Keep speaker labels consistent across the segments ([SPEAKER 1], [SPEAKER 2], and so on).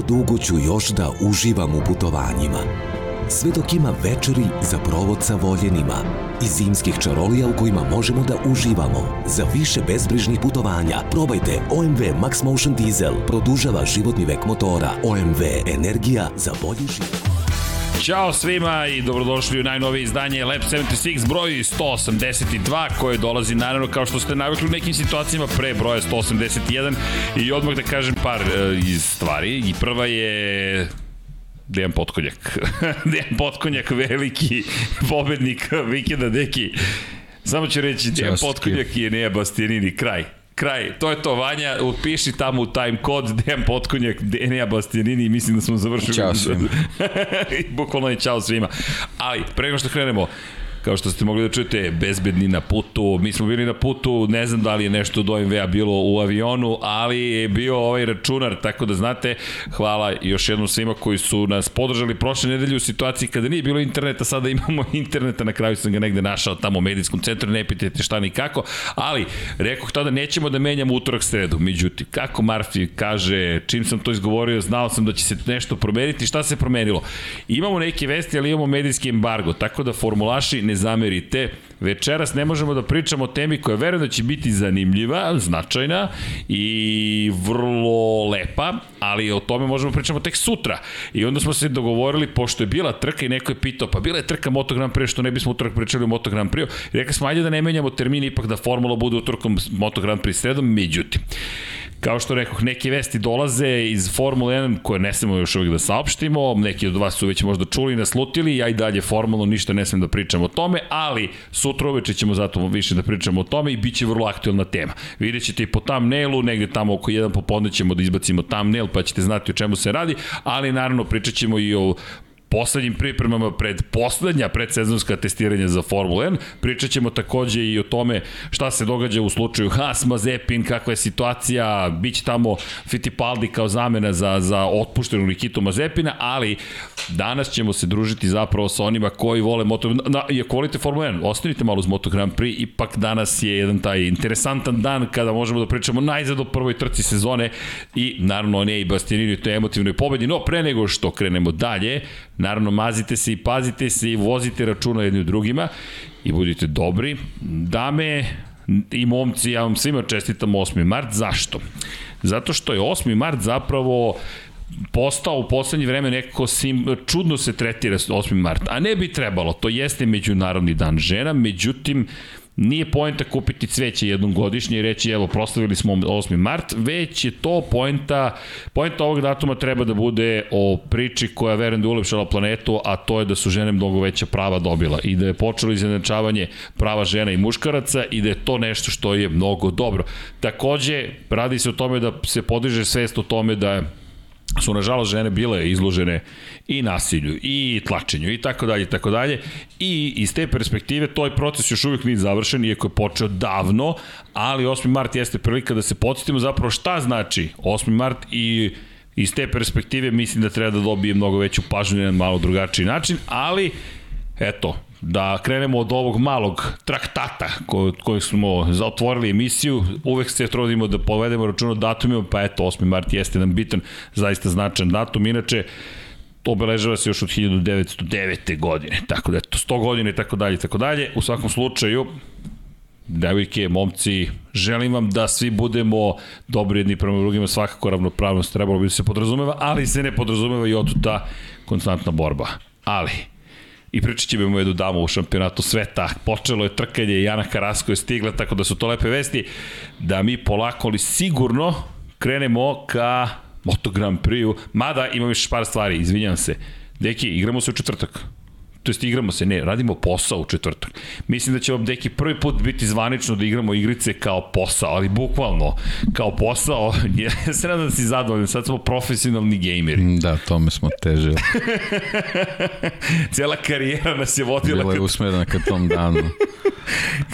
[SPEAKER 1] koliko dugo ću još da uživam u putovanjima. Sve dok ima večeri za provod sa voljenima i zimskih čarolija u kojima možemo da uživamo. Za više bezbrižnih putovanja probajte OMV Max Motion Diesel. Produžava životni vek motora. OMV Energija za bolji život.
[SPEAKER 2] Ćao svima i dobrodošli u najnovije izdanje Lab 76 broj 182 koje dolazi naravno kao što ste navikli u nekim situacijama pre broja 181 i odmah da kažem par e, iz stvari i prva je Dejan Potkonjak. Dejan Potkonjak, veliki pobednik vikenda, deki. Samo ću reći, Dejan Potkonjak je Neja Bastianini, kraj kraj. To je to, Vanja, upiši tamo u time kod Dejan Potkonjak, Denija Bastianini i mislim da smo završili.
[SPEAKER 3] Ćao svima.
[SPEAKER 2] Bukvalno je čao svima. Ali, pre nego što krenemo, kao što ste mogli da čujete, bezbedni na putu. Mi smo bili na putu, ne znam da li je nešto do MV-a bilo u avionu, ali je bio ovaj računar, tako da znate, hvala još jednom svima koji su nas podržali prošle nedelje u situaciji kada nije bilo interneta, sada imamo interneta, na kraju sam ga negde našao tamo u medijskom centru, ne pitajte šta ni kako, ali rekoh tada nećemo da menjamo utorak sredu, međutim, kako Marfi kaže, čim sam to izgovorio, znao sam da će se nešto promeniti, šta se promenilo? Imamo neke vesti, ali imamo medijski embargo, tako da formulaši ne zamerite. Večeras ne možemo da pričamo o temi koja verujem da će biti zanimljiva, značajna i vrlo lepa, ali o tome možemo pričamo tek sutra. I onda smo se dogovorili, pošto je bila trka i neko je pitao, pa bila je trka Moto Grand Prix, što ne bismo utorak pričali o Moto Grand Prix. Rekli smo, ajde da ne menjamo termin, ipak da formula bude utorkom Moto Grand Prix sredom, međutim. Kao što rekoh, neke vesti dolaze iz Formule 1 koje ne smemo još uvijek da saopštimo, neki od vas su već možda čuli i naslutili, ja i dalje formalno ništa ne smem da pričam o tome, ali sutra uveče ćemo zato više da pričamo o tome i bit će vrlo aktualna tema. Vidjet ćete i po thumbnailu, negde tamo oko jedan popodne ćemo da izbacimo thumbnail pa ćete znati o čemu se radi, ali naravno pričat ćemo i o poslednjim pripremama pred poslednja predsezonska testiranja za Formula 1. Pričat ćemo takođe i o tome šta se događa u slučaju Haas, Mazepin, kakva je situacija, bit će tamo Fittipaldi kao zamena za, za otpuštenu Nikitu Mazepina, ali danas ćemo se družiti zapravo sa onima koji vole Moto... Na, ako volite Formula 1, ostanite malo uz Moto Grand Prix, ipak danas je jedan taj interesantan dan kada možemo da pričamo najzad o prvoj trci sezone i naravno ne i Bastianini u toj emotivnoj pobedi, no pre nego što krenemo dalje, Naravno, mazite se i pazite se i vozite računa jedni u drugima i budite dobri. Dame i momci, ja vam svima čestitam 8. mart. Zašto? Zato što je 8. mart zapravo postao u poslednje vreme nekako sim, čudno se tretira 8. mart, a ne bi trebalo, to jeste Međunarodni dan žena, međutim, Nije poenta kupiti cveće jednom godišnje i reći evo proslavili smo 8. mart, već je to poenta, poenta ovog datuma treba da bude o priči koja verujem da ulepšala planetu, a to je da su žene mnogo veća prava dobila i da je počelo izjednačavanje prava žena i muškaraca i da je to nešto što je mnogo dobro. Takođe, radi se o tome da se podiže svest o tome da su nažalost žene bile izložene i nasilju i tlačenju i tako dalje i tako dalje i iz te perspektive toj proces još uvijek nije završen iako je počeo davno ali 8. mart jeste prilika da se podsjetimo zapravo šta znači 8. mart i iz te perspektive mislim da treba da dobije mnogo veću pažnju na malo drugačiji način ali eto da krenemo od ovog malog traktata ko, koji smo otvorili emisiju, uvek se trudimo da povedemo račun o datumima, pa eto, 8. mart jeste jedan bitan, zaista značajan datum, inače, obeležava se još od 1909. godine, tako da eto, 100 godine i tako dalje, tako dalje. U svakom slučaju, devojke, momci, želim vam da svi budemo dobri jedni prema drugima, svakako ravnopravnost trebalo bi da se podrazumeva, ali se ne podrazumeva i otuta konstantna borba. Ali, i pričat ćemo jednu damu u šampionatu sveta. Počelo je trkanje Jana Karasko je stigla, tako da su to lepe vesti, da mi polako ali sigurno krenemo ka Moto Grand Prix-u, mada imam još par stvari, izvinjam se. Deki, igramo se u četvrtak to jest igramo se, ne, radimo posao u četvrtak. Mislim da će vam deki prvi put biti zvanično da igramo igrice kao posao, ali bukvalno kao posao, ja se nadam da si zadovoljan, sad smo profesionalni gejmeri.
[SPEAKER 3] Da, tome smo teže.
[SPEAKER 2] Cijela karijera nas je vodila...
[SPEAKER 3] Bila je usmerena ka tom danu.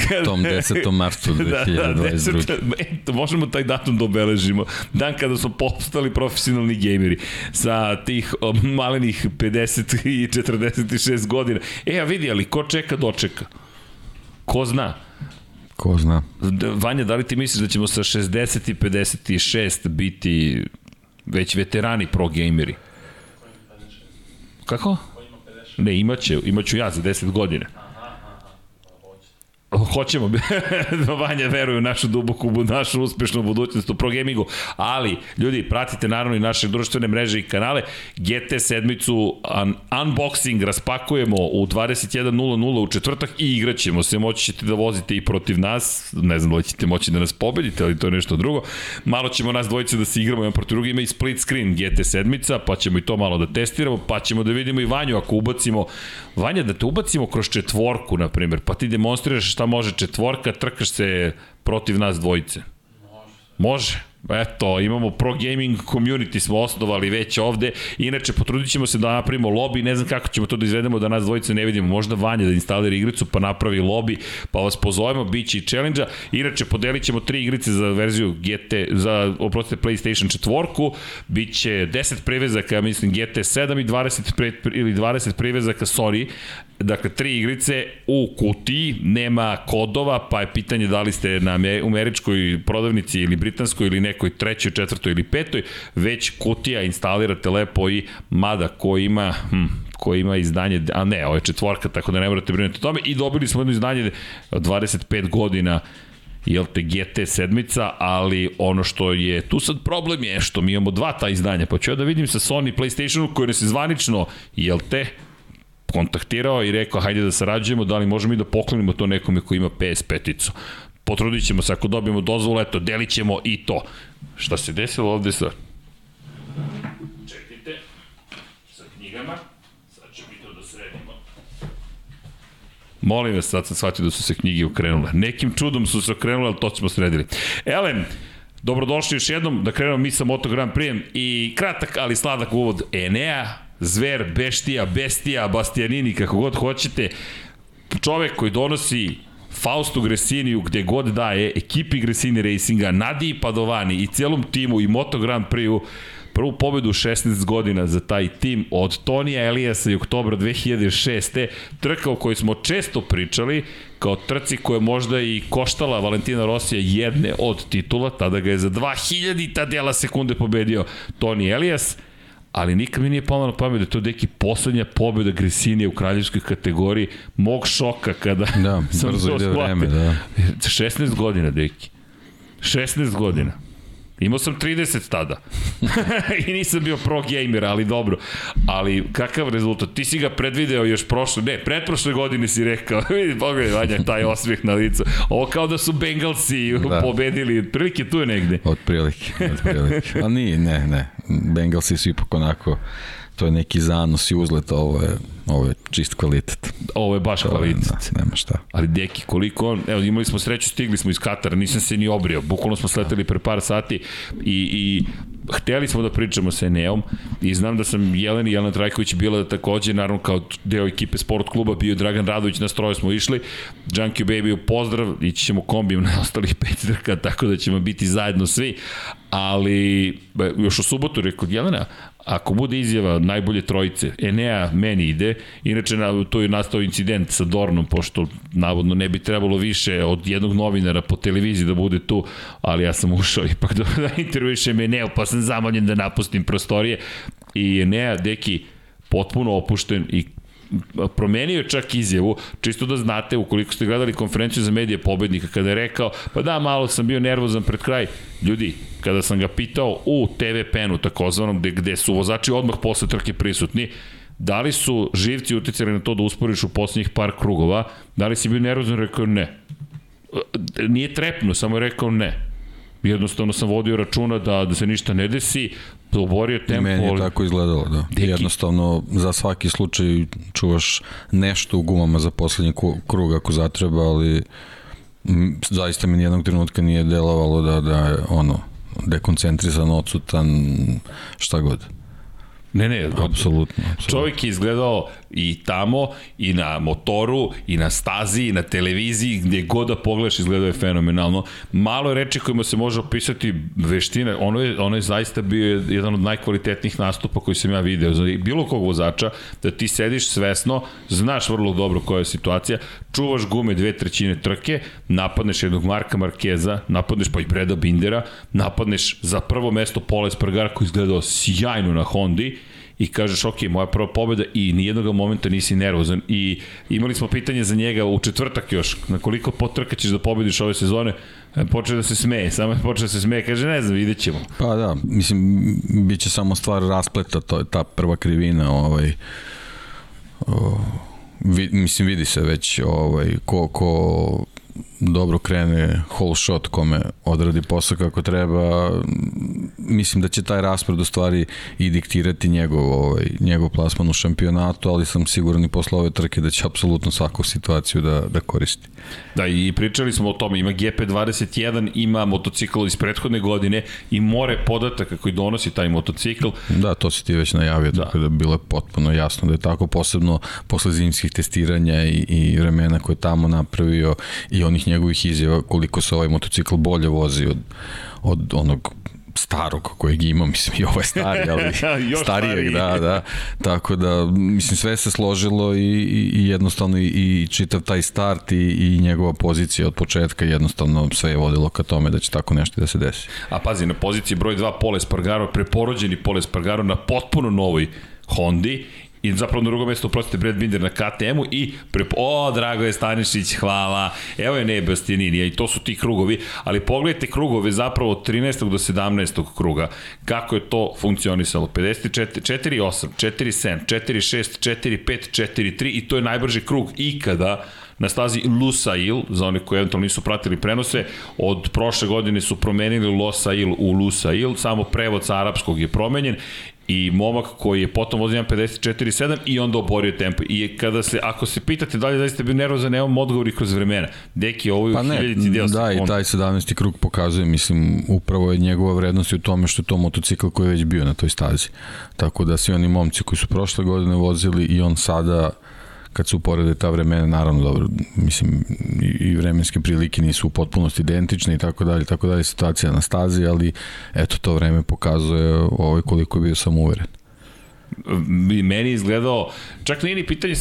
[SPEAKER 3] Kad, tom 10. martu 2022. Da, da, 10,
[SPEAKER 2] eto, možemo taj datum da obeležimo. Dan kada smo postali profesionalni gejmeri. Sa tih malenih 50 i 46 godina. E, a vidi, ali ko čeka, dočeka. Ko zna?
[SPEAKER 3] Ko zna?
[SPEAKER 2] Vanja, da li ti misliš da ćemo sa 60 i 56 biti već veterani pro gameri. Kako? Ne, imaće, imaću ja za 10 godina. Hoćemo, Vanja veruje u našu duboku, našu uspešnu budućnost u Pro Gamingu, ali ljudi, pratite naravno i naše društvene mreže i kanale. GT sedmicu un unboxing raspakujemo u 21.00 u četvrtak i igraćemo se, moći ćete da vozite i protiv nas, ne znam da ćete moći da nas pobedite, ali to je nešto drugo. Malo ćemo nas dvojice da se igramo jedan protiv druga, ima i split screen GT sedmica, pa ćemo i to malo da testiramo, pa ćemo da vidimo i Vanju ako ubacimo, Vanja da te ubacimo kroz četvorku, na primjer, pa ti demonstriraš šta može četvorka, trkaš se protiv nas dvojice. Može. Može. Eto, imamo pro gaming community smo osnovali već ovde. Inače, potrudit ćemo se da napravimo lobby, ne znam kako ćemo to da izvedemo da nas dvojice ne vidimo. Možda Vanja da instalira igricu pa napravi lobby, pa vas pozovemo, bit će i challenge-a. Inače, podelit ćemo tri igrice za verziju GT, za, oprostite, PlayStation četvorku. Biće 10 privezaka, mislim, GT 7 i 20, pre, ili 20 privezaka, sorry, Dakle, tri igrice u kutiji, nema kodova, pa je pitanje da li ste na američkoj prodavnici ili britanskoj ili nekoj trećoj, četvrtoj ili petoj, već kutija instalirate lepo i mada ko ima, hm, ko ima izdanje, a ne, ovo je četvorka, tako da ne morate brinuti o tome, i dobili smo jedno izdanje od 25 godina jel te GT sedmica, ali ono što je tu sad problem je što mi imamo dva ta izdanja, pa ću ja da vidim sa Sony PlayStationu koji nas je zvanično, jel te, kontaktirao i rekao hajde da sarađujemo, da li možemo i da poklonimo to nekome ko ima PS5-icu. Potrudit ćemo se, ako dobijemo dozvolu, eto, delit ćemo i to. Šta se desilo ovde sa... Čekajte, sa knjigama, sad ćemo i to da sredimo. Molim vas, sad sam shvatio da su se knjige ukrenule. Nekim čudom su se ukrenule, ali to ćemo sredili. Elem, dobrodošli još jednom, da krenemo mi sa Moto Grand Prix i kratak, ali sladak uvod Enea, zver, beštija, bestija, bastianini, kako god hoćete, čovek koji donosi Faustu Gresiniju gde god daje, ekipi Gresini Racinga, Nadiji Padovani i celom timu i Moto Grand Prix-u prvu pobedu 16 godina za taj tim od Tonija Elijasa i oktobra 2006. Trka o kojoj smo često pričali, kao trci koja možda i koštala Valentina Rosija jedne od titula, tada ga je za 2000 ta dela sekunde pobedio Toni Elijas ali nikad mi nije palo na pamet da to deki poslednja pobjeda Gresinija u kraljevskoj kategoriji mog šoka kada
[SPEAKER 3] da, sam brzo ide vreme, da.
[SPEAKER 2] 16 godina, deki. 16 godina. Imao sam 30 tada. I nisam bio pro gamer, ali dobro. Ali kakav rezultat? Ti si ga predvideo još prošle, ne, pretprošle godine si rekao, vidi, pogledaj, Vanja, taj osmeh na licu. Ovo kao da su Bengalsi da. pobedili, prilike tu je negde.
[SPEAKER 3] Od prilike, od prilike. A nije, ne, ne. Bengalsi su ipak onako to je neki zanos i uzlet, ovo je, ovo je čist kvalitet.
[SPEAKER 2] Ovo je baš to kvalitet.
[SPEAKER 3] Da, nema šta.
[SPEAKER 2] Ali deki, koliko on, evo imali smo sreću, stigli smo iz Katara, nisam se ni obrio, bukvalno smo sleteli pre par sati i, i hteli smo da pričamo sa Eneom i znam da sam Jelena i Jelena Trajković bila da takođe, naravno kao deo ekipe sport kluba, bio Dragan Radović, na stroje smo išli, Junkie Baby pozdrav, ići ćemo kombijem na ostalih pet trka, tako da ćemo biti zajedno svi, ali još u subotu rekao Jelena, ako bude izjava najbolje trojice, Enea meni ide, inače na, to je nastao incident sa Dornom, pošto navodno ne bi trebalo više od jednog novinara po televiziji da bude tu, ali ja sam ušao ipak da, da intervjušem Eneo, pa sam zamoljen da napustim prostorije i Enea, deki, potpuno opušten i promenio čak izjavu, čisto da znate, ukoliko ste gledali konferenciju za medije pobednika, kada je rekao, pa da, malo sam bio nervozan pred kraj. Ljudi, kada sam ga pitao u TV penu, takozvanom, gde, gde su vozači odmah posle trke prisutni, da li su živci uticali na to da usporiš u poslednjih par krugova, da li si bio nervozan, rekao ne. Nije trepno, samo je rekao ne. Jednostavno sam vodio računa da, da se ništa ne desi, oborio tempo.
[SPEAKER 3] Meni je tako izgledalo, da. Deki. Jednostavno, za svaki slučaj čuvaš nešto u gumama za poslednji krug ako zatreba, ali zaista mi nijednog trenutka nije delovalo da, da je ono, dekoncentrisan, odsutan, šta god.
[SPEAKER 2] Ne, ne,
[SPEAKER 3] apsolutno. apsolutno.
[SPEAKER 2] Čovjek je izgledao i tamo, i na motoru, i na stazi, i na televiziji, gdje god da pogledaš izgledao je fenomenalno. Malo je reči kojima se može opisati veštine, ono je, ono je zaista bio jedan od najkvalitetnijih nastupa koji sam ja video. Za bilo kog vozača, da ti sediš svesno, znaš vrlo dobro koja je situacija, čuvaš gume dve trećine trke, napadneš jednog Marka Markeza, napadneš pa i Breda Bindera, napadneš za prvo mesto Pola Espargara koji izgledao sjajno na Hondi, i kažeš ok, moja prva pobeda i nijednog momenta nisi nervozan i imali smo pitanje za njega u četvrtak još, na koliko potrka ćeš da pobediš ove sezone, e, počeo da se smeje, samo je počeo da se smeje, kaže ne znam, vidjet ćemo.
[SPEAKER 3] Pa da, mislim, bit će samo stvar raspleta, to je ta prva krivina, ovaj, o, vi, mislim, vidi se već ovaj, ko, ko dobro krene whole shot kome odradi posao kako treba mislim da će taj raspored u stvari i diktirati njegov, ovaj, njegov plasman u šampionatu, ali sam siguran i posle ove trke da će apsolutno svaku situaciju da, da koristi.
[SPEAKER 2] Da, i pričali smo o tome, ima GP21, ima motocikl iz prethodne godine i more podataka koji donosi taj motocikl.
[SPEAKER 3] Da, to si ti već najavio, da. tako da bilo je potpuno jasno da je tako, posebno posle zimskih testiranja i, i vremena koje je tamo napravio i onih njegovih izjava koliko se ovaj motocikl bolje vozi od, od onog starog kojeg ima, mislim i ovo je stari, ali starijeg, da, da. Tako da, mislim, sve se složilo i, i, i jednostavno i, i čitav taj start i, i njegova pozicija od početka jednostavno sve je vodilo ka tome da će tako nešto da se desi.
[SPEAKER 2] A pazi, na poziciji broj 2 Pole Spargaro, preporođeni Pole Spargaro na potpuno novoj Hondi I zapravo na drugom mjestu, prostite, Brad Binder na KTM-u i prep... O, drago je Stanišić, hvala. Evo je ne Bastianini, i to su ti krugovi, ali pogledajte krugove zapravo od 13. do 17. kruga, kako je to funkcionisalo. 54, 4, 8, 4, 7, 4, 6, 4, 5, 4, 3 i to je najbrži krug ikada na stazi Lusail, za one koji eventualno nisu pratili prenose, od prošle godine su promenili Losail u Lusail, samo prevod sa arapskog je promenjen i momak koji je potom vozio 54.7 i onda oborio tempo. I kada se, ako se pitate da li zaista bio nervozan, nemam odgovor i kroz vremena. Deki, ovo je pa ne, deo
[SPEAKER 3] Da, i taj 17. krug pokazuje, mislim, upravo je njegova vrednost u tome što je to motocikl koji je već bio na toj stazi. Tako da svi oni momci koji su prošle godine vozili i on sada kad se uporede ta vremena, naravno dobro, mislim i vremenske prilike nisu u potpunosti identične i tako dalje, tako dalje situacija na stazi, ali eto to vreme pokazuje ovaj koliko je bio sam uveren
[SPEAKER 2] meni izgledao, čak nije ni pitanje,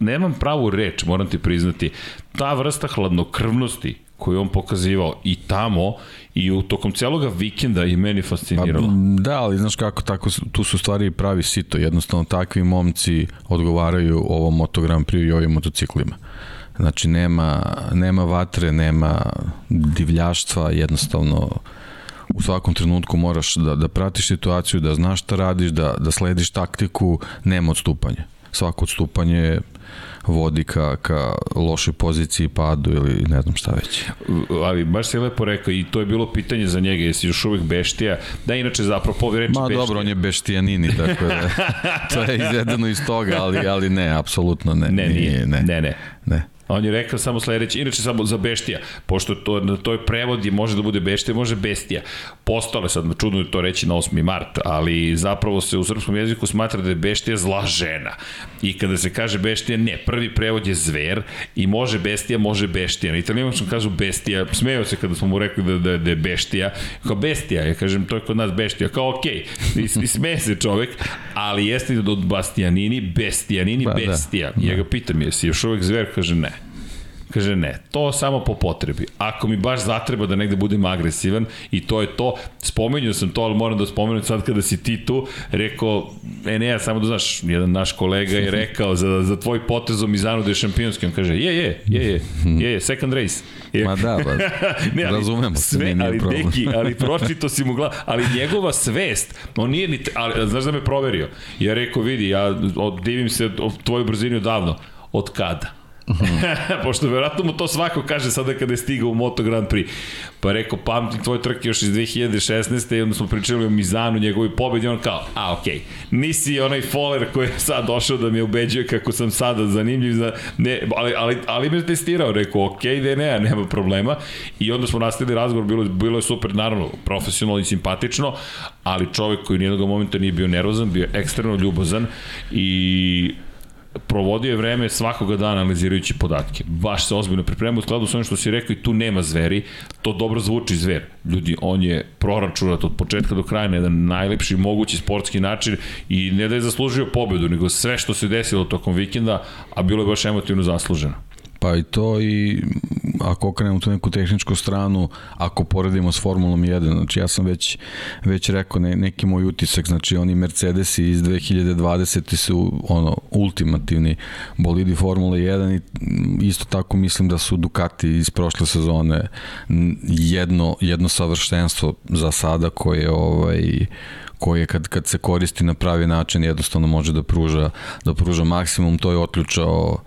[SPEAKER 2] nemam pravu reč, moram ti priznati, ta vrsta hladnokrvnosti koju on pokazivao i tamo i u tokom celoga vikenda i meni fasciniralo. Pa,
[SPEAKER 3] da, ali znaš kako, tako, tu su stvari pravi sito, jednostavno takvi momci odgovaraju ovom motogram prije i ovim motociklima. Znači nema, nema vatre, nema divljaštva, jednostavno u svakom trenutku moraš da, da pratiš situaciju, da znaš šta radiš, da, da slediš taktiku, nema odstupanja. Svako odstupanje je vodi ka, ka lošoj poziciji, padu ili ne znam šta već.
[SPEAKER 2] Ali baš si lepo rekao i to je bilo pitanje za njega, jesi još uvek beštija? Da, inače zapravo reči
[SPEAKER 3] Ma
[SPEAKER 2] beštija.
[SPEAKER 3] dobro, on je beštijanini, tako da to je izvedeno iz toga, ali, ali ne, apsolutno ne.
[SPEAKER 2] Ne, nije, ne. ne. ne.
[SPEAKER 3] ne.
[SPEAKER 2] On je rekao samo sledeće, inače samo za beštija, pošto to, na toj prevodi može da bude beštija, može bestija. Postale sad, čudno je to reći na 8. mart, ali zapravo se u srpskom jeziku smatra da je beštija zla žena. I kada se kaže beštija, ne, prvi prevod je zver i može bestija, može beštija. Na italijanskom kažu bestija, smeo se kada smo mu rekli da, da, da je beštija, kao bestija, ja kažem, to je kod nas beštija, kao okej, okay. I, i sme se čovek, ali jeste da od Bastianini, Bestijanini, ba, bestija. Da, da. Ja ga pitam, jesi još uvek zver? Kaže, ne. Kaže ne, to samo po potrebi. Ako mi baš zatreba da negde budem agresivan i to je to, spomenuo sam to, ali moram da spomenem sad kada si ti tu, rekao, e ne, ja samo da znaš, jedan naš kolega je rekao za, za tvoj Anu da je šampionski, on kaže, je, je, je, je, je, je second race. Je.
[SPEAKER 3] Ma da, ba, ne, ali, razumemo se, sve, nije
[SPEAKER 2] ali,
[SPEAKER 3] problem.
[SPEAKER 2] Deki, ali pročito si mu glav, ali njegova svest, on nije ni, ali znaš da me proverio, ja rekao, vidi, ja divim se o tvojoj brzini odavno, od kada? Pošto verovatno mu to svako kaže sada kada je stigao u Moto Grand Prix. Pa rekao, pamtim tvoj trke još iz 2016. i onda smo pričali o Mizanu, njegovi pobedi, on kao, a okej, okay, nisi onaj foler koji je sad došao da me ubeđuje kako sam sada zanimljiv, za, ne, ali, ali, ali me testirao, rekao, okej, okay, ne, nema problema. I onda smo nastavili razgovor, bilo, bilo je super, naravno, profesionalno i simpatično, ali čovek koji nijednog momenta nije bio nervozan, bio ekstremno ljubozan i provodio je vreme svakoga dana analizirajući podatke. Baš se ozbiljno pripremao u skladu sa onim što si rekao i tu nema zveri. To dobro zvuči zver. Ljudi, on je proračunat od početka do kraja na jedan najlepši mogući sportski način i ne da je zaslužio pobedu, nego sve što se desilo tokom vikenda, a bilo je baš emotivno zasluženo.
[SPEAKER 3] Pa i to i ako okrenemo tu neku tehničku stranu, ako poredimo s Formulom 1, znači ja sam već, već rekao ne, neki moj utisak, znači oni Mercedesi iz 2020. su ono ultimativni bolidi Formule 1 i isto tako mislim da su Ducati iz prošle sezone jedno, jedno savršenstvo za sada koje ovaj koje kad, kad se koristi na pravi način jednostavno može da pruža, da pruža maksimum, to je otključao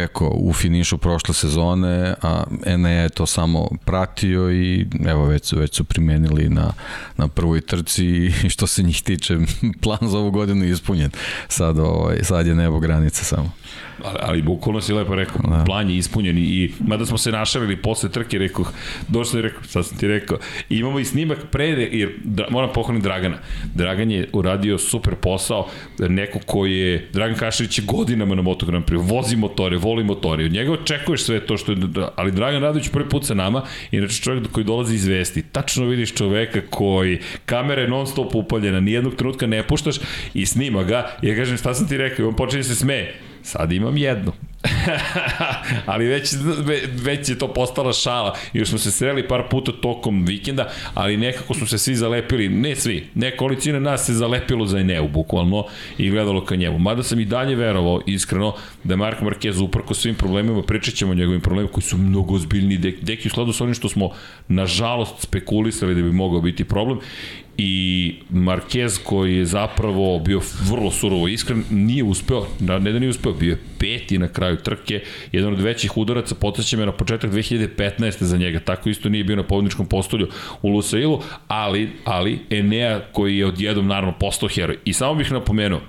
[SPEAKER 3] Peko u finišu prošle sezone, a Ene je to samo pratio i evo već su, već su primenili na, na prvoj trci i što se njih tiče plan za ovu godinu je ispunjen. Sad, ovaj, sad je nebo granica samo.
[SPEAKER 2] Ali, ali bukvalno si lepo rekao, da. plan je ispunjen i mada smo se našavili posle trke, rekao, došli i rekao, sad sam ti rekao, imamo i snimak pre, jer da, moram pohvaliti Dragana. Dragan je uradio super posao, neko koji je, Dragan Kašarić je godinama na Moto Grand Prix, vozi motore, voli motore, od njega očekuješ sve to što je, ali Dragan Radović prvi put sa nama, inače čovjek koji dolazi iz vesti, tačno vidiš čoveka koji, kamera je non stop upaljena, nijednog trenutka ne puštaš i snima ga, i ja kažem šta sam ti rekao, i on počinje da se smeje, Sad imam jednu. ali već, već je to postala šala. Još smo se sreli par puta tokom vikenda, ali nekako smo se svi zalepili, ne svi, nekolicina nas se zalepilo za Eneu, bukvalno, i gledalo ka njemu. Mada sam i dalje verovao, iskreno, da Mark Marquez uprko svim problemima, pričat ćemo o njegovim problemima koji su mnogo ozbiljni, deki u skladu sa onim što smo, nažalost, spekulisali da bi mogao biti problem i Marquez koji je zapravo bio vrlo surovo iskren, nije uspeo, ne da nije uspeo, bio je peti na kraju trke, jedan od većih udaraca, podsjeća me na početak 2015. za njega, tako isto nije bio na pobedničkom postolju u Lusailu, ali, ali Enea koji je odjedom naravno postao heroj. I samo bih napomenuo,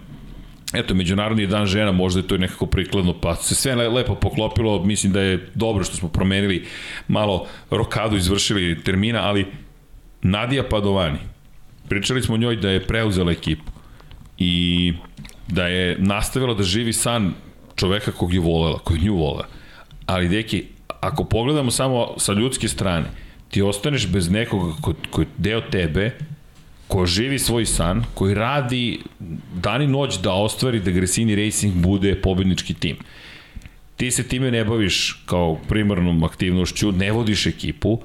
[SPEAKER 2] Eto, Međunarodni dan žena, možda je to nekako prikladno, pa se sve lepo poklopilo, mislim da je dobro što smo promenili malo rokadu, izvršili termina, ali Nadija Padovani, Pričali smo o njoj da je preuzela ekipu i da je nastavila da živi san čoveka kog je volela, koji nju volela. Ali, deki, ako pogledamo samo sa ljudske strane, ti ostaneš bez nekoga ko, ko je deo tebe, ko živi svoj san, koji radi dan i noć da ostvari da Gresini Racing bude pobednički tim. Ti se time ne baviš kao primarnom aktivnošću, ne vodiš ekipu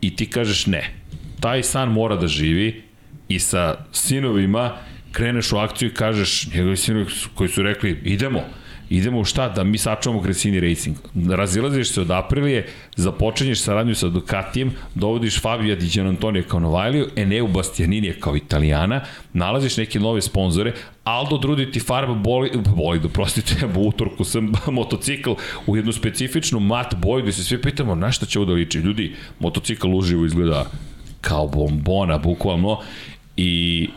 [SPEAKER 2] i ti kažeš ne. Taj san mora da živi i sa sinovima kreneš u akciju i kažeš, njegovi sinovi koji su rekli, idemo, idemo u šta, da mi sačuvamo Gresini Racing. Razilaziš se od Aprilije, započenješ saradnju sa Ducatijem, dovodiš Fabija Di Antonija kao Novajliju, Eneu Bastianinija kao Italijana, nalaziš neke nove sponzore, Aldo Drudi ti farba boli, boli, doprostite, u utorku sam motocikl u jednu specifičnu mat boju gde se svi pitamo na šta će ovo da liči. Ljudi, motocikl uživo izgleda kao bombona, bukvalno, i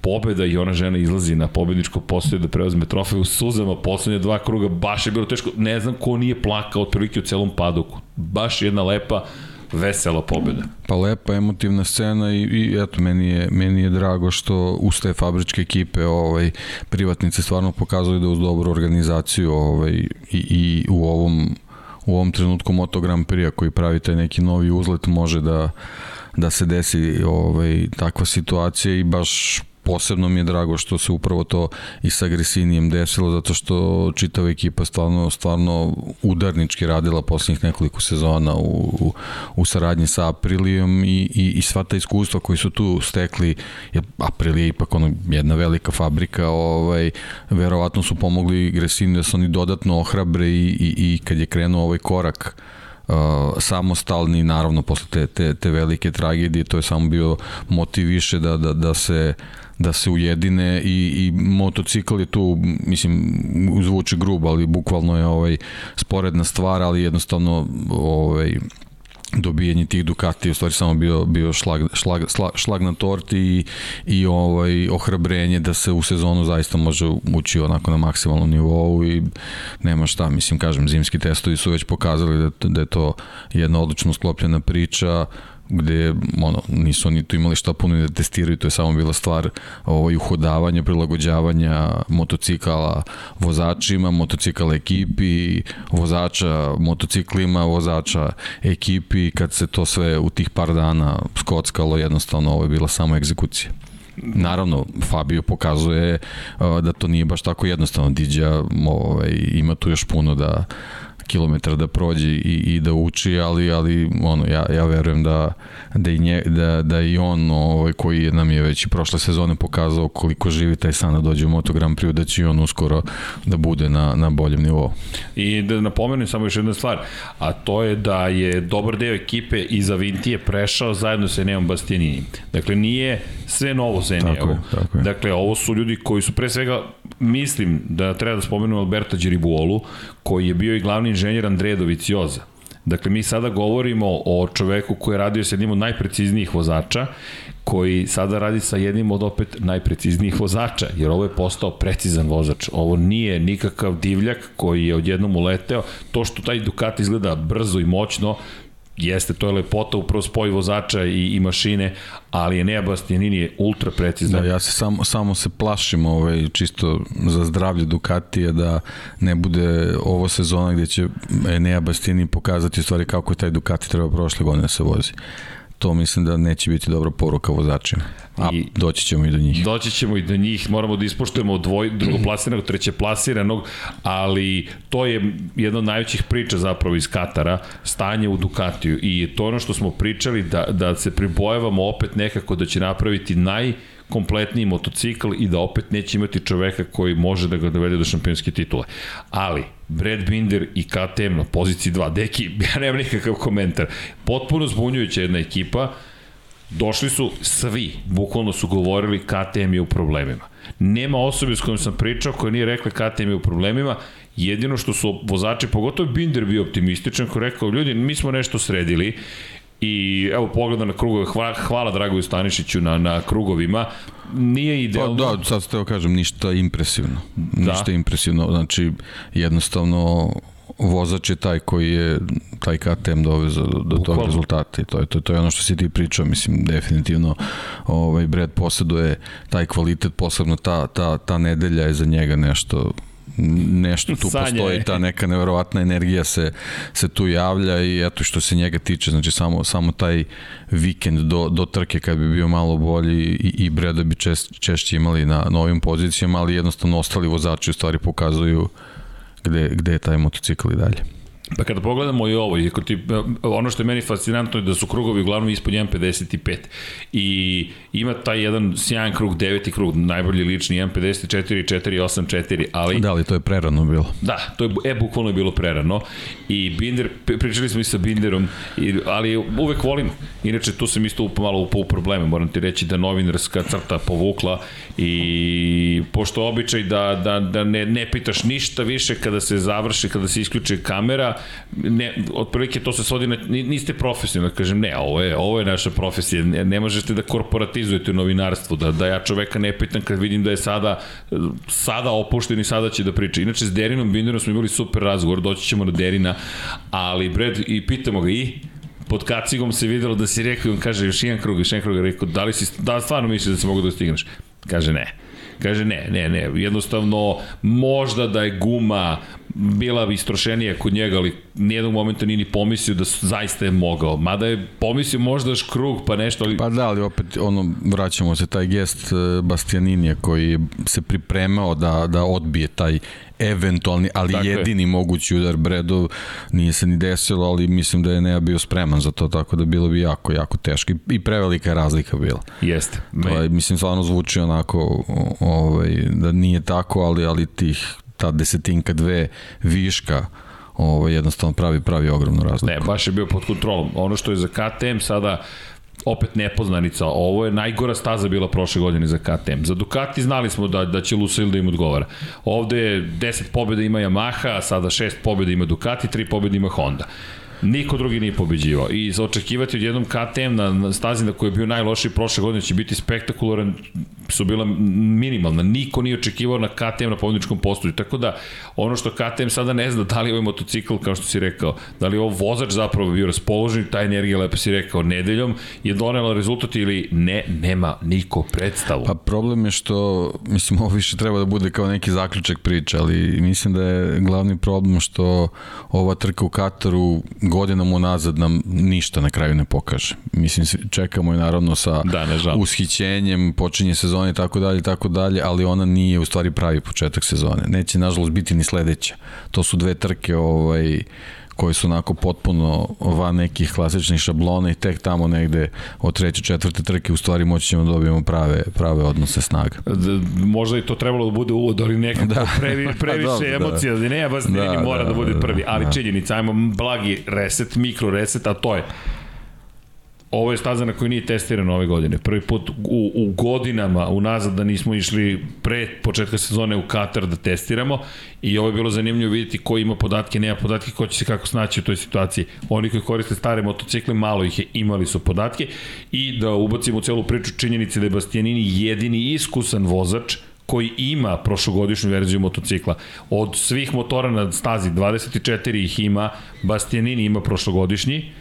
[SPEAKER 2] pobeda i ona žena izlazi na pobedničko postoje da preuzme trofej u suzama poslednje dva kruga, baš je bilo teško, ne znam ko nije plakao otprilike u celom padoku, baš jedna lepa vesela pobeda.
[SPEAKER 3] Pa lepa emotivna scena i, i eto meni je meni je drago što uz te fabričke ekipe ovaj privatnice stvarno pokazuju da uz dobru organizaciju ovaj i, i u ovom u ovom trenutku Moto Grand Prix koji pravi taj neki novi uzlet može da da se desi ovaj, takva situacija i baš posebno mi je drago što se upravo to i sa Gresinijem desilo zato što čitava ekipa stvarno, stvarno udarnički radila poslednjih nekoliko sezona u, u, u saradnji sa Aprilijom i, i, i sva ta iskustva koji su tu stekli jer Aprilija je ipak ono, jedna velika fabrika ovaj, verovatno su pomogli Gresini da se oni dodatno ohrabre i, i, i kad je krenuo ovaj korak uh, samostalni, naravno posle te, te, te velike tragedije, to je samo bio motiv više da, da, da se da se ujedine i, i motocikl je tu, mislim, zvuči grubo, ali bukvalno je ovaj sporedna stvar, ali jednostavno ovaj, dobijanje tih Ducati u stvari samo bio bio šlag, šlag, šlag, šlag na torti i, i ovaj ohrabrenje da se u sezonu zaista može ući onako na maksimalnom nivou i nema šta, mislim kažem zimski testovi su već pokazali da, da je to jedna odlično sklopljena priča gde ono, nisu oni tu imali šta puno da testiraju, to je samo bila stvar ovaj, uhodavanja, prilagođavanja motocikala vozačima, motocikala ekipi, vozača motociklima, vozača ekipi, kad se to sve u tih par dana skockalo, jednostavno ovo je bila samo egzekucija. Naravno, Fabio pokazuje uh, da to nije baš tako jednostavno. Diđa ovaj, ima tu još puno da, kilometra da prođe i, i da uči, ali, ali ono, ja, ja verujem da, da, i nje, da, da i on ovaj, koji je, nam je već i prošle sezone pokazao koliko živi taj san da dođe u Moto Grand Prix, da će i on uskoro da bude na, na boljem nivou.
[SPEAKER 2] I da napomenem samo još jedna stvar, a to je da je dobar deo ekipe iz Avintije prešao zajedno sa Neom Bastianini. Dakle, nije sve novo za Eneo. Tako je, tako je. Dakle, ovo su ljudi koji su pre svega, mislim da treba da spomenu Alberta Đeribuolu, koji je bio i glavni inženjer Andreja Dovicioza. Dakle, mi sada govorimo o čoveku koji je radio sa jednim od najpreciznijih vozača, koji sada radi sa jednim od opet najpreciznijih vozača, jer ovo je postao precizan vozač. Ovo nije nikakav divljak koji je odjednom uleteo. To što taj Ducati izgleda brzo i moćno, jeste, to je lepota upravo spoj vozača i, i mašine, ali je Nea Bastianini je ultra precizan.
[SPEAKER 3] Da, ja se samo, samo se plašim ovaj, čisto za zdravlje Ducatija da ne bude ovo sezona gde će Nea Bastianini pokazati stvari kako je taj Ducati treba prošle godine da se vozi to mislim da neće biti dobra poruka vozačima. A I, doći ćemo i do njih.
[SPEAKER 2] Doći ćemo i do njih, moramo da ispoštujemo dvoj, drugoplasiranog, trećeplasiranog, ali to je jedna od najvećih priča zapravo iz Katara, stanje u Ducatiju i to ono što smo pričali da, da se pribojavamo opet nekako da će napraviti naj kompletniji motocikl i da opet neće imati čoveka koji može da ga dovede do šampionske titule. Ali, Brad Binder i KTM na poziciji 2, deki, ja nemam nikakav komentar. Potpuno zbunjujuća jedna ekipa, došli su svi, bukvalno su govorili KTM je u problemima. Nema osobe s kojom sam pričao koja nije rekla KTM je u problemima, jedino što su vozači, pogotovo Binder bio optimističan, koji rekao, ljudi, mi smo nešto sredili I evo pogleda na krugove, hvala, hvala Dragoju Stanišiću na, na krugovima. Nije idealno.
[SPEAKER 3] Pa da, sad ste kažem, ništa impresivno. Da. Ništa impresivno, znači jednostavno vozač je taj koji je taj KTM dovezao do, do tog rezultata i to je, to, to je ono što si ti pričao, mislim definitivno ovaj Brad poseduje taj kvalitet, posebno ta, ta, ta nedelja je za njega nešto nešto tu Sanje. postoji, ta neka neverovatna energija se, se tu javlja i eto što se njega tiče, znači samo, samo taj vikend do, do trke kad bi bio malo bolji i, i Breda bi čest, češće imali na novim pozicijama, ali jednostavno ostali vozači u stvari pokazuju gde, gde je taj motocikl i dalje.
[SPEAKER 2] Pa kada pogledamo i ovo, ti, ono što je meni fascinantno je da su krugovi uglavnom ispod 1.55 i ima taj jedan sjajan krug, deveti krug, najbolji lični 1.54, 4.84, ali...
[SPEAKER 3] Da, ali to je prerano bilo.
[SPEAKER 2] Da, to je, e, bukvalno je bilo prerano i Binder, pričali smo i sa Binderom, i, ali uvek volim, inače tu sam isto malo upao u probleme, moram ti reći da novinarska crta povukla i pošto običaj da, da, da ne, ne pitaš ništa više kada se završi, kada se isključi kamera, ne, otprilike to se svodi na, niste profesionalni, kažem ne, ovo je, ovo je naša profesija, ne, ne možete da korporatizujete novinarstvo, da, da ja čoveka ne pitam kad vidim da je sada, sada opušten i sada će da priča. Inače, s Derinom Binderom smo imali super razgovor, doći ćemo na Derina, ali Brad, i pitamo ga i, pod kacigom se videlo da si rekao, on kaže još jedan krug, još jedan krug, rekao, da li si, da stvarno misliš da se mogu da stigneš? Kaže ne. Kaže ne, ne, ne, jednostavno možda da je guma bila istrošenija kod njega, ali nijednog momenta nije ni pomislio da zaista je mogao. Mada je pomislio možda još krug pa nešto, ali...
[SPEAKER 3] Pa da, ali opet ono, vraćamo se taj gest e, Bastianinija koji se pripremao da, da odbije taj eventualni, ali tako jedini je. mogući udar Bredov nije se ni desilo, ali mislim da je Nea bio spreman za to, tako da bilo bi jako, jako teško i, i prevelika je razlika bila.
[SPEAKER 2] Jeste.
[SPEAKER 3] To je, mislim, stvarno zvuči onako ovaj, da nije tako, ali, ali tih ta desetinka dve viška ovo, jednostavno pravi, pravi ogromnu razliku.
[SPEAKER 2] Ne, baš je bio pod kontrolom. Ono što je za KTM sada opet nepoznanica. Ovo je najgora staza bila prošle godine za KTM. Za Ducati znali smo da, da će Lusail da im odgovara. Ovde je 10 pobjeda ima Yamaha, sada 6 pobjeda ima Ducati, 3 pobjeda ima Honda. Niko drugi nije pobeđivao. I očekivati od jednom KTM na, na stazi na kojoj je bio najlošiji prošle godine će biti spektakularan su bila minimalna. Niko nije očekivao na KTM na pobedničkom postoju. Tako da, ono što KTM sada ne zna, da li je ovaj motocikl, kao što si rekao, da li je ovo vozač zapravo bio raspoložen, ta energija, lepo si rekao, nedeljom, je donela rezultat ili ne, nema niko predstavu.
[SPEAKER 3] Pa problem je što, mislim, ovo više treba da bude kao neki zaključak priče, ali mislim da je glavni problem što ova trka u Kataru godinom unazad nam ništa na kraju ne pokaže. Mislim, čekamo i naravno sa da, ne, ushićenjem, počinje sezone i tako dalje, tako dalje, ali ona nije u stvari pravi početak sezone. Neće, nažalost, biti ni sledeća. To su dve trke ovaj, koji su onako potpuno van nekih klasičnih šablona i tek tamo negde od treće, četvrte trke u stvari moći ćemo da dobijemo prave, prave odnose snaga.
[SPEAKER 2] Da, možda i to trebalo da bude uvod, ali nekako da. previ, previše da, emocija, da, ne, baš da, mora da, da bude prvi, ali da. činjenica, ajmo blagi reset, mikro reset, a to je ovo je staza na kojoj nije testirano ove godine. Prvi put u, u godinama unazad da nismo išli pre početka sezone u Katar da testiramo i ovo je bilo zanimljivo vidjeti ko ima podatke, nema podatke, ko će se kako snaći u toj situaciji. Oni koji koriste stare motocikle, malo ih je, imali su podatke i da ubacimo u celu priču činjenice da je Bastianini jedini iskusan vozač koji ima prošlogodišnju verziju motocikla. Od svih motora na stazi, 24 ih ima, Bastianini ima prošlogodišnji,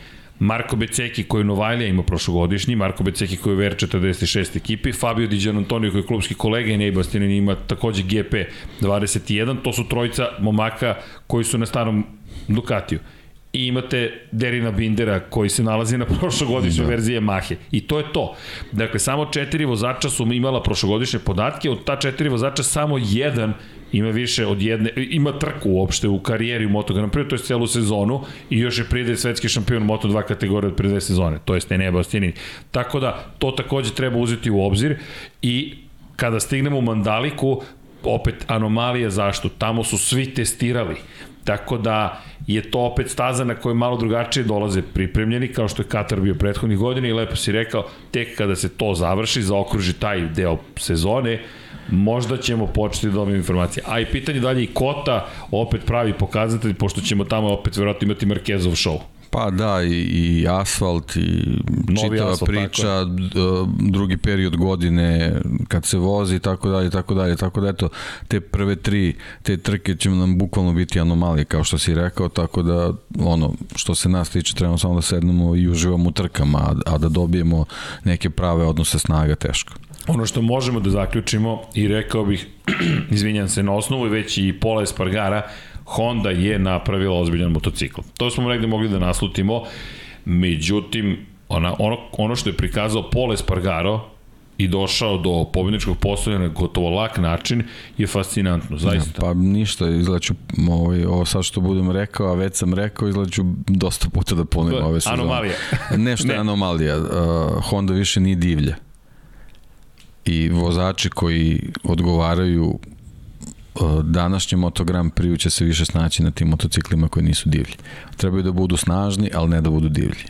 [SPEAKER 2] Marko Beceki koji je Novajlija ima prošlogodišnji, Marko Beceki koji je u VR46 ekipi, Fabio Di Antonio koji je klubski kolega i Nejbastinin ima takođe GP 21, to su trojica momaka koji su na starom Ducatiju i imate Derina Bindera koji se nalazi na prošlogodišnjoj da. verziji Yamahe. I to je to. Dakle, samo četiri vozača su imala prošlogodišnje podatke, od ta četiri vozača samo jedan ima više od jedne, ima trku uopšte u karijeri u Moto Grand Prix, to je celu sezonu i još je pride svetski šampion Moto 2 kategorije od pre dve sezone, to jest Enea Bastianini. Tako da, to takođe treba uzeti u obzir i kada stignemo u Mandaliku, opet anomalija zašto? Tamo su svi testirali. Tako da je to opet staza na kojoj malo drugačije dolaze pripremljeni, kao što je Katar bio prethodnih godina i lepo si rekao, tek kada se to završi, zaokruži taj deo sezone, možda ćemo početi da dobijemo informacije. A i pitanje dalje i Kota opet pravi pokazatelj, pošto ćemo tamo opet verovatno imati Markezov show.
[SPEAKER 3] Pa da, i, i asfalt, i Novi čitava asfalt, priča, drugi period godine kad se vozi i tako dalje, tako dalje, tako da eto, te prve tri, te trke će nam bukvalno biti anomalije, kao što si rekao, tako da, ono, što se nas tiče, trebamo samo da sednemo i uživamo u trkama, a, a da dobijemo neke prave odnose snaga teško.
[SPEAKER 2] Ono što možemo da zaključimo i rekao bih, izvinjam se, na osnovu već i Pola Espargara, Honda je napravila ozbiljan motocikl. To smo negde mogli da naslutimo, međutim, ona, ono, ono što je prikazao Paul Espargaro i došao do pobjedničkog postoja na gotovo lak način je fascinantno, zaista.
[SPEAKER 3] Ja, pa ništa, izlaću ovaj, ovo sad što budem rekao, a već sam rekao, izlaću dosta puta da ponovim ove sezone.
[SPEAKER 2] Anomalija.
[SPEAKER 3] Nešto ne. je anomalija. Uh, Honda više nije divlja. I vozači koji odgovaraju današnji Moto Grand Prix će se više snaći na tim motociklima koji nisu divlji. Trebaju da budu snažni, ali ne da budu divlji.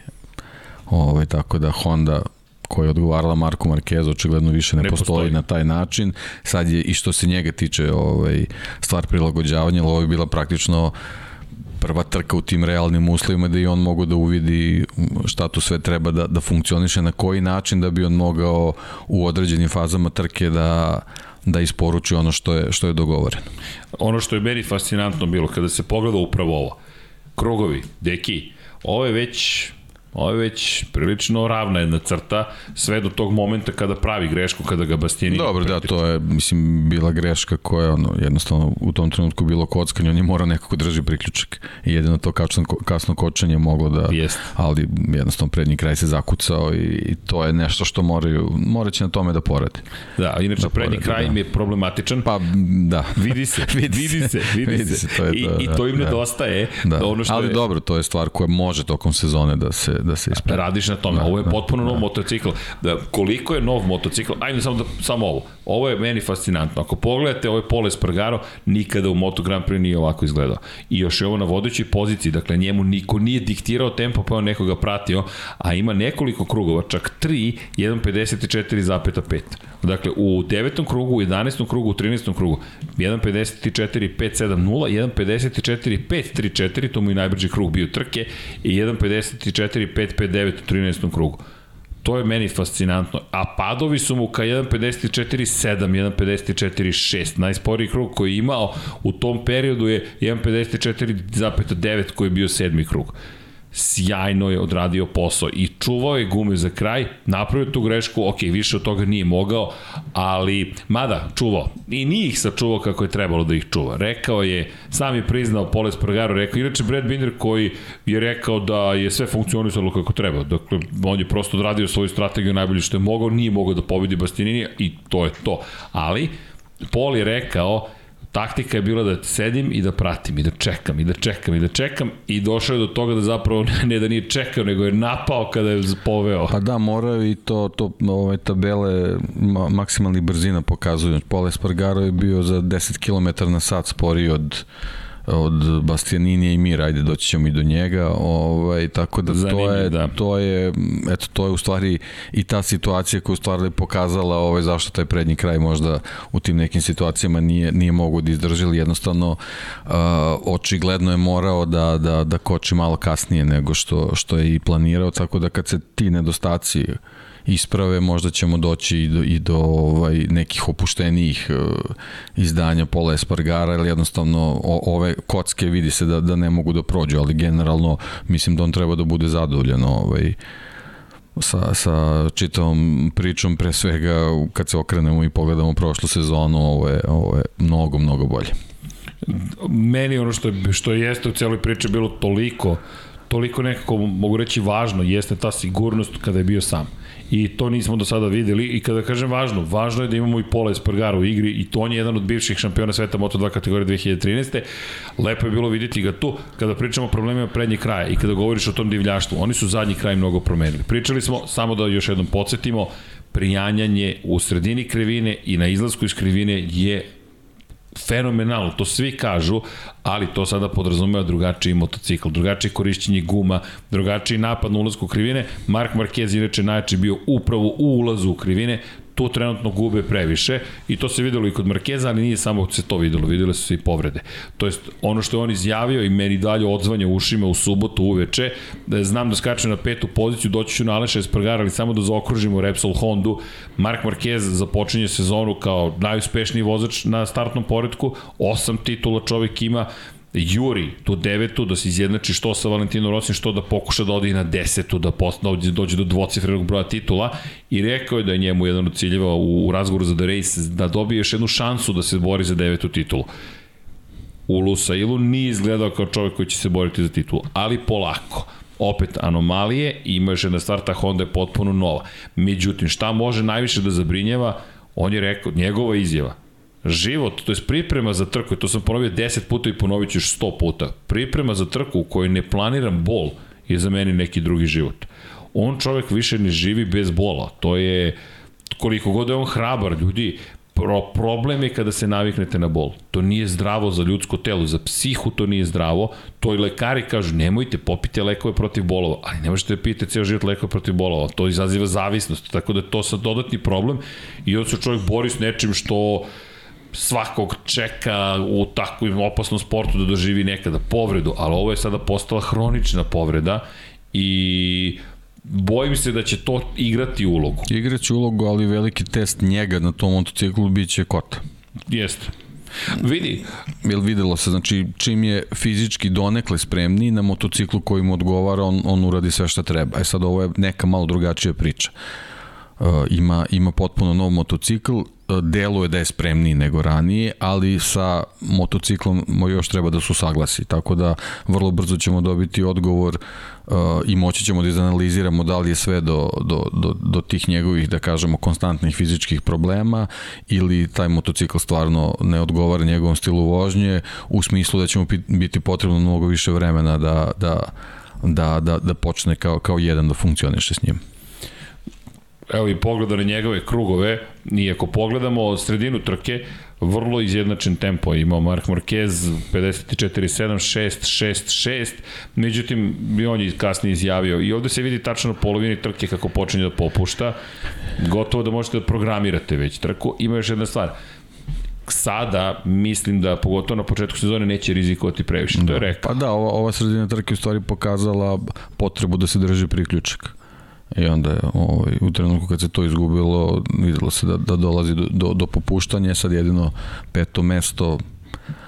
[SPEAKER 3] Ovaj, tako da Honda koja je odgovarala Marku Markezu, očigledno više ne, ne postoji, postoji na taj način. Sad je i što se njega tiče ovaj, stvar prilagođavanja, ali ovo je bila praktično prva trka u tim realnim uslovima da i on mogu da uvidi šta tu sve treba da, da funkcioniše, na koji način da bi on mogao u određenim fazama trke da da isporuči ono što je, što je dogovoreno.
[SPEAKER 2] Ono što je meni fascinantno bilo kada se pogleda upravo ovo, krugovi, deki, ovo je već Ovo je već prilično ravna jedna crta, sve do tog momenta kada pravi grešku, kada ga Bastianini...
[SPEAKER 3] Dobro, da, to je, mislim, bila greška koja, ono, jednostavno, u tom trenutku bilo kockanje, on je morao nekako drži priključak. I jedino to kasno, kasno kočanje moglo da...
[SPEAKER 2] Jest.
[SPEAKER 3] Ali, jednostavno, prednji kraj se zakucao i, i to je nešto što moraju, moraće na tome da porade.
[SPEAKER 2] Da, inače, da prednji porade, kraj da. im je problematičan.
[SPEAKER 3] Pa, da.
[SPEAKER 2] Vidi se, vidi, vidi se, vidi, vidi se. se to je I, to, I to im da, nedostaje.
[SPEAKER 3] Da. Ono što Ali je... dobro, to je stvar koja može tokom sezone da se da se ispravi.
[SPEAKER 2] Radiš na tome, da, ovo je da, potpuno da, nov da. motocikl. Da, koliko je nov motocikl, ajde samo, da, samo ovo, ovo je meni fascinantno. Ako pogledate ovaj Pole Spargaro, nikada u Moto Grand Prix nije ovako izgledao. I još je ovo na vodećoj poziciji, dakle njemu niko nije diktirao tempo pa on nekoga pratio, a ima nekoliko krugova, čak 3, 1.54,5. Dakle, u devetom krugu, u 11. krugu, u 13. krugu, 1.54.570, 1.54.534, to mu je najbrži krug bio trke, i 1.54.559 u 13. krugu. To je meni fascinantno. A padovi su mu ka 1.54.7, 1.54.6. Najsporiji krug koji je imao u tom periodu je 1.54.9 koji je bio sedmi krug sjajno je odradio posao i čuvao je gume za kraj, napravio tu grešku, ok, više od toga nije mogao, ali, mada, čuvao. I nije ih sačuvao kako je trebalo da ih čuva. Rekao je, sam je priznao Poles Pragaru, rekao, inače Brad Binder koji je rekao da je sve funkcionisalo kako treba. Dakle, on je prosto odradio svoju strategiju najbolje što je mogao, nije mogao da pobedi Bastianini i to je to. Ali, Pol je rekao, taktika je bila da sedim i da pratim i da čekam i da čekam i da čekam i došao je do toga da zapravo ne da nije čekao nego je napao kada je poveo.
[SPEAKER 3] Pa da, moraju i to, to ove tabele maksimalnih brzina pokazuju. Pole Spargaro je bio za 10 km na sat sporiji od od Bastianinija i Mir, ajde doći ćemo i do njega, ovaj, tako da Zanimljiv, to je, da. to je, eto, to je u stvari i ta situacija koja u stvari pokazala ovaj, zašto taj prednji kraj možda u tim nekim situacijama nije, nije mogu da izdržili, jednostavno uh, očigledno je morao da, da, da koči malo kasnije nego što, što je i planirao, tako da kad se ti nedostaci isprave, možda ćemo doći i do, i do ovaj, nekih opuštenijih uh, izdanja Pola Espargara, ili jednostavno o, ove kocke vidi se da, da ne mogu da prođu, ali generalno mislim da on treba da bude zadovoljan ovaj, sa, sa čitavom pričom, pre svega kad se okrenemo i pogledamo prošlu sezonu, ovo je, ovo je mnogo, mnogo bolje.
[SPEAKER 2] Meni ono što, što jeste u celoj priči bilo toliko, toliko nekako mogu reći važno, jeste ta sigurnost kada je bio sam i to nismo do sada videli i kada kažem važno, važno je da imamo i Pola Espargaro u igri i to on je jedan od bivših šampiona sveta Moto2 kategorije 2013. Lepo je bilo videti ga tu kada pričamo o problemima prednjeg kraja i kada govoriš o tom divljaštvu, oni su zadnji kraj mnogo promenili. Pričali smo, samo da još jednom podsjetimo, prijanjanje u sredini krivine i na izlasku iz krivine je fenomenalno, to svi kažu, ali to sada podrazumeva drugačiji motocikl, drugačije korišćenje guma, drugačiji napad na ulazku krivine. Mark Marquez inače najjači bio upravo u ulazu u krivine, tu trenutno gube previše i to se videlo i kod Markeza, ali nije samo se to videlo, videle su se i povrede. To jest, ono što je on izjavio i meni dalje odzvanja ušima u subotu uveče, da znam da skačem na petu poziciju, doći ću na Aleša Espargara, ali samo da zaokružimo Repsol Hondu. Mark Marquez započinje sezonu kao najuspešniji vozač na startnom poredku, osam titula čovek ima, juri tu devetu, da se izjednači što sa Valentino Rossi, što da pokuša da ode i na desetu, da dođe, dođe do dvocifrenog broja titula i rekao je da je njemu jedan od ciljeva u, u razgovoru za The Race da dobije još jednu šansu da se bori za devetu titulu. U Lusailu nije izgledao kao čovjek koji će se boriti za titulu, ali polako opet anomalije i ima još jedna stvar, ta Honda je potpuno nova. Međutim, šta može najviše da zabrinjeva, on je rekao, njegova izjava, život, to je priprema za trku, to sam ponovio 10 puta i ponovit ću 100 puta, priprema za trku u kojoj ne planiram bol je za meni neki drugi život. On čovek više ne živi bez bola, to je koliko god je on hrabar, ljudi, Pro, problem je kada se naviknete na bol. To nije zdravo za ljudsko telo, za psihu to nije zdravo. To i lekari kažu, nemojte, popite lekove protiv bolova, ali ne možete da pijete ceo život lekove protiv bolova. To izaziva zavisnost, tako da to sad dodatni problem i on se čovjek bori s nečim što svakog čeka u takvom opasnom sportu da doživi nekada povredu, ali ovo je sada postala hronična povreda i bojim se da će to igrati ulogu.
[SPEAKER 3] Igraće ulogu, ali veliki test njega na tom motociklu biće kota.
[SPEAKER 2] Jeste. Vidi.
[SPEAKER 3] Jel videlo se, znači čim je fizički donekle spremniji na motociklu koji mu odgovara, on, on uradi sve što treba. E sad ovo je neka malo drugačija priča. Uh, ima, ima potpuno nov motocikl, deluje da je spremniji nego ranije, ali sa motociklom još treba da su saglasi, tako da vrlo brzo ćemo dobiti odgovor uh, i moći ćemo da izanaliziramo da li je sve do, do, do, do tih njegovih, da kažemo, konstantnih fizičkih problema ili taj motocikl stvarno ne odgovara njegovom stilu vožnje u smislu da ćemo biti potrebno mnogo više vremena da, da da, da, da počne kao, kao jedan da funkcioniše s njim.
[SPEAKER 2] Evo i pogleda na njegove krugove, i ako pogledamo sredinu trke, vrlo izjednačen tempo imao Mark Marquez 54-7, 6-6-6 međutim on je kasnije izjavio i ovde se vidi tačno na polovini trke kako počinje da popušta gotovo da možete da programirate već trku ima još jedna stvar sada mislim da pogotovo na početku sezone neće rizikovati previše, to je da. rekao.
[SPEAKER 3] Pa da, ova, ova sredina trke u stvari pokazala potrebu da se drži priključak. I onda je ovaj, u trenutku kad se to izgubilo, videlo se da, da dolazi do, do, do popuštanja, sad jedino peto mesto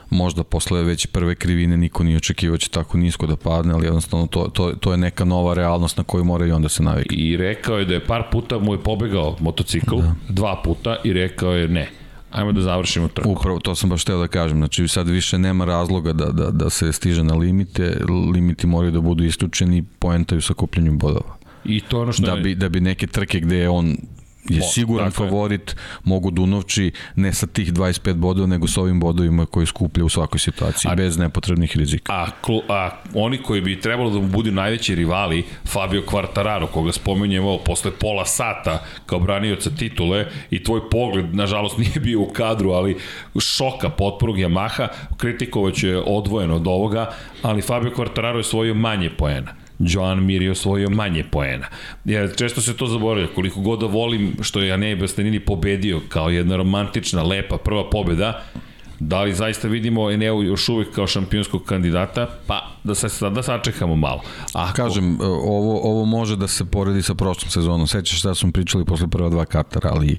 [SPEAKER 3] možda posle već prve krivine niko nije očekivao da će tako nisko da padne, ali jednostavno to, to, to je neka nova realnost na koju mora i onda se navikne.
[SPEAKER 2] I rekao je da je par puta mu je pobegao motocikl, da. dva puta, i rekao je ne, ajmo da završimo trku.
[SPEAKER 3] Upravo, to sam baš teo da kažem. Znači, sad više nema razloga da, da, da se stiže na limite, limiti moraju da budu isključeni, poentaju sa kupljenjem bodova.
[SPEAKER 2] I to ono što
[SPEAKER 3] da bi, da bi neke trke gde je on je siguran dakle. favorit, mogu Dunovči ne sa tih 25 bodova, nego sa ovim bodovima koji skuplja u svakoj situaciji, a, bez nepotrebnih rizika.
[SPEAKER 2] A, klu, a oni koji bi trebalo da mu budu najveći rivali, Fabio Quartararo, koga spomenjemo posle pola sata kao branioca titule i tvoj pogled, nažalost, nije bio u kadru, ali šoka potporog Yamaha, kritikovaće odvojeno od ovoga, ali Fabio Quartararo je svojio manje poena Joan Mir je osvojio manje poena. Ja, često se to zaboravlja, koliko god da volim što je Anej Bastanini pobedio kao jedna romantična, lepa prva pobeda, da li zaista vidimo Eneu još uvek kao šampionskog kandidata, pa da se da sačekamo malo.
[SPEAKER 3] Ako... Kažem, ovo, ovo može da se poredi sa prošlom sezonom. Sećaš šta smo pričali posle prva dva Katara, ali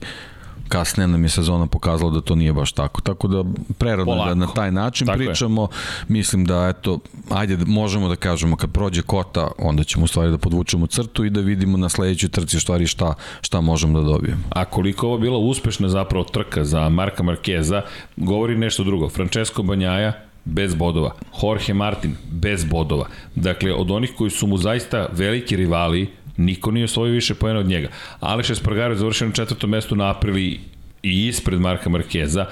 [SPEAKER 3] kasnije nam je sezona pokazala da to nije baš tako. Tako da preradno da na taj način tako pričamo. Je. Mislim da eto, ajde možemo da kažemo kad prođe kota, onda ćemo u stvari da podvučemo crtu i da vidimo na sledećoj trci stvari šta, šta možemo da dobijemo.
[SPEAKER 2] A koliko ovo bila uspešna zapravo trka za Marka Markeza, govori nešto drugo. Francesco Banjaja, bez bodova. Jorge Martin, bez bodova. Dakle, od onih koji su mu zaista veliki rivali, Niko nije osvojio više pojena od njega. Aleš Espargaro je završio na četvrtom mestu na aprili i ispred Marka Markeza,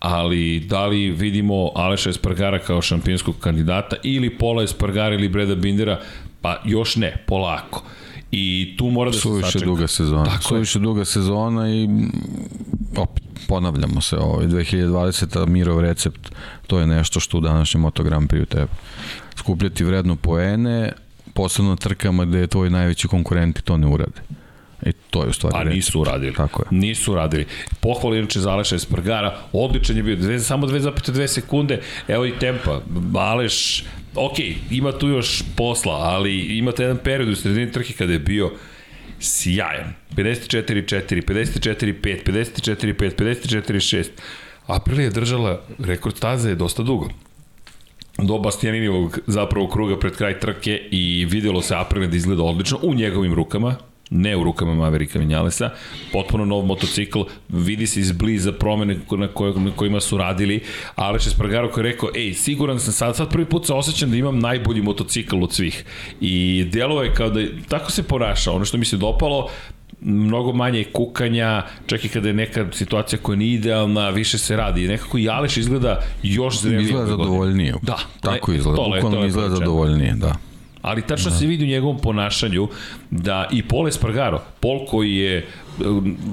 [SPEAKER 2] ali da li vidimo Aleša Espargara kao šampionskog kandidata ili Pola Espargara ili Breda Bindera, pa još ne, polako. I tu mora da se
[SPEAKER 3] Suviše sačeka. duga sezona. Tako Suviše je. duga sezona i opet ponavljamo se, ovaj 2020. Mirov recept, to je nešto što u današnjem Moto Grand Prix treba. Skupljati vredno poene, posebno na trkama gde je tvoj najveći konkurenti to ne urade. I to je u stvari.
[SPEAKER 2] A pa nisu uradili. Tako je. Nisu uradili. Pohvala inače za Aleša Espargara, odličan je bio, dve, samo 2,2 sekunde, evo i tempa. Aleš, ok, ima tu još posla, ali imate jedan period u sredini trke kada je bio sjajan. 54-4, 54-5, 54-5, 54-6. Aprilia je držala rekord staze dosta dugo do Bastianinivog zapravo kruga pred kraj trke i videlo se Aprilia da izgleda odlično u njegovim rukama, ne u rukama Maverika Vinjalesa, potpuno nov motocikl, vidi se izbliza promene na, koje, na kojima su radili, Aleš Espargaro koji je rekao, ej, siguran sam sad, sad prvi put se osjećam da imam najbolji motocikl od svih. I delo je kao da, tako se ponaša, ono što mi se dopalo, mnogo manje kukanja, čak i kada je neka situacija koja nije idealna, više se radi. I nekako i Aleš izgleda još zrelije.
[SPEAKER 3] Izgleda zadovoljnije.
[SPEAKER 2] Da.
[SPEAKER 3] Tako izgleda. Bukvalno izgleda zadovoljnije, da.
[SPEAKER 2] Ali tačno da. se vidi u njegovom ponašanju da i Pol Espargaro, Pol koji je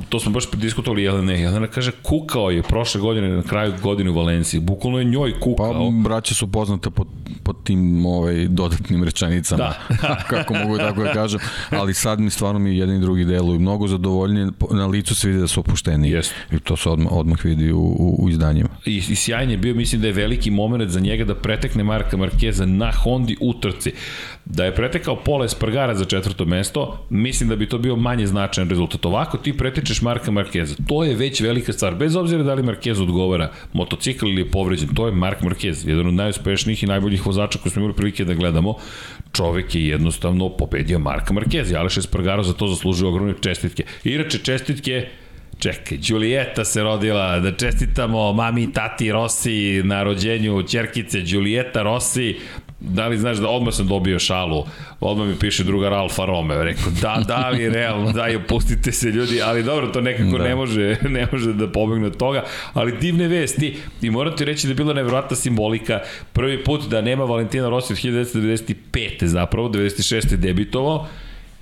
[SPEAKER 2] to smo baš prediskutovali Jelene, Jelena kaže kukao je prošle godine na kraju godine u Valenciji, bukvalno je njoj kukao.
[SPEAKER 3] Pa braće su poznate pod, pod tim ovaj, dodatnim rečanicama, da. kako mogu tako da kažem, ali sad mi stvarno mi jedan i drugi deluju mnogo zadovoljnije, na licu se vidi da su opušteni yes. i to se odmah, odmah vidi u, u, u izdanjima.
[SPEAKER 2] I, I sjajan je bio, mislim da je veliki moment za njega da pretekne Marka Markeza na Hondi utrci. Da je pretekao Pola Espargara za četvrto mesto, mislim da bi to bio manje značajan rezultat. Ovako ti pretečeš Marka Markeza, to je već velika stvar. Bez obzira da li Markez odgovara motocikl ili je povređen, to je Mark Marquez, jedan od najuspešnijih i najboljih vozača koji smo imali prilike da gledamo. Čovek je jednostavno pobedio Marka Markeza. Aleš Espargaro za to zaslužuje ogromne čestitke. Inače, čestitke Čekaj, Đulijeta se rodila, da čestitamo mami i tati Rossi na rođenju čerkice Đulijeta Rossi, da li znaš da odmah sam dobio šalu, odmah mi piše druga Alfa Romeo, rekao da, da li realno, da, i opustite se ljudi, ali dobro, to nekako da. ne može, ne može da pobegne od toga, ali divne vesti i moram ti reći da je bila nevjerojatna simbolika, prvi put da nema Valentina Rossi od 1995. zapravo, 96. debitovao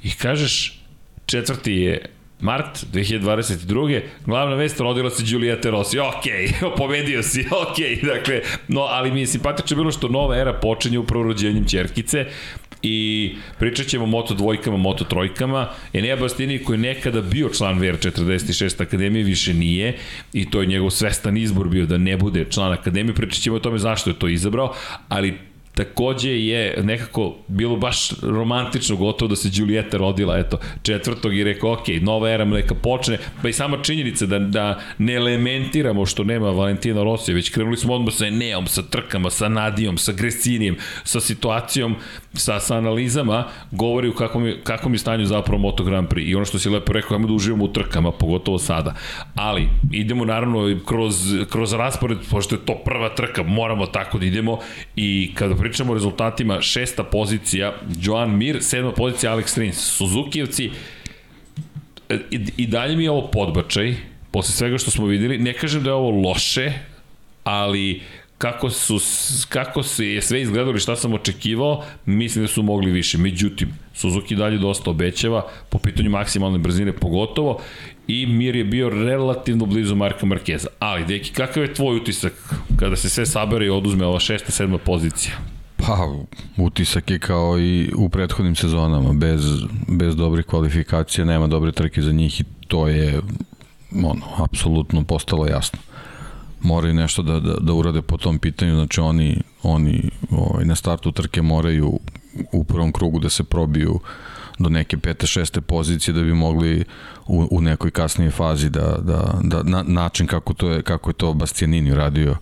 [SPEAKER 2] i kažeš, četvrti je Mart 2022. Glavna vest rodila se Giulietta Rossi. Ok, pobedio si, ok. Dakle, no, ali mi je simpatično bilo što nova era počinje upravo rođenjem Čerkice i pričat ćemo o moto dvojkama, moto trojkama. Enea Bastini koji je nekada bio član VR46 Akademije, više nije i to je njegov svestan izbor bio da ne bude član Akademije. Pričat ćemo o tome zašto je to izabrao, ali takođe je nekako bilo baš romantično gotovo da se Julieta rodila, eto, četvrtog i rekao, ok, nova era neka počne, pa i sama činjenica da, da ne elementiramo što nema Valentina Rosija, već krenuli smo odmah sa Eneom, sa trkama, sa Nadijom, sa Gresinijem, sa situacijom, sa, sa analizama, govori u kakvom kakvom je stanju zapravo Moto Grand Prix. I ono što si lepo rekao, ajmo da uživamo u trkama, pogotovo sada. Ali, idemo naravno kroz, kroz raspored, pošto je to prva trka, moramo tako da idemo i kada pričamo o rezultatima, šesta pozicija, Joan Mir, sedma pozicija, Alex Rins. Suzukijevci, i, i dalje mi je ovo podbačaj, posle svega što smo videli, ne kažem da je ovo loše, ali kako su kako se je sve izgledalo i šta sam očekivao, mislim da su mogli više. Međutim, Suzuki dalje dosta obećava po pitanju maksimalne brzine pogotovo i Mir je bio relativno blizu Marka Markeza. Ali, deki, kakav je tvoj utisak kada se sve sabere i oduzme ova šesta, sedma pozicija?
[SPEAKER 3] Pa, utisak je kao i u prethodnim sezonama, bez, bez dobrih kvalifikacija nema dobre trke za njih i to je ono, apsolutno postalo jasno. Moraju nešto da, da, da urade po tom pitanju, znači oni, oni ovaj, na startu trke moraju u prvom krugu da se probiju do neke pete, šeste pozicije da bi mogli u, u nekoj kasnijoj fazi da, da, da na, način kako to je kako je to Bastianini radio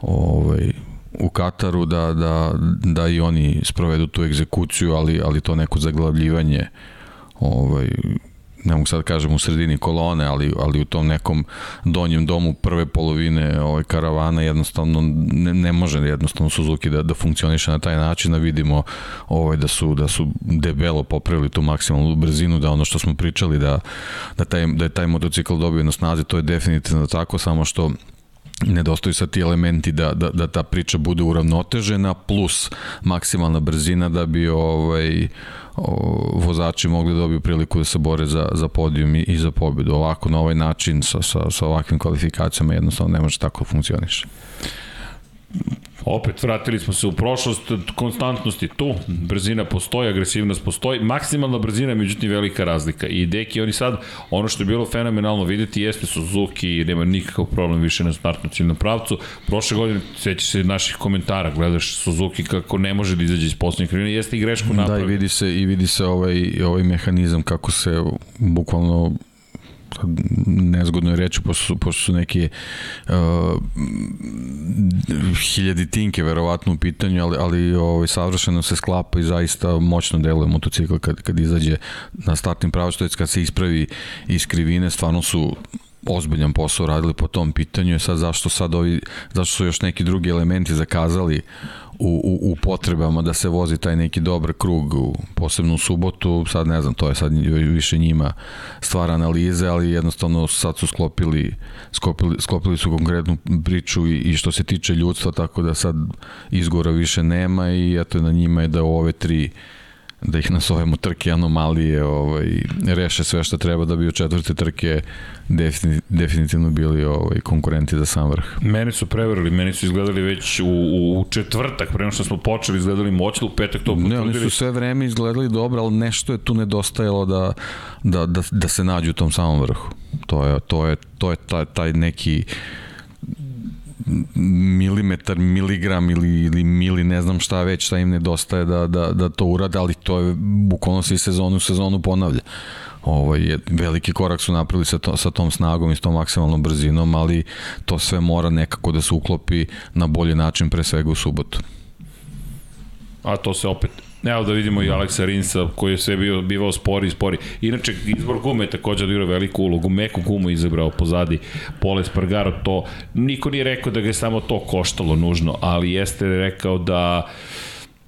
[SPEAKER 3] ovaj u Kataru da, da, da i oni sprovedu tu egzekuciju, ali, ali to neko zaglavljivanje ovaj, ne mogu sad da kažem u sredini kolone, ali, ali u tom nekom donjem domu prve polovine ovaj, karavana jednostavno ne, ne može jednostavno Suzuki da, da funkcioniše na taj način, da vidimo ovaj, da, su, da su debelo popravili tu maksimalnu brzinu, da ono što smo pričali da, da, taj, da je taj motocikl dobio na snazi, to je definitivno tako, samo što nedostaju sad ti elementi da, da, da ta priča bude uravnotežena plus maksimalna brzina da bi ovaj o, vozači mogli da dobiju priliku da se bore za, za podijum i, i za pobedu. Ovako, na ovaj način, sa, sa, sa ovakvim kvalifikacijama, jednostavno ne može tako da funkcioniše.
[SPEAKER 2] Opet vratili smo se u prošlost, konstantnost je tu, brzina postoji, agresivnost postoji, maksimalna brzina je međutim velika razlika. I deki oni sad, ono što je bilo fenomenalno videti jeste Suzuki, nema nikakav problem više na startnom ciljnom pravcu. Prošle godine, seći se naših komentara, gledaš Suzuki kako ne može da izađe iz poslednjeg krivina, jeste i grešku napravi.
[SPEAKER 3] Da, i vidi se, i vidi se ovaj, ovaj mehanizam kako se bukvalno nezgodno je reći, pošto su, pošto su neke uh, hiljaditinke verovatno u pitanju, ali, ali ovaj, savršeno se sklapa i zaista moćno deluje motocikl kad, kad izađe na startnim pravac, je kad se ispravi iz krivine, stvarno su ozbiljan posao radili po tom pitanju, sad zašto sad ovi, zašto su još neki drugi elementi zakazali u, u, u potrebama da se vozi taj neki dobar krug, posebno u subotu, sad ne znam, to je sad više njima stvar analize, ali jednostavno sad su sklopili, sklopili, sklopili su konkretnu priču i, i što se tiče ljudstva, tako da sad izgora više nema i eto na njima je da u ove tri da ih nazovemo trke anomalije ovaj, reše sve što treba da bi u četvrte trke definitivno bili ovaj, konkurenti za sam vrh.
[SPEAKER 2] Meni su prevarili, meni su izgledali već u, u, u četvrtak, prema što smo počeli izgledali moćno, u petak to
[SPEAKER 3] potrudili. Ne, oni su sve vreme izgledali dobro, ali nešto je tu nedostajalo da, da, da, da se nađu u tom samom vrhu. To je, to je, to je taj, taj neki milimetar, miligram ili, ili mili ne znam šta već, šta im nedostaje da, da, da to urade, ali to je bukvalno se i sezonu u sezonu ponavlja. Ovaj, veliki korak su napravili sa, to, sa tom snagom i s tom maksimalnom brzinom, ali to sve mora nekako da se uklopi na bolji način, pre svega u subotu.
[SPEAKER 2] A to se opet Evo da vidimo i Aleksa Rinsa koji je sve bio, bivao spori i spori. Inače, izbor gume je takođe odigrao veliku ulogu. Meku gumu izabrao pozadi Pole Spargaro. To, niko nije rekao da ga je samo to koštalo nužno, ali jeste rekao da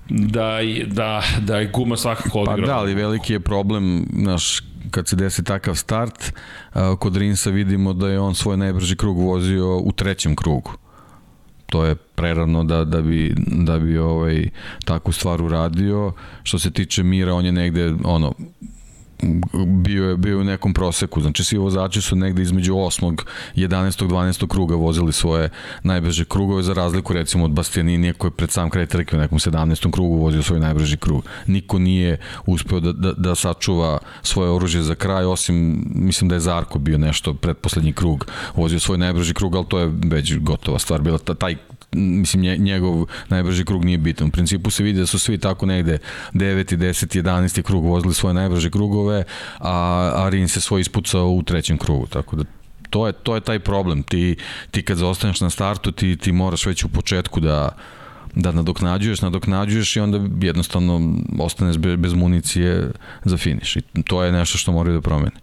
[SPEAKER 2] da, da, da je guma svakako odigrao.
[SPEAKER 3] Pa da, ali veliki je problem, naš, kad se desi takav start, kod Rinsa vidimo da je on svoj najbrži krug vozio u trećem krugu. To je prerano da, da bi, da bi ovaj, takvu stvar uradio. Što se tiče Mira, on je negde ono, bio je bio u nekom proseku. Znači svi vozači su negde između 8. 11. 12. kruga vozili svoje najbrže krugove za razliku recimo od Bastianinija koji je pred sam kraj trke u nekom 17. krugu vozio svoj najbrži krug. Niko nije uspeo da, da, da sačuva svoje oružje za kraj osim mislim da je Zarko bio nešto pred poslednji krug vozio svoj najbrži krug, ali to je već gotova stvar bila taj mislim njegov najbrži krug nije bitan. U principu se vidi da su svi tako negde 9. 10. 11. krug vozili svoje najbrže krugove, a, a Rin se svoj ispucao u trećem krugu, tako da to je, to je taj problem. Ti, ti kad zaostaneš na startu, ti, ti moraš već u početku da da nadoknađuješ, nadoknađuješ i onda jednostavno ostaneš bez municije za finiš. I to je nešto što moraju da promene.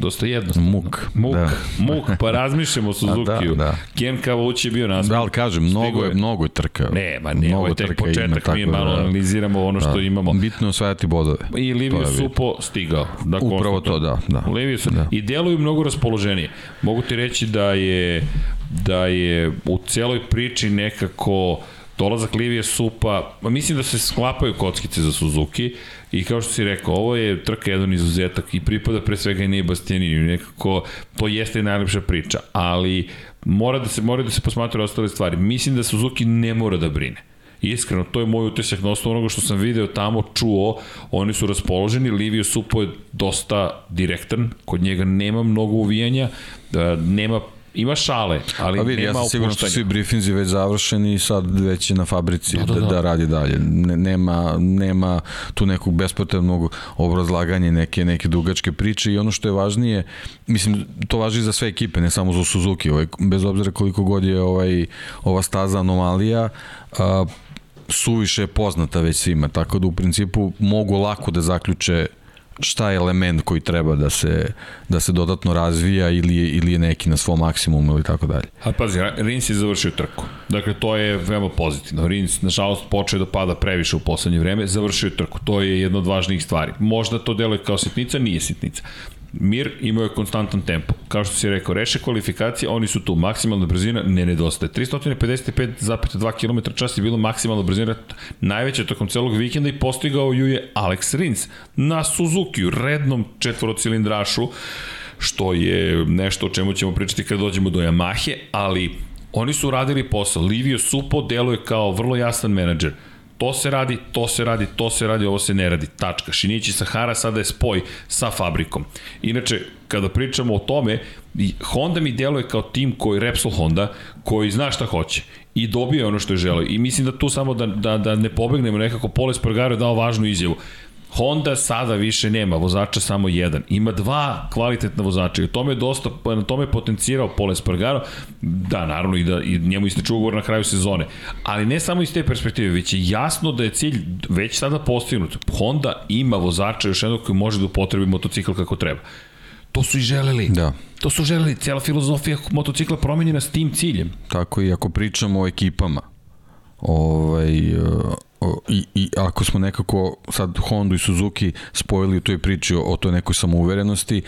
[SPEAKER 2] Dosta jednostavno.
[SPEAKER 3] Muk.
[SPEAKER 2] Muk, da. muk pa razmišljamo o Suzuki-u. Da, da. Ken Kavauć je bio nasmijek.
[SPEAKER 3] Da, ali kažem, mnogo je, mnogo je trka.
[SPEAKER 2] Ne, ma ne, ovo je tek početak, mi malo da, analiziramo ono što da. imamo.
[SPEAKER 3] Bitno je osvajati bodove.
[SPEAKER 2] I Livio Supo stigao. Da
[SPEAKER 3] Upravo to, da. da.
[SPEAKER 2] Livio Supo. Da. I deluju mnogo raspoloženije. Mogu ti reći da je da je u celoj priči nekako dolazak Livije Supa, mislim da se sklapaju kockice za Suzuki, I kao što si rekao, ovo je trka jedan izuzetak i pripada pre svega i ne Bastianini, nekako to jeste najlepša priča, ali mora da se mora da se posmatra ostale stvari. Mislim da Suzuki ne mora da brine. Iskreno, to je moj utisak na osnovu onoga što sam video tamo, čuo, oni su raspoloženi, Livio Supo je dosta direktan, kod njega nema mnogo uvijanja, da, nema Ima šale, ali pa vidi, nema ja sam siguran da
[SPEAKER 3] su svi briefinzi već završeni i sad već je na fabrici da, da, da. da radi dalje. Ne, nema, nema tu nekog bespotrebnog obrazlaganja, neke, neke dugačke priče i ono što je važnije, mislim, to važi za sve ekipe, ne samo za Suzuki, ovaj, bez obzira koliko god je ovaj, ova staza anomalija, a, suviše je poznata već svima, tako da u principu mogu lako da zaključe šta je element koji treba da se, da se dodatno razvija ili je, ili je neki na svom maksimumu ili tako dalje.
[SPEAKER 2] A pazi, Rins je završio trku. Dakle, to je veoma pozitivno. Rins, nažalost, počeo da pada previše u poslednje vreme, završio trku. To je jedna od važnijih stvari. Možda to deluje kao sitnica, nije sitnica. Mir imao je konstantan tempo. Kao što si rekao, reše kvalifikacije, oni su tu. Maksimalna brzina ne nedostaje. 355,2 km čas je bilo maksimalna brzina najveća tokom celog vikenda i postigao ju je Alex Rins na Suzuki, rednom četvorocilindrašu, što je nešto o čemu ćemo pričati kad dođemo do Yamahe, ali oni su radili posao. Livio Supo deluje kao vrlo jasan menadžer to se radi, to se radi, to se radi, ovo se ne radi. Tačka. Shinichi Sahara sada je spoj sa fabrikom. Inače, kada pričamo o tome, Honda mi deluje kao tim koji, Repsol Honda, koji zna šta hoće i dobio ono što je želeo. I mislim da tu samo da, da, da ne pobegnemo nekako, Pole Spargaro je dao važnu izjavu. Honda sada više nema vozača samo jedan. Ima dva kvalitetna vozača i tome je dosta, na tome je potencijirao Pole Spargaro, da naravno i da i njemu isteče ugovor na kraju sezone. Ali ne samo iz te perspektive, već je jasno da je cilj već sada postignut. Honda ima vozača još jednog koji može da upotrebi motocikl kako treba. To su i želeli.
[SPEAKER 3] Da.
[SPEAKER 2] To su želeli. Cijela filozofija motocikla promenjena s tim ciljem.
[SPEAKER 3] Tako i ako pričamo o ekipama, ovaj, i, i ako smo nekako sad Honda i Suzuki spojili u toj priči o, o toj nekoj samouverenosti,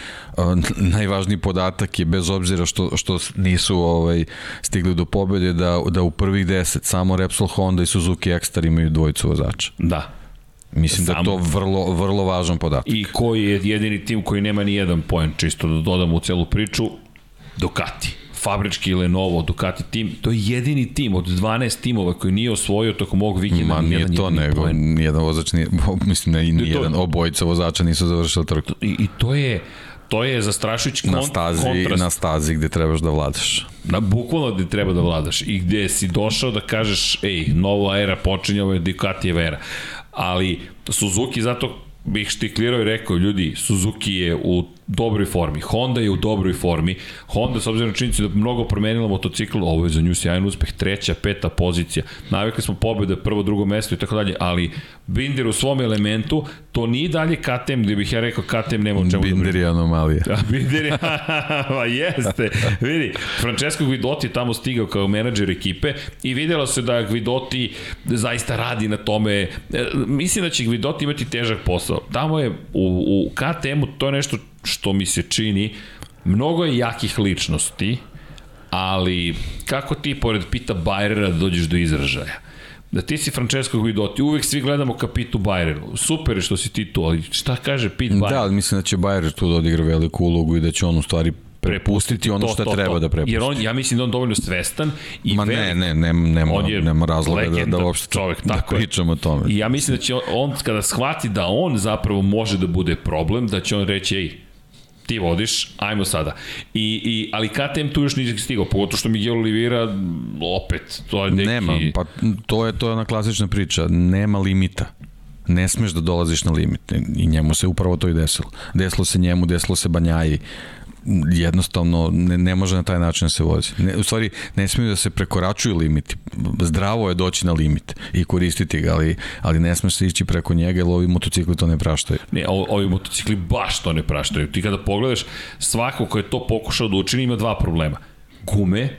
[SPEAKER 3] najvažniji podatak je bez obzira što, što nisu ovaj, stigli do pobede da, da u prvih deset samo Repsol Honda i Suzuki Ekstar imaju dvojicu vozača.
[SPEAKER 2] Da.
[SPEAKER 3] Mislim Samo. da je to vrlo, vrlo važan podatak.
[SPEAKER 2] I koji je jedini tim koji nema ni jedan poen, čisto da dodam u celu priču, Ducati fabrički Lenovo, Ducati tim, to je jedini tim od 12 timova koji nije osvojio tokom ovog vikenda.
[SPEAKER 3] Ma nije to, nego nijedan vozač nije, mislim, ne, nijedan, obojica vozača nisu završili trku.
[SPEAKER 2] I, I to je, to je zastrašujući kont,
[SPEAKER 3] na stazi,
[SPEAKER 2] kontrast.
[SPEAKER 3] Na stazi gde trebaš da vladaš.
[SPEAKER 2] Na, bukvalno gde treba da vladaš i gde si došao da kažeš, ej, nova era počinje, ovo je Ducatijeva era. Ali Suzuki zato bih štiklirao i rekao, ljudi, Suzuki je u dobroj formi. Honda je u dobroj formi. Honda, s obzirom na činjenicu da mnogo promenila motocikl, ovo je za nju sjajan uspeh, treća, peta pozicija. Navikli smo pobjede, prvo, drugo mesto i tako dalje, ali Binder u svom elementu, to nije dalje KTM, gde bih ja rekao KTM nema o čemu
[SPEAKER 3] da Binder je anomalija.
[SPEAKER 2] Da, Binder je, pa jeste. Vidi, Francesco Guidotti je tamo stigao kao menadžer ekipe i videlo se da Guidotti zaista radi na tome. E, mislim da će Guidotti imati težak posao. Tamo je u, u KTM-u to je nešto što mi se čini, mnogo je jakih ličnosti, ali kako ti pored Pita Bajrera dođeš do izražaja? da ti si Francesco Guidotti, uvek svi gledamo ka Pitu Bajeru. Super je što si ti tu, ali šta kaže Pit Bajer?
[SPEAKER 3] Da, ali mislim da će Bajer tu da odigra veliku ulogu i da će on u stvari prepustiti ono što to, treba to. da prepusti.
[SPEAKER 2] Jer on, ja mislim da on dovoljno svestan i
[SPEAKER 3] Ma velik, ne, ne, ne, nema, on je nema razloga da, da uopšte čovjek, da tako pričamo o tome.
[SPEAKER 2] I ja mislim da će on, on, kada shvati da on zapravo može da bude problem, da će on reći, ej, ti vodiš, ajmo sada. I, i, ali KTM tu još nije stigao, pogotovo što Miguel Oliveira, opet, to je neki...
[SPEAKER 3] Nema, pa to je, to je ona klasična priča, nema limita ne smeš da dolaziš na limit i njemu se upravo to i desilo. Desilo se njemu, desilo se Banjaji, jednostavno ne, ne može na taj način da se vozi. Ne, u stvari, ne smiju da se prekoračuju limiti. Zdravo je doći na limit i koristiti ga, ali, ali ne smeš se ići preko njega, jer ovi motocikli to ne praštaju.
[SPEAKER 2] Ne, ovi motocikli baš to ne praštaju. Ti kada pogledaš, svako ko je to pokušao da učini ima dva problema. Gume,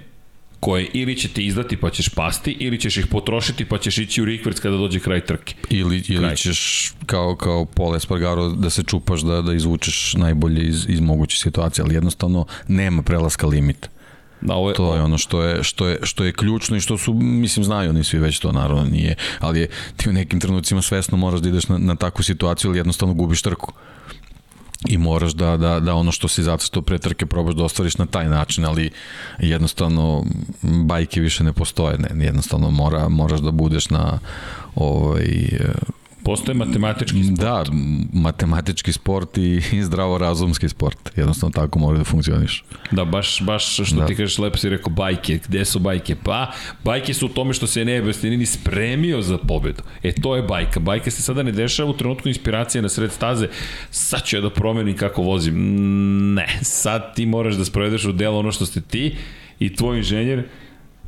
[SPEAKER 2] koje ili će te izdati pa ćeš pasti, ili ćeš ih potrošiti pa ćeš ići u rikverc kada dođe kraj trke.
[SPEAKER 3] Ili, ili kraj. ćeš kao, kao Pole Espargaro da se čupaš da, da izvučeš najbolje iz, iz moguće situacije, ali jednostavno nema prelaska limita. Da, ovo je, to je ono što je, što, je, što je ključno i što su, mislim, znaju oni svi već to, naravno nije, ali je, ti u nekim trenucima svesno moraš da ideš na, na takvu situaciju ili jednostavno gubiš trku i moraš da, da, da ono što si zacrtao pre trke probaš da ostvariš na taj način, ali jednostavno bajke više ne postoje, ne, jednostavno mora, moraš da budeš na ovaj,
[SPEAKER 2] Postoje matematički sport.
[SPEAKER 3] Da, matematički sport i, i zdravorazumski sport. Jednostavno tako mora da funkcioniš.
[SPEAKER 2] Da, baš, baš što da. ti kažeš, lepo si rekao bajke. Gde su bajke? Pa, bajke su u tome što se ne Bastianini spremio za pobedu. E, to je bajka. Bajka se sada ne dešava u trenutku inspiracije na sred staze. Sad ću ja da promenim kako vozim. Ne, sad ti moraš da sprovedeš u delo ono što ste ti i tvoj inženjer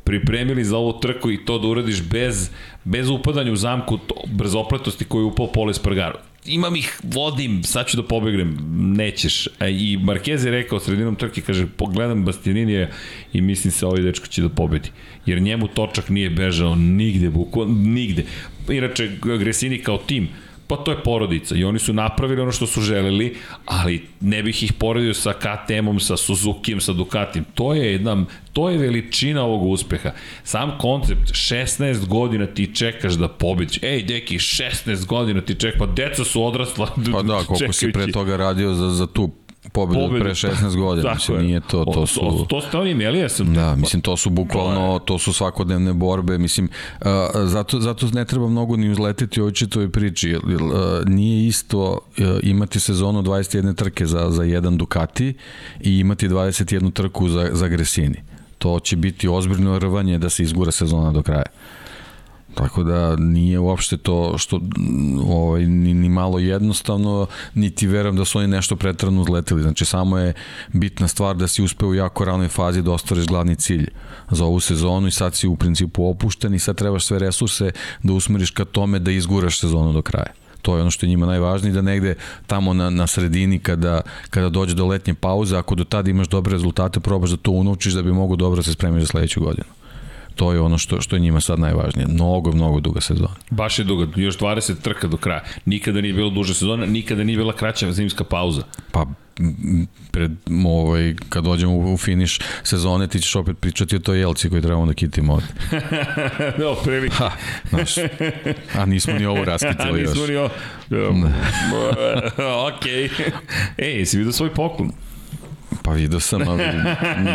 [SPEAKER 2] pripremili za ovu trku i to da uradiš bez, bez upadanja u zamku to, brzopletosti koju je upao Pole Spargaro. Imam ih, vodim, sad ću da pobegnem, nećeš. E, I Marquez je rekao sredinom trke, kaže, pogledam Bastianinija i mislim se ovaj dečko će da pobedi. Jer njemu točak nije bežao nigde, bukvalno, nigde. Inače, Gresini kao tim, Pa to je porodica i oni su napravili ono što su želeli, ali ne bih ih poredio sa KTM-om, sa Suzuki-em, sa Ducatim. To je jedna, to je veličina ovog uspeha. Sam koncept, 16 godina ti čekaš da pobediš. Ej, deki, 16 godina ti čekaš, pa deca su odrasla.
[SPEAKER 3] Pa da, koliko čekajući. si pre toga radio za, za tu pobedu, pobedu pre 16 godina, mislim, nije to, to su...
[SPEAKER 2] To, to ste oni imeli, ja sam...
[SPEAKER 3] Da, mislim, to su bukvalno, to su svakodnevne borbe, mislim, uh, zato, zato ne treba mnogo ni uzletiti u ovoj čitoj priči, uh, nije isto uh, imati sezonu 21 trke za, za jedan Ducati i imati 21 trku za, za Gresini. To će biti ozbiljno rvanje da se izgura sezona do kraja. Tako da nije uopšte to što ovaj, ni, ni malo jednostavno, niti verujem da su oni nešto pretrano uzletili. Znači samo je bitna stvar da si uspeo u jako ranoj fazi da ostvariš glavni cilj za ovu sezonu i sad si u principu opušten i sad trebaš sve resurse da usmeriš ka tome da izguraš sezonu do kraja to je ono što je njima najvažnije, da negde tamo na, na sredini kada, kada dođe do letnje pauze, ako do tada imaš dobre rezultate, probaš da to unovčiš da bi mogo dobro da se spremiš za sledeću godinu to je ono što, što je njima sad najvažnije. Mnogo, mnogo duga sezona.
[SPEAKER 2] Baš je duga, još 20 trka do kraja. Nikada nije bilo duža sezona, nikada nije bila kraća zimska pauza.
[SPEAKER 3] Pa pred ovaj kad dođemo u, u finiš sezone ti ćeš opet pričati o toj jelci koju trebamo da kitimo ovde.
[SPEAKER 2] no, previ. Ha,
[SPEAKER 3] znaš, a nismo ni ovo raskitili još.
[SPEAKER 2] nismo ni ovo. ok. Ej, si vidio svoj poklon?
[SPEAKER 3] Pa vidio sam, ali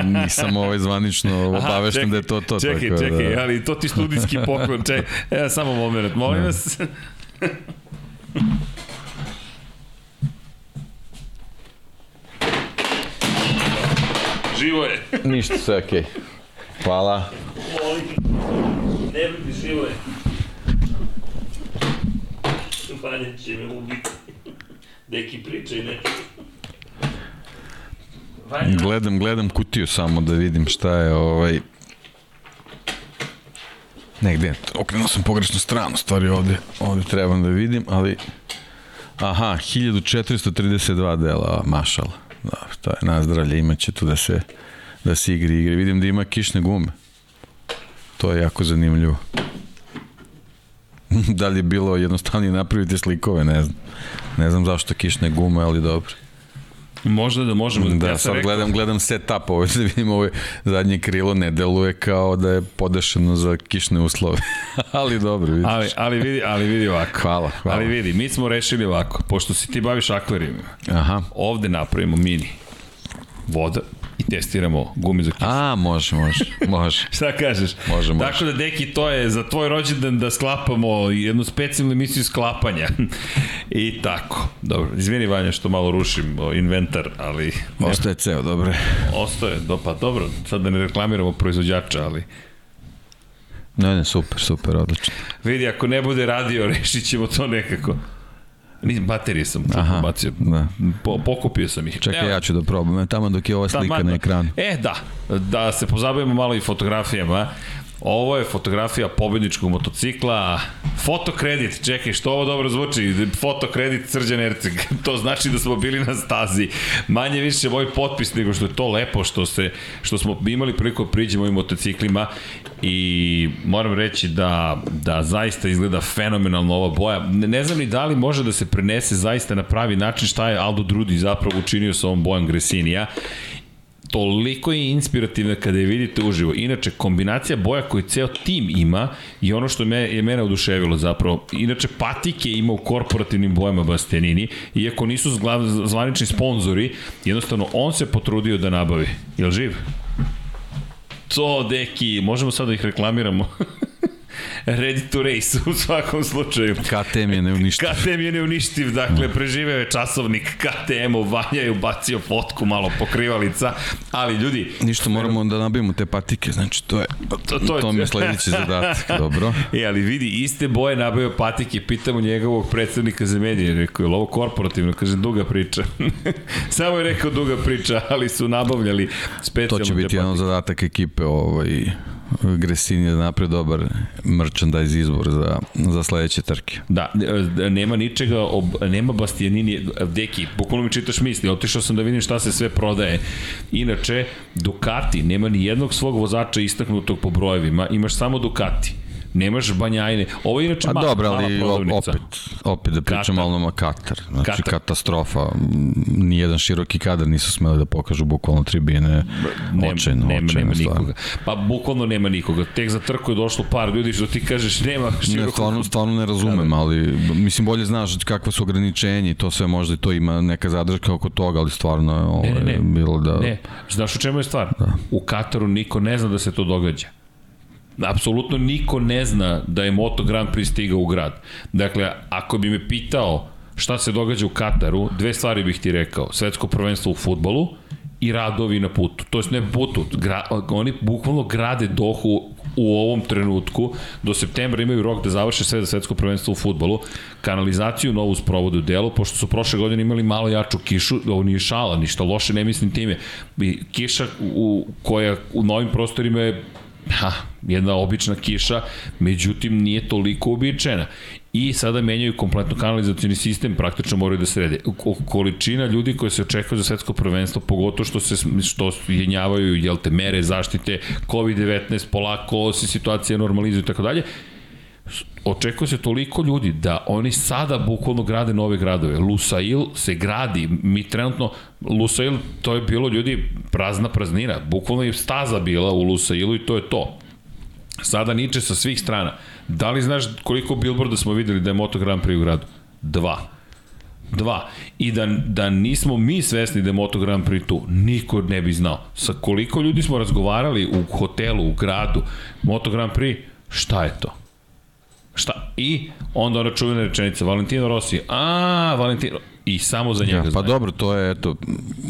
[SPEAKER 3] nisam ovaj zvanično obavešten da je to to.
[SPEAKER 2] Čekaj, tako, čekaj, da... ali to ti studijski poklon. Čekaj, evo samo moment, molim vas. Živo je.
[SPEAKER 3] Ništa, sve okej. Okay. Hvala.
[SPEAKER 2] Ne brini, živo je. Vanja će me ubiti. Neki pričaj, neki.
[SPEAKER 3] Gledam, gledam kutiju samo da vidim šta je ovaj... Negde, okrenuo sam pogrešnu stranu, stvari ovde, ovde trebam da vidim, ali... Aha, 1432 dela mašala. Da, to je nazdravlje, imaće tu da se, da se igri igri. Vidim da ima kišne gume. To je jako zanimljivo. da li je bilo jednostavnije napraviti slikove, ne znam. Ne znam zašto kišne gume, ali dobro.
[SPEAKER 2] Možda da možemo.
[SPEAKER 3] Da, ja sad rekao... gledam, gledam setup ovo, da vidim ovo zadnje krilo ne deluje kao da je podešeno za kišne uslove. ali dobro, vidiš.
[SPEAKER 2] Ali, ali, vidi, ali vidi ovako.
[SPEAKER 3] Hvala, hvala.
[SPEAKER 2] Ali vidi, mi smo rešili ovako, pošto se ti baviš akvarijumima.
[SPEAKER 3] Aha.
[SPEAKER 2] Ovde napravimo mini voda, testiramo gume za kišu.
[SPEAKER 3] A, može, može, može.
[SPEAKER 2] Šta kažeš?
[SPEAKER 3] Može, može.
[SPEAKER 2] Tako da, deki, to je za tvoj rođendan da sklapamo jednu specijalnu emisiju sklapanja. I tako. Dobro, izvini Vanja što malo rušim inventar, ali...
[SPEAKER 3] Ostaje ceo, dobro.
[SPEAKER 2] Ostaje, do, pa dobro, sad da ne reklamiramo proizvođača, ali...
[SPEAKER 3] Ne, ne, super, super, odlično.
[SPEAKER 2] Vidi, ako ne bude radio, rešit ćemo to nekako. Nisam, baterije sam
[SPEAKER 3] Aha,
[SPEAKER 2] bacio.
[SPEAKER 3] Da.
[SPEAKER 2] Po, pokupio sam ih.
[SPEAKER 3] Čekaj, Evo. ja ću da probam. Tamo dok je ova slika Tamo, na ekranu.
[SPEAKER 2] E, da. Da se pozabavimo malo i fotografijama. Ovo je fotografija pobedničkog motocikla. Fotokredit, čekaj, što ovo dobro zvuči? Fotokredit Srđan Erceg. To znači da smo bili na stazi. Manje više moj potpis nego što je to lepo što, se, što smo imali priliku da priđemo ovim motociklima i moram reći da, da zaista izgleda fenomenalno ova boja. Ne, ne znam ni da li može da se prenese zaista na pravi način šta je Aldo Drudi zapravo učinio sa ovom bojom Gresinija toliko je inspirativna kada je vidite uživo. Inače, kombinacija boja koju ceo tim ima i ono što me, je mene oduševilo zapravo. Inače, patike ima u korporativnim bojama Bastianini, iako nisu zvanični sponzori, jednostavno on se potrudio da nabavi. Jel živ? To, deki, možemo sad da ih reklamiramo. ready to race u svakom slučaju.
[SPEAKER 3] KTM je neuništiv.
[SPEAKER 2] KTM je neuništiv, dakle preživeo je časovnik KTM-u, Vanja je ubacio fotku malo pokrivalica, ali ljudi...
[SPEAKER 3] Ništa, moramo da nabijemo te patike, znači to je, to, to, to mi je sledeći zadatak, dobro.
[SPEAKER 2] E, ali vidi, iste boje nabavio patike, pitamo njegovog predstavnika za medije, rekao je ovo korporativno, kaže duga priča. Samo je rekao duga priča, ali su nabavljali specijalno
[SPEAKER 3] To će biti jedan zadatak ekipe ovaj, Gresini da napravi dobar merchandise izbor za, za sledeće trke.
[SPEAKER 2] Da, nema ničega, ob, nema Bastianini, deki, bukvalno mi čitaš misli, otišao sam da vidim šta se sve prodaje. Inače, Ducati nema ni jednog svog vozača istaknutog po brojevima, imaš samo Ducati Nemaš banjajne. Ovo je inače
[SPEAKER 3] pa,
[SPEAKER 2] ma,
[SPEAKER 3] dobro, ali opet, opet da pričam malo na Katar. Znači Katar. katastrofa. Nijedan široki kadar nisu smeli da pokažu bukvalno tribine.
[SPEAKER 2] Nema,
[SPEAKER 3] očajno,
[SPEAKER 2] nema,
[SPEAKER 3] očajno
[SPEAKER 2] nema nikoga. Pa bukvalno nema nikoga. Tek za trku je došlo par ljudi što ti kažeš nema širokog...
[SPEAKER 3] Ne, stvarno, stvarno ne razumem, ali mislim bolje znaš kakva su ograničenja i to sve možda i to ima neka zadržka oko toga, ali stvarno je ovo, ne, ne, ne. bilo da...
[SPEAKER 2] Ne, znaš u čemu je stvar? Da. U Kataru niko ne zna da se to događa apsolutno niko ne zna da je Moto Grand Prix stigao u grad. Dakle, ako bi me pitao šta se događa u Kataru, dve stvari bih ti rekao. Svetsko prvenstvo u futbolu i radovi na putu. To je ne putu, gra, oni bukvalno grade Dohu u ovom trenutku. Do septembra imaju rok da završe sve za svetsko prvenstvo u futbolu. Kanalizaciju novu sprovode u delu, pošto su prošle godine imali malo jaču kišu, ovo nije šala, ništa loše, ne mislim time. Kiša u, koja u novim prostorima je ha, jedna obična kiša, međutim nije toliko uobičajena. I sada menjaju kompletno kanalizacijni sistem, praktično moraju da srede. Količina ljudi koji se očekuju za svetsko prvenstvo, pogotovo što se što jenjavaju jel te mere zaštite COVID-19, polako se situacija normalizuje i tako dalje, očekuje se toliko ljudi da oni sada bukvalno grade nove gradove. Lusail se gradi, mi trenutno, Lusail, to je bilo ljudi prazna praznina, bukvalno je staza bila u Lusailu i to je to. Sada niče sa svih strana. Da li znaš koliko billboarda smo videli da je Moto Grand Prix u gradu? Dva. Dva. I da, da nismo mi svesni da je Moto Grand Prix tu, niko ne bi znao. Sa koliko ljudi smo razgovarali u hotelu, u gradu, Moto Grand Prix, šta je to? Šta? I onda ona čuvena rečenica, Valentino Rossi, a, Valentino, i samo za njega ja,
[SPEAKER 3] Pa
[SPEAKER 2] znaju.
[SPEAKER 3] dobro, to je, eto,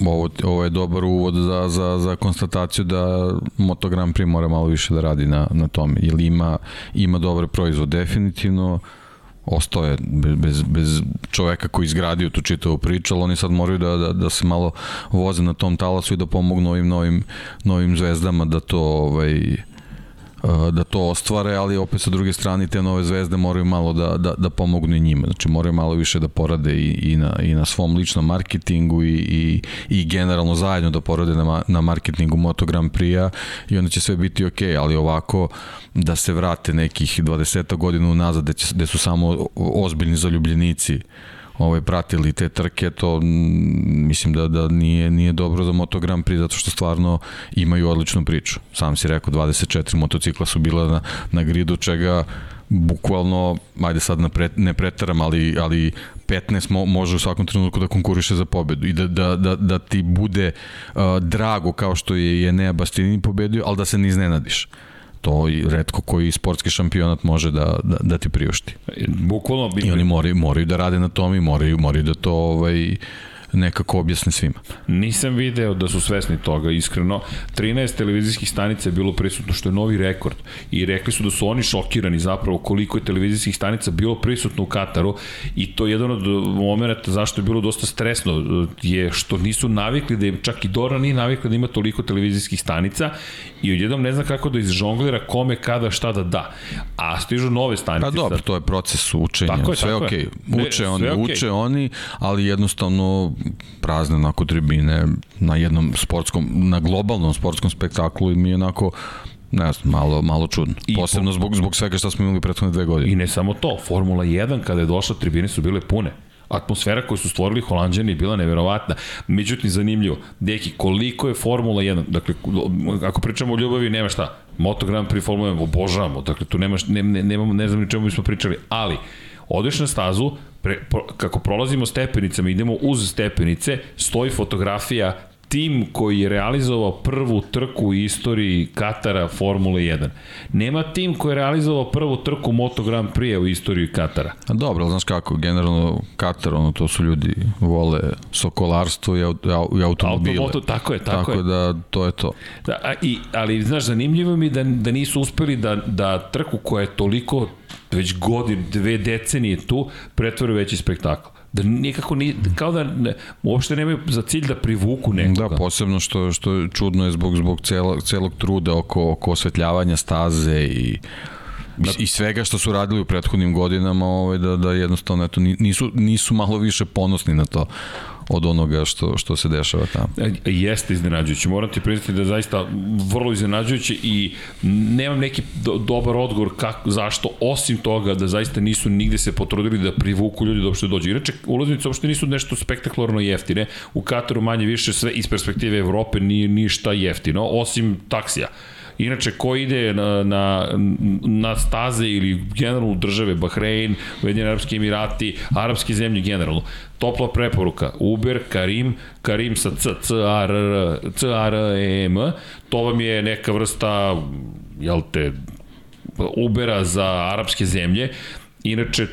[SPEAKER 3] ovo, ovo je dobar uvod za, za, za konstataciju da Moto Grand Prix mora malo više da radi na, na tome, ili ima, ima dobar proizvod, definitivno, ostao je bez, bez čoveka koji izgradio tu čitavu priču, ali oni sad moraju da, da, da se malo voze na tom talasu i da pomognu ovim novim, novim zvezdama da to ovaj, da to ostvare, ali opet sa druge strane te nove zvezde moraju malo da, da, da pomognu i njima. Znači moraju malo više da porade i, i, na, i na svom ličnom marketingu i, i, i generalno zajedno da porade na, na marketingu Moto Grand Prix-a i onda će sve biti ok, ali ovako da se vrate nekih 20 godina unazad gde, će, gde su samo ozbiljni zaljubljenici ovaj, pratili te trke, to mislim da, da nije, nije dobro za Moto Grand Prix zato što stvarno imaju odličnu priču. Sam si rekao, 24 motocikla su bila na, na gridu, čega bukvalno, ajde sad na pre, ne pretaram, ali, ali 15 mo, može u svakom trenutku da konkuriše za pobedu i da, da, da, da ti bude uh, drago kao što je Enea Bastianini pobedio, ali da se ne iznenadiš to i redko koji sportski šampionat može da, da, da ti priušti.
[SPEAKER 2] Bukvalno bi...
[SPEAKER 3] I oni moraju, moraju da rade na tome i moraju, moraju da to ovaj, nekako objasne svima.
[SPEAKER 2] Nisam video da su svesni toga, iskreno. 13 televizijskih stanica je bilo prisutno, što je novi rekord. I rekli su da su oni šokirani zapravo koliko je televizijskih stanica bilo prisutno u Kataru i to je jedan od momenta zašto je bilo dosta stresno, je što nisu navikli da im, čak i Dora nije navikla da ima toliko televizijskih stanica i odjednom ne zna kako da izžonglira kome, kada, šta da da. A stižu nove stanice.
[SPEAKER 3] Pa dobro, to je proces učenja. Tako je, sve tako okay. je. Uče ne, oni, okay. uče oni, ali jednostavno prazne onako tribine na jednom sportskom, na globalnom sportskom spektaklu i mi je onako ne znam, malo, malo čudno. I Posebno zbog, zbog svega što smo imali prethodne dve godine.
[SPEAKER 2] I ne samo to, Formula 1 kada je došla, tribine su bile pune atmosfera koju su stvorili Holandjani je bila neverovatna. Međutim, zanimljivo, deki, koliko je Formula 1, dakle, ako pričamo o ljubavi, nema šta, Moto Grand Prix Formula 1, obožavamo, dakle, tu nemaš, ne, ne, nemamo, ne znam ni čemu bismo pričali, ali, odeš na stazu, pre, pro, kako prolazimo stepenicama, idemo uz stepenice, stoji fotografija tim koji je realizovao prvu trku u istoriji Katara Formule 1. Nema tim koji je realizovao prvu trku Moto Grand Prix u istoriji Katara.
[SPEAKER 3] A dobro, znaš kako, generalno Katar, ono, to su ljudi vole sokolarstvo i, i automobile. Automoto,
[SPEAKER 2] tako je, tako,
[SPEAKER 3] tako
[SPEAKER 2] je.
[SPEAKER 3] da to je to.
[SPEAKER 2] Da, a, i, ali, znaš, zanimljivo mi da, da nisu uspeli da, da trku koja je toliko već godin, dve decenije tu, pretvore veći spektakl da nikako ni, kao da ne, uopšte nemaju za cilj da privuku nekoga.
[SPEAKER 3] Da, posebno što, što čudno je zbog, zbog celog, celog truda oko, oko osvetljavanja staze i da. i svega što su radili u prethodnim godinama ovaj, da, da jednostavno eto, nisu, nisu malo više ponosni na to od onoga što, što se dešava tamo.
[SPEAKER 2] E, jeste iznenađujuće. Moram ti priznati da je zaista vrlo iznenađujuće i nemam neki do, dobar odgovor kako, zašto, osim toga da zaista nisu nigde se potrudili da privuku ljudi da uopšte dođu. Inače, ulaznice uopšte nisu nešto spektakularno jeftine. U Kataru manje više sve iz perspektive Evrope nije ništa jeftino, osim taksija. Inače, ko ide na, na, na staze ili generalno države, Bahrein, Ujedinjeni Arabski Emirati, Arabske zemlje generalno, topla preporuka, Uber, Karim, Karim sa C, C, A, R, C, A, R, E, M, to vam je neka vrsta, jel te, Ubera za arapske zemlje, Inače,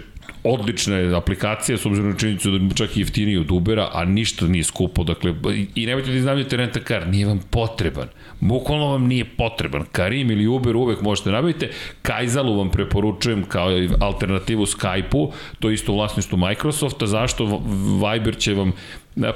[SPEAKER 2] odlična je aplikacija s obzirom na činjenicu da čak i jeftiniji od Ubera, a ništa nije skupo, dakle, i nemojte da iznamljate renta kar, nije vam potreban. Bukvalno vam nije potreban. Karim ili Uber uvek možete nabaviti. Kajzalu vam preporučujem kao alternativu Skype-u, to je isto u Microsofta. Zašto? Viber će vam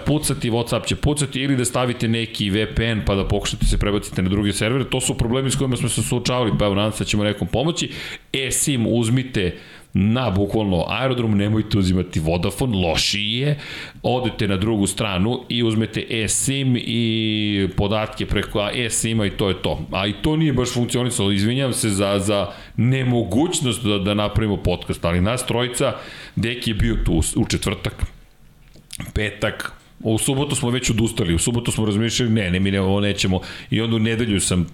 [SPEAKER 2] pucati, Whatsapp će pucati ili da stavite neki VPN pa da pokušate se prebaciti na druge servere. To su problemi s kojima smo se suočavali, pa evo nadam se da ćemo nekom pomoći. E-SIM uzmite na bukvalno aerodrom, nemojte uzimati Vodafone, lošiji je, odete na drugu stranu i uzmete eSIM i podatke preko eSIM-a i to je to. A i to nije baš funkcionisalo, izvinjam se za, za nemogućnost da, da napravimo podcast, ali nas trojica, Deki je bio tu u četvrtak, petak, U subotu smo već odustali, u subotu smo razmišljali, ne, ne, mi ne, ovo nećemo. I onda u nedelju sam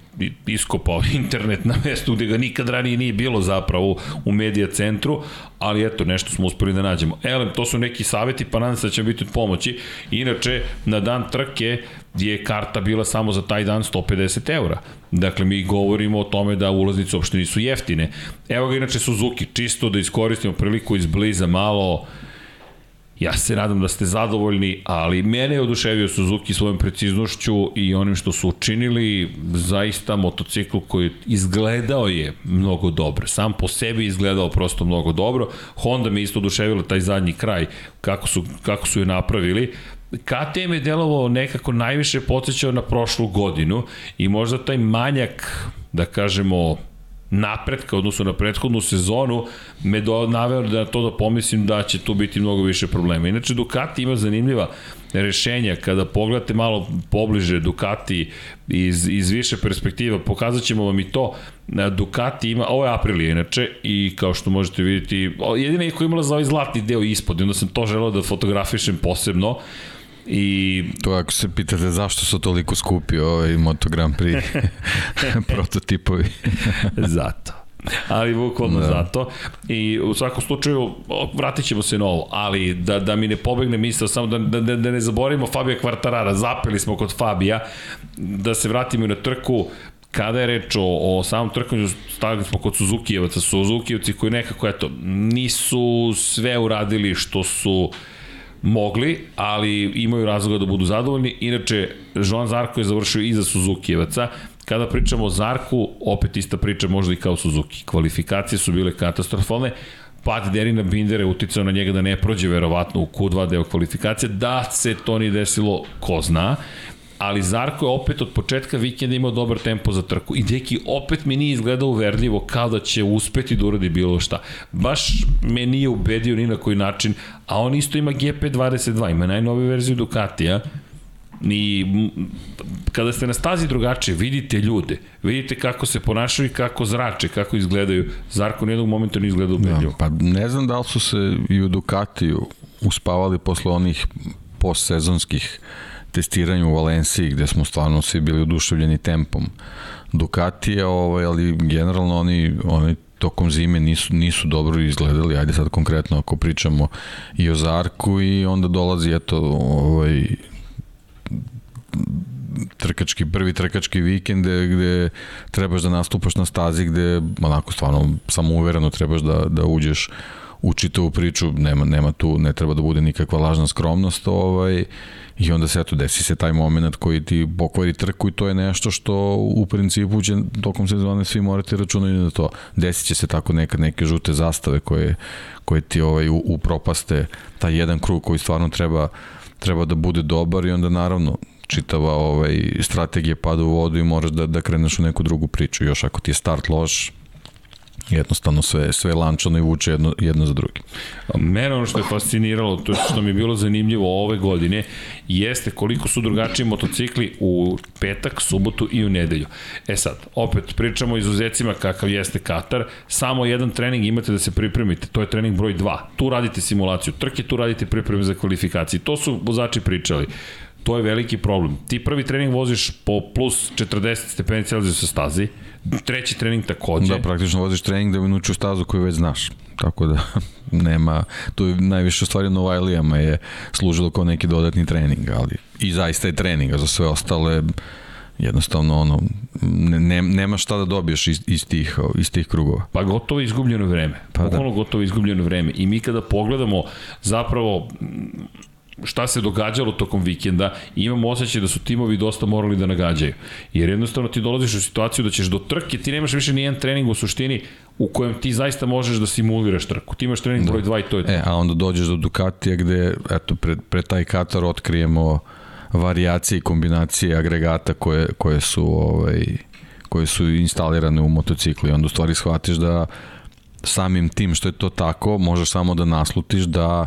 [SPEAKER 2] iskopao internet na mestu gde ga nikad ranije nije bilo zapravo u medija centru, ali eto, nešto smo uspeli da nađemo. Elem, to su neki saveti, pa nadam se da će biti od pomoći. Inače, na dan trke je karta bila samo za taj dan 150 eura. Dakle, mi govorimo o tome da ulaznice uopšte nisu jeftine. Evo ga inače Suzuki, čisto da iskoristimo priliku iz bliza malo Ja se nadam da ste zadovoljni, ali mene je oduševio Suzuki svojom preciznošću i onim što su učinili. Zaista motocikl koji izgledao je mnogo dobro. Sam po sebi izgledao prosto mnogo dobro. Honda me isto oduševila taj zadnji kraj, kako su, kako su je napravili. KTM je delovao nekako najviše podsjećao na prošlu godinu i možda taj manjak, da kažemo, napretka odnosno na prethodnu sezonu me do, naveo da to da pomislim da će tu biti mnogo više problema. Inače Ducati ima zanimljiva rešenja kada pogledate malo pobliže Ducati iz, iz više perspektiva, pokazat ćemo vam i to Ducati ima, ovo je Aprilia inače i kao što možete vidjeti jedina je koja imala za ovaj zlatni deo ispod onda sam to želeo da fotografišem posebno I...
[SPEAKER 3] To ako se pitate zašto su toliko skupi ovaj Moto Grand Prix prototipovi.
[SPEAKER 2] Zato ali bukvalno da. zato. I u svakom slučaju, vratit ćemo se na ovo, ali da, da mi ne pobegne misle, samo da, da, da ne zaboravimo Fabija Kvartarara, zapeli smo kod Fabija, da se vratimo na trku, kada je reč o, o samom trkanju, stavili smo kod Suzukijevaca, Suzukijevci koji nekako, eto, nisu sve uradili što su mogli, ali imaju razloga da budu zadovoljni. Inače, Joan Zarko je završio iza Suzukijevaca. Kada pričamo o Zarku, opet ista priča možda i kao Suzuki. Kvalifikacije su bile katastrofalne, pad Derina Bindera je uticao na njega da ne prođe verovatno u Q2 deo kvalifikacije, da se to ni desilo, ko zna ali Zarko je opet od početka vikenda imao dobar tempo za trku i Deki opet mi nije izgledao uverljivo kao da će uspeti da uradi bilo šta. Baš me nije ubedio ni na koji način, a on isto ima GP22, ima najnoviju verziju Ducatija, I kada ste na stazi drugačije, vidite ljude, vidite kako se ponašaju i kako zrače, kako izgledaju. Zarko nijednog momenta nije izgledao ubedljivo.
[SPEAKER 3] Da, pa ne znam da li su se i u Ducatiju uspavali posle onih postsezonskih testiranju u Valenciji gde smo stvarno svi bili oduševljeni tempom. Ducatija, ovaj, ali generalno oni, oni tokom zime nisu, nisu dobro izgledali, ajde sad konkretno ako pričamo i o Zarku i onda dolazi eto ovaj, trkački, prvi trkački vikend gde, gde trebaš da nastupaš na stazi gde onako stvarno samouvereno trebaš da, da uđeš u čitavu priču, nema, nema tu, ne treba da bude nikakva lažna skromnost, ovaj, i onda se eto desi se taj moment koji ti pokvari trku i to je nešto što u principu će tokom sezone svi morate računati na to. Desit će se tako nekad neke žute zastave koje, koje ti ovaj, upropaste taj jedan krug koji stvarno treba, treba da bude dobar i onda naravno čitava ovaj, strategija pada u vodu i moraš da, da kreneš u neku drugu priču. Još ako ti je start loš, jednostavno sve, sve lančano i vuče jedno, jedno za drugim.
[SPEAKER 2] Mene ono što je fasciniralo, to što mi je bilo zanimljivo ove godine, jeste koliko su drugačiji motocikli u petak, subotu i u nedelju. E sad, opet pričamo o izuzecima kakav jeste Katar, samo jedan trening imate da se pripremite, to je trening broj 2. Tu radite simulaciju trke, tu radite pripreme za kvalifikacije. To su vozači pričali to je veliki problem. Ti prvi trening voziš po plus 40 stepeni Celsijusa stazi, treći trening takođe.
[SPEAKER 3] Da, praktično voziš trening da bi naučio stazu koju već znaš. Tako da nema, to je najviše stvari Novajlijama je služilo kao neki dodatni trening, ali i zaista je trening, a za sve ostale jednostavno ono ne, nema šta da dobiješ iz, iz, tih, iz tih krugova.
[SPEAKER 2] Pa gotovo izgubljeno vreme. Pa da. gotovo izgubljeno vreme. I mi kada pogledamo zapravo šta se događalo tokom vikenda i imamo osjećaj da su timovi dosta morali da nagađaju. Jer jednostavno ti dolaziš u situaciju da ćeš do trke, ti nemaš više ni jedan trening u suštini u kojem ti zaista možeš da simuliraš trku. Ti imaš trening broj 2 i to je to.
[SPEAKER 3] E, a onda dođeš do Ducatija gde, eto, pred, pred taj Katar otkrijemo varijacije i kombinacije agregata koje, koje su ovaj, koje su instalirane u motociklu i onda u stvari shvatiš da samim tim što je to tako, možeš samo da naslutiš da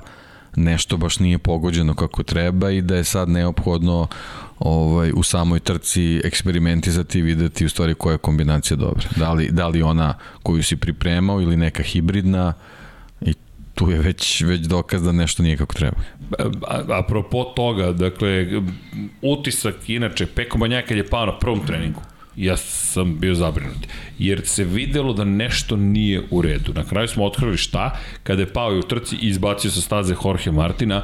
[SPEAKER 3] nešto baš nije pogođeno kako treba i da je sad neophodno ovaj, u samoj trci eksperimentizati i videti u stvari koja je kombinacija dobra. Da li, da li ona koju si pripremao ili neka hibridna i tu je već, već dokaz da nešto nije kako treba.
[SPEAKER 2] Apropo toga, dakle, utisak inače, Peko Banjaka je pao na prvom treningu, ja sam bio zabrinut. Jer se videlo da nešto nije u redu. Na kraju smo otkrili šta, kada je pao i u trci i izbacio sa staze Jorge Martina,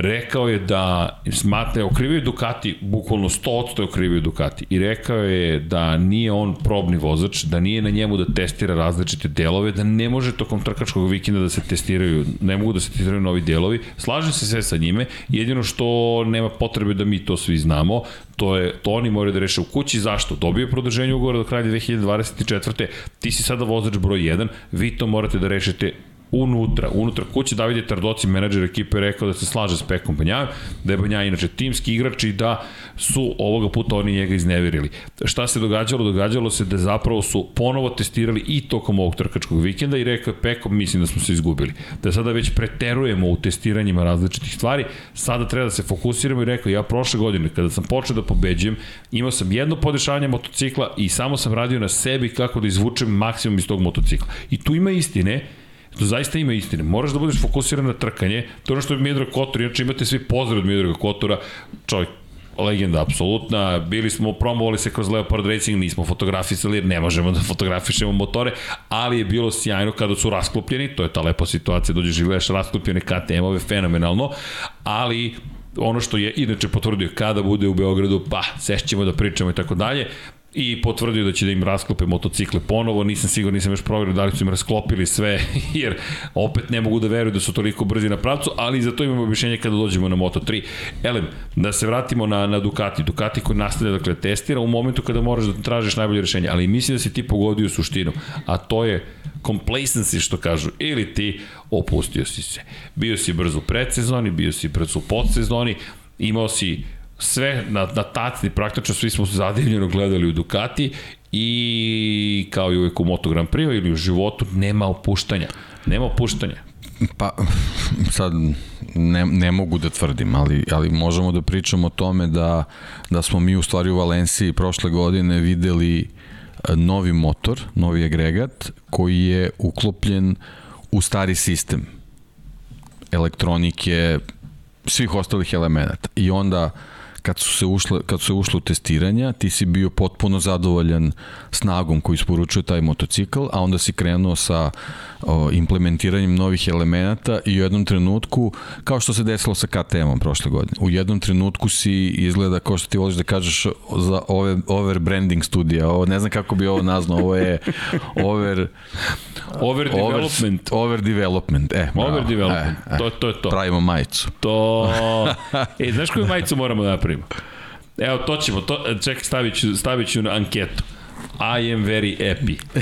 [SPEAKER 2] rekao je da smatra, okrivio Ducati, bukvalno 100% okrivio Ducati i rekao je da nije on probni vozač, da nije na njemu da testira različite delove, da ne može tokom trkačkog vikenda da se testiraju, ne mogu da se testiraju novi delovi. Slažem se sve sa njime, jedino što nema potrebe da mi to svi znamo, to je to oni moraju da reše u kući zašto dobio produženje ugovora do kraja 2024. ti si sada vozač broj 1 vi to morate da rešite unutra, unutra kuće Davide Tardoci, menadžer ekipe, rekao da se slaže s Pekom Banjajem, da je Banjaj inače timski igrač i da su ovoga puta oni njega izneverili. Šta se događalo? Događalo se da zapravo su ponovo testirali i tokom ovog trkačkog vikenda i rekao je Peko, mislim da smo se izgubili. Da sada već preterujemo u testiranjima različitih stvari, sada treba da se fokusiramo i rekao, ja prošle godine, kada sam počeo da pobeđujem, imao sam jedno podešavanje motocikla i samo sam radio na sebi kako da izvučem maksimum iz tog motocikla. I tu ima istine, zaista ima istine. Moraš da budeš fokusiran na trkanje. To je što je Miodrag Kotor, inače imate svi pozdrav od Miodraga Kotora, čovjek legenda apsolutna. Bili smo, promovali se kroz Leopard Racing, nismo fotografisali jer ne možemo da fotografišemo motore, ali je bilo sjajno kada su rasklopljeni, to je ta lepa situacija, dođeš i gledaš rasklopljene KTM-ove, fenomenalno, ali ono što je inače potvrdio kada bude u Beogradu, pa sešćemo da pričamo i tako dalje i potvrdio da će da im rasklope motocikle ponovo, nisam siguran, nisam još provjerio da li su im rasklopili sve, jer opet ne mogu da veruju da su toliko brzi na pravcu, ali za to imamo objašnjenje kada dođemo na Moto3. Elem, da se vratimo na, na Ducati. Ducati koji nastavlja, dakle, testira u momentu kada moraš da tražiš najbolje rešenje, ali mislim da si ti pogodio suštinu, a to je complacency što kažu, ili ti opustio si se. Bio si brzo u predsezoni, bio si brzo u podsezoni, imao si sve na, na tacni, praktično svi smo zadivljeno gledali u Ducati i kao i uvek u Moto Grand Prix ili u životu nema opuštanja. Nema opuštanja.
[SPEAKER 3] Pa, sad ne, ne mogu da tvrdim, ali, ali možemo da pričamo o tome da, da smo mi u stvari u Valenciji prošle godine videli e, novi motor, novi agregat koji je uklopljen u stari sistem elektronike, svih ostalih elemenata. I onda uh, kad su se ušle, kad su ušle u testiranja, ti si bio potpuno zadovoljan snagom koju isporučuje taj motocikl, a onda si krenuo sa o, implementiranjem novih elemenata i u jednom trenutku, kao što se desilo sa KTM-om prošle godine, u jednom trenutku si izgleda, kao što ti voliš da kažeš, za ove, over branding studija, ovo, ne znam kako bi ovo nazvao, ovo je over...
[SPEAKER 2] Over development.
[SPEAKER 3] Over, over development, e.
[SPEAKER 2] Bravo. Over development, e, e. to, to je to.
[SPEAKER 3] Pravimo majicu.
[SPEAKER 2] To... E, znaš koju majicu moramo da napravimo? Evo, to ćemo, to, čekaj, stavit ću, stavit ću na anketu. I am very happy.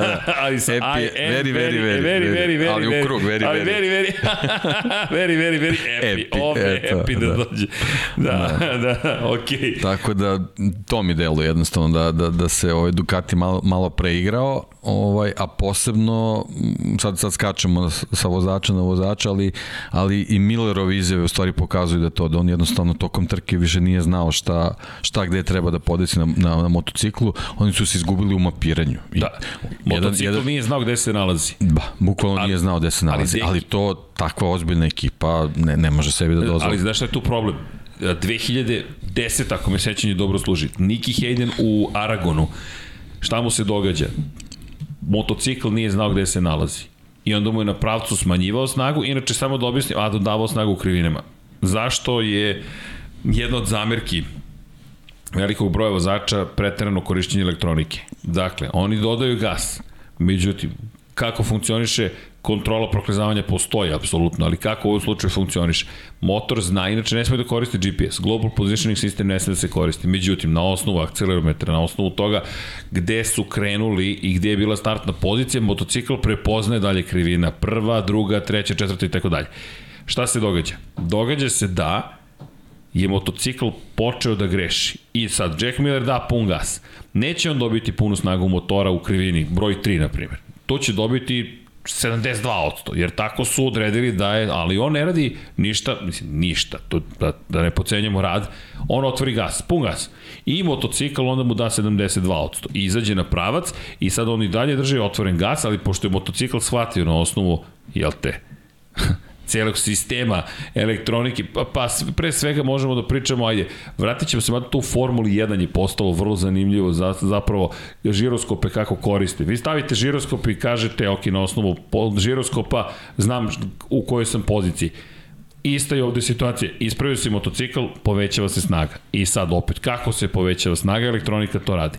[SPEAKER 3] ali sam, happy, I am very, very, very,
[SPEAKER 2] very, very, very,
[SPEAKER 3] ali u krug, very,
[SPEAKER 2] very, very, very, very, very, very happy. happy Ovde eto, happy da, da dođe. Da, da, da okej. Okay.
[SPEAKER 3] Tako da, to mi deluje jednostavno, da, da, da se ovaj Ducati malo, malo preigrao, ovaj, a posebno, sad, sad skačemo sa vozača na vozača, ali, ali i Millerove izjave u stvari pokazuju da to, da on jednostavno tokom trke više nije znao šta, šta gde treba da podesi na, na, na motociklu, oni su se izgubili u mapiranju.
[SPEAKER 2] I da, motocikl jedan, jedan, nije znao gde se nalazi.
[SPEAKER 3] Ba, bukvalno ali, nije znao gde se nalazi, ali, ali to takva ozbiljna ekipa ne, ne može sebi da dozvoli.
[SPEAKER 2] Ali znaš šta je tu problem? 2010, ako me sećanje dobro služi, Niki Hayden u Aragonu, šta mu se događa? Motocikl nije znao gde se nalazi. I onda mu je na pravcu smanjivao snagu, inače samo da objasnim, a dodavao snagu u krivinama. Zašto je jedna od zamerki velikog broja vozača preterano korišćenje elektronike. Dakle, oni dodaju gas, međutim, kako funkcioniše kontrola proklizavanja postoji apsolutno, ali kako u ovom slučaju funkcioniše? Motor zna, inače ne sme da koristi GPS. Global Positioning System ne sme da se koristi. Međutim, na osnovu akcelerometra, na osnovu toga gde su krenuli i gde je bila startna pozicija, motocikl prepoznaje dalje krivina. Prva, druga, treća, četvrta i tako dalje. Šta se događa? Događa se da je motocikl počeo da greši. I sad, Jack Miller da pun gas. Neće on dobiti punu snagu motora u krivini, broj 3, na primjer. To će dobiti 72%, jer tako su odredili da je, ali on ne radi ništa, mislim, ništa, to, da, da ne pocenjamo rad, on otvori gas, pun gas, i motocikl onda mu da 72%, I izađe na pravac i sad on i dalje drži otvoren gas, ali pošto je motocikl shvatio na osnovu, jel te, celog sistema elektronike, pa, pa pre svega možemo da pričamo, ajde, vratit ćemo se, mada to u Formuli 1 je postalo vrlo zanimljivo, za, zapravo žiroskope kako koriste. Vi stavite žiroskop i kažete, ok, na osnovu žiroskopa znam u kojoj sam poziciji Ista je ovde situacija. Ispravio se motocikl, povećava se snaga. I sad opet, kako se povećava snaga, elektronika to radi.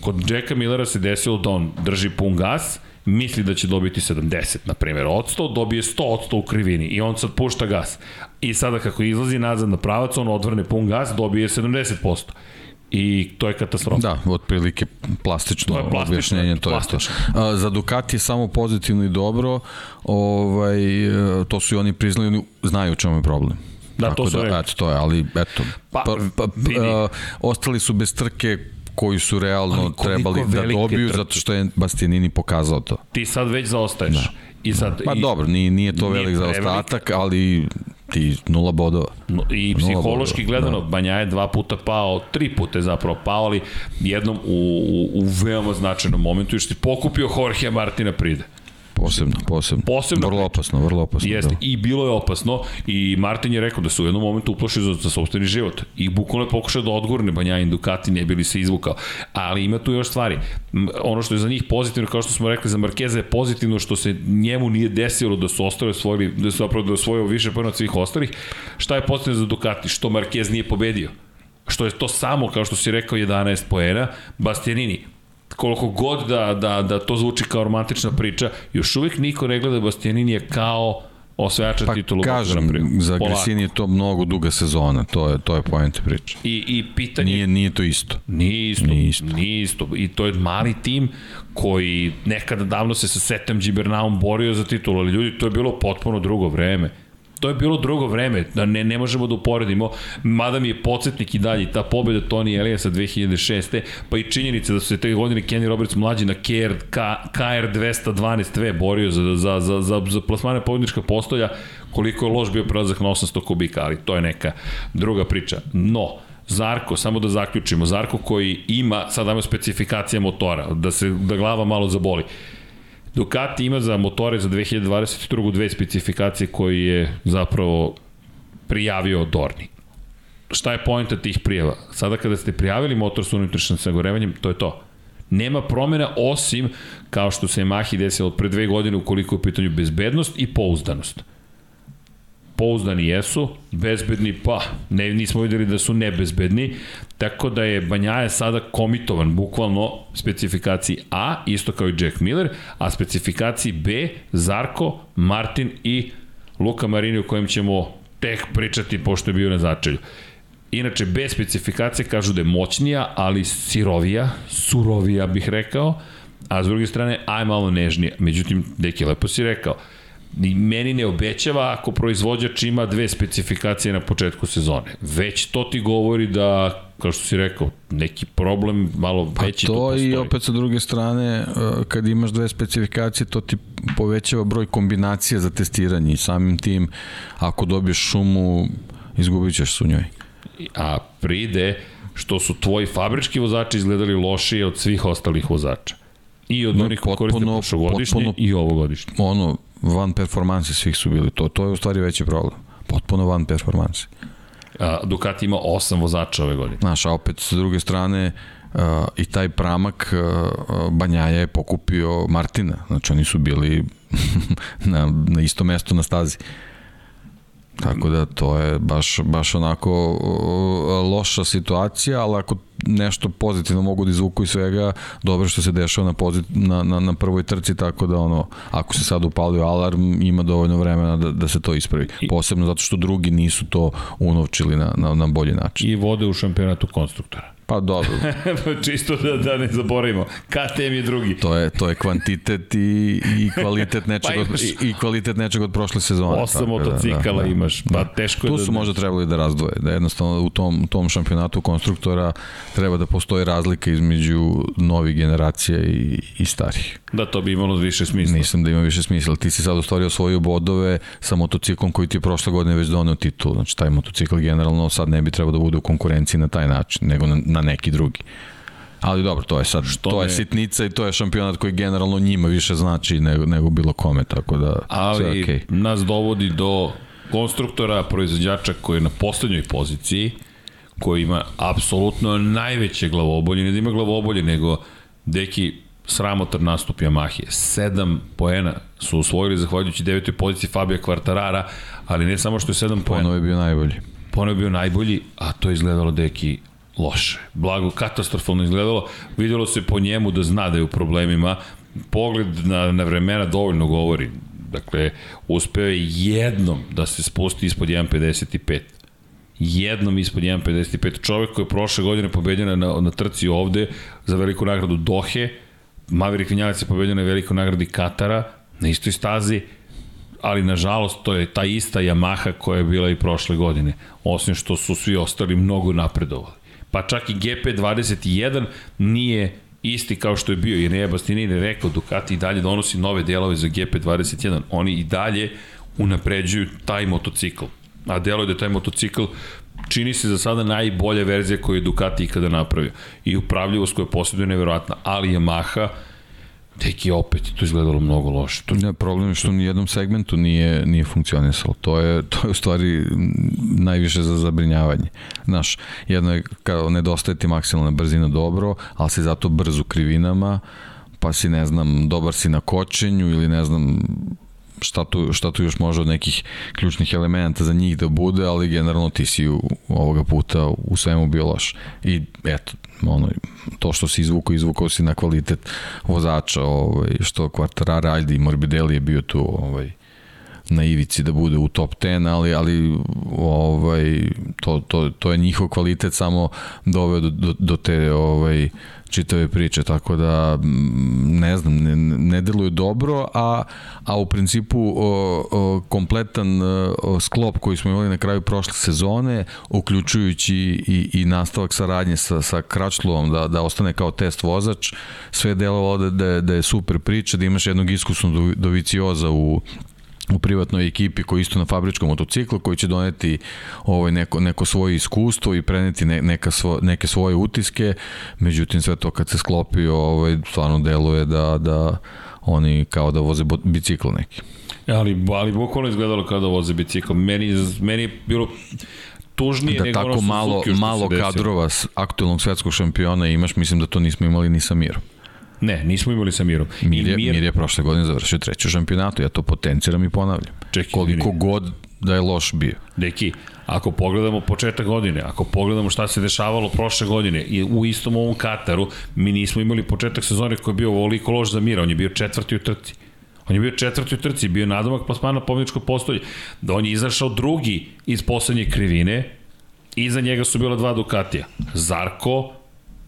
[SPEAKER 2] Kod Jacka Millera se desilo da on drži pun gas, misli da će dobiti 70, na primjer, od 100, dobije 100 od 100 u krivini i on sad pušta gas. I sada kako izlazi nazad na pravac, on odvrne pun gas, dobije 70% i to je katastrofa.
[SPEAKER 3] Da, otprilike plastično,
[SPEAKER 2] To je plastično,
[SPEAKER 3] objašnjenje, to
[SPEAKER 2] plastično.
[SPEAKER 3] je to. A, za Ducati je samo pozitivno i dobro, ovaj, to su i oni priznali, oni znaju u čemu je problem.
[SPEAKER 2] Da,
[SPEAKER 3] Tako
[SPEAKER 2] to su
[SPEAKER 3] da,
[SPEAKER 2] rekli.
[SPEAKER 3] eto, to je, ali eto,
[SPEAKER 2] Pa,
[SPEAKER 3] pa, pa,
[SPEAKER 2] vidi.
[SPEAKER 3] pa, ostali su bez trke koji su realno trebali da dobiju
[SPEAKER 2] trke.
[SPEAKER 3] zato što je Bastianini pokazao to.
[SPEAKER 2] Ti sad već zaostaješ. Da. I sad,
[SPEAKER 3] Pa
[SPEAKER 2] i,
[SPEAKER 3] dobro, nije, nije to
[SPEAKER 2] Nije
[SPEAKER 3] velik zaostatak, ali ti nula bodova.
[SPEAKER 2] No, I
[SPEAKER 3] Nula
[SPEAKER 2] psihološki
[SPEAKER 3] bodova,
[SPEAKER 2] gledano, da. Banja je dva puta pao, tri puta je zapravo pao, ali jednom u, u, u veoma značajnom momentu, još si pokupio Jorge Martina Pride.
[SPEAKER 3] Posebno, posebno.
[SPEAKER 2] Posebno
[SPEAKER 3] Vrlo opasno, vrlo opasno.
[SPEAKER 2] Jeste,
[SPEAKER 3] da.
[SPEAKER 2] i bilo je opasno i Martin je rekao da se u jednom momentu uplašio za, za sobstveni život i bukvalno je pokušao da odgurne Banjain Ducati, ne bili se izvukao. Ali ima tu još stvari. Ono što je za njih pozitivno, kao što smo rekli, za Markeza je pozitivno što se njemu nije desilo da su ostali osvojili, da su zapravo da osvojio više pojena od svih ostalih. Šta je pozitivno za Ducati? Što Marquez nije pobedio što je to samo, kao što si rekao, 11 poena, Bastianini, koliko god da, da, da to zvuči kao romantična priča, još uvijek niko ne gleda Bastianini je kao osvajača
[SPEAKER 3] Pa
[SPEAKER 2] titulu.
[SPEAKER 3] kažem, za. Gresini je to mnogo duga sezona, to je, to je poenta priče.
[SPEAKER 2] I, I pitanje...
[SPEAKER 3] Nije, nije to isto.
[SPEAKER 2] Nije isto,
[SPEAKER 3] Nije isto.
[SPEAKER 2] Nije isto. I to je mali tim koji nekada davno se sa Setem Gibernaum borio za titulu, ali ljudi, to je bilo potpuno drugo vreme. To je bilo drugo vreme, da ne, ne možemo da uporedimo, mada mi je podsjetnik i dalje, ta pobjeda Tony Eliasa 2006. pa i činjenica da su se te godine Kenny Roberts mlađi na KR, KR 212V borio za, za, za, za, za plasmane pobjednička postolja, koliko je loš bio prelazak na 800 kubika, ali to je neka druga priča. No, Zarko, samo da zaključimo, Zarko koji ima, sad dajmo specifikacija motora, da se da glava malo zaboli. Ducati ima za motore za 2022. dve specifikacije koji je zapravo prijavio Dorni. Šta je pojenta tih prijava? Sada kada ste prijavili motor sa unutrašnjim sagorevanjem, to je to. Nema promjena osim kao što se Yamahi desilo pre dve godine ukoliko je u pitanju bezbednost i pouzdanost pouzdani jesu, bezbedni pa, ne, nismo videli da su nebezbedni, tako da je Banjaje sada komitovan bukvalno specifikaciji A, isto kao i Jack Miller, a specifikaciji B, Zarko, Martin i Luka Marini o kojem ćemo tek pričati pošto je bio na začelju. Inače, bez specifikacije kažu da je moćnija, ali sirovija, surovija bih rekao, a s druge strane, aj malo nežnija. Međutim, Deki, lepo si rekao, ni meni ne obećava ako proizvođač ima dve specifikacije na početku sezone. Već to ti govori da, kao što si rekao, neki problem malo
[SPEAKER 3] Pa
[SPEAKER 2] veći tu
[SPEAKER 3] to
[SPEAKER 2] postoji.
[SPEAKER 3] i opet sa druge strane, uh, kad imaš dve specifikacije, to ti povećava broj kombinacija za testiranje i samim tim, ako dobiješ šumu, izgubit ćeš se u njoj.
[SPEAKER 2] A pride što su tvoji fabrički vozači izgledali lošije od svih ostalih vozača. I od
[SPEAKER 3] No,
[SPEAKER 2] onih koji koriste prošlogodišnje i ovogodišnje.
[SPEAKER 3] Ono, van performanse svih su bili, to, to je u stvari veći problem. Potpuno van performanse.
[SPEAKER 2] A, Ducati ima osam vozača ove godine.
[SPEAKER 3] Znaš, a opet sa druge strane, uh, i taj pramak uh, Banjaja je pokupio Martina. Znači, oni su bili na, na isto mesto na stazi. Tako da to je baš, baš onako loša situacija, ali ako nešto pozitivno mogu da izvuku iz svega, dobro što se dešava na, pozit, na, na, na prvoj trci, tako da ono, ako se sad upalio alarm, ima dovoljno vremena da, da se to ispravi. Posebno zato što drugi nisu to unovčili na, na, na bolji način.
[SPEAKER 2] I vode u šampionatu konstruktora.
[SPEAKER 3] Pa dobro,
[SPEAKER 2] Čisto da, da ne zaboravimo. KTM je drugi.
[SPEAKER 3] to je to je kvantitet i, i kvalitet nečeg
[SPEAKER 2] Pa
[SPEAKER 3] od,
[SPEAKER 2] imaš-
[SPEAKER 3] i, i kvalitet nečeg od prošle sezone.
[SPEAKER 2] Osam
[SPEAKER 3] tako
[SPEAKER 2] motocikala imaš, pa teško je
[SPEAKER 3] Tu
[SPEAKER 2] da-
[SPEAKER 3] su možda trebali da razdvoje, da jednostavno u tom, tom šampionatu konstruktora treba da postoji razlika između novih generacija i, i starih.
[SPEAKER 2] Da, to bi imalo više smisla.
[SPEAKER 3] Mislim da ima više smisla. Ti si sad u stvari osvojio bodove sa motociklom koji ti je prošle godine već doneo titul. Znači taj motocikl generalno sad ne bi trebao da bude u konkurenciji na taj način, nego na, na neki drugi. Ali dobro, to je sad,
[SPEAKER 2] Što
[SPEAKER 3] to je
[SPEAKER 2] ne-
[SPEAKER 3] sitnica i to je šampionat koji generalno njima više znači nego, nego bilo kome, tako da
[SPEAKER 2] ali
[SPEAKER 3] sve je okej.
[SPEAKER 2] nas dovodi do konstruktora, proizvođača koji je na poslednjoj poziciji, koji ima apsolutno najveće glavobolje, ne da ima glavobolje, nego deki sramotan nastup Yamahe. Sedam poena su usvojili zahvaljujući devetoj poziciji Fabija Kvartarara, ali ne samo što je sedam poena.
[SPEAKER 3] Ponovo je bio najbolji.
[SPEAKER 2] Ponovo je bio najbolji, a to je izgledalo deki loše. Blago, katastrofalno izgledalo. Videlo se po njemu da zna da je u problemima. Pogled na, na vremena dovoljno govori. Dakle, uspeo je jednom da se spusti ispod 1.55 jednom ispod 1.55. Čovek koji je prošle godine pobedio na, na trci ovde za veliku nagradu Dohe, Maverick Vinjalac je pobedio na velikoj nagradi Katara, na istoj stazi, ali nažalost to je ta ista Yamaha koja je bila i prošle godine, osim što su svi ostali mnogo napredovali. Pa čak i GP21 nije isti kao što je bio, jer je Bastianini rekao Ducati i dalje donosi nove delove za GP21. Oni i dalje unapređuju taj motocikl a da je taj motocikl čini se za sada najbolja verzija koju je Ducati ikada napravio. I upravljivost koja posjeduje nevjerojatna, ali Yamaha Teki opet to izgledalo mnogo loše. To...
[SPEAKER 3] Ne, problem je što u nijednom segmentu nije, nije funkcionisalo. To je, to je u stvari najviše za zabrinjavanje. Znaš, jedno je kao nedostaje ti maksimalna brzina dobro, ali si zato brz u krivinama, pa si, ne znam, dobar si na kočenju ili ne znam, šta tu, šta tu još može od nekih ključnih elementa za njih da bude, ali generalno ti si u, ovoga puta u svemu bio loš. I eto, ono, to što si izvukao, izvukao si na kvalitet vozača, ovaj, što Quartarara, Aldi i Morbidelli je bio tu ovaj, na ivici da bude u top 10, ali ali ovaj to to to je njihov kvalitet samo doveo do, do, do te ovaj čitave priče, tako da ne znam, ne, ne deluje dobro, a, a u principu o, o, kompletan o, sklop koji smo imali na kraju prošle sezone, uključujući i, i nastavak saradnje sa, sa Kračlovom, da, da ostane kao test vozač, sve delovalo da, da, da je super priča, da imaš jednog iskusnog dovicioza u u privatnoj ekipi koji isto na fabričkom motociklu koji će doneti ovaj neko neko svoje iskustvo i preneti ne, neka svo, neke svoje utiske. Međutim sve to kad se sklopi ovaj stvarno deluje da da oni kao da voze bicikl neki.
[SPEAKER 2] Ali ali bukvalno izgledalo kao da voze bicikl. Meni meni je bilo tužnije
[SPEAKER 3] da nego tako ono malo malo kadrova aktuelnog svetskog šampiona imaš mislim da to nismo imali ni sa Mirom
[SPEAKER 2] Ne, nismo imali sa Mirom.
[SPEAKER 3] Mir je, Mir... Mir je prošle godine završio treću šampionatu, ja to potenciram i ponavljam. Čekaj, Koliko Mir... god da je loš bio.
[SPEAKER 2] Deki, ako pogledamo početak godine, ako pogledamo šta se dešavalo prošle godine i u istom ovom Kataru, mi nismo imali početak sezone koji je bio ovoliko loš za Mira, on je bio četvrti u trci. On je bio četvrti u trci, bio nadomak plasmana pobjedičkog postolja. Da on je izašao drugi iz poslednje krivine, iza njega su bila dva Ducatija. Zarko,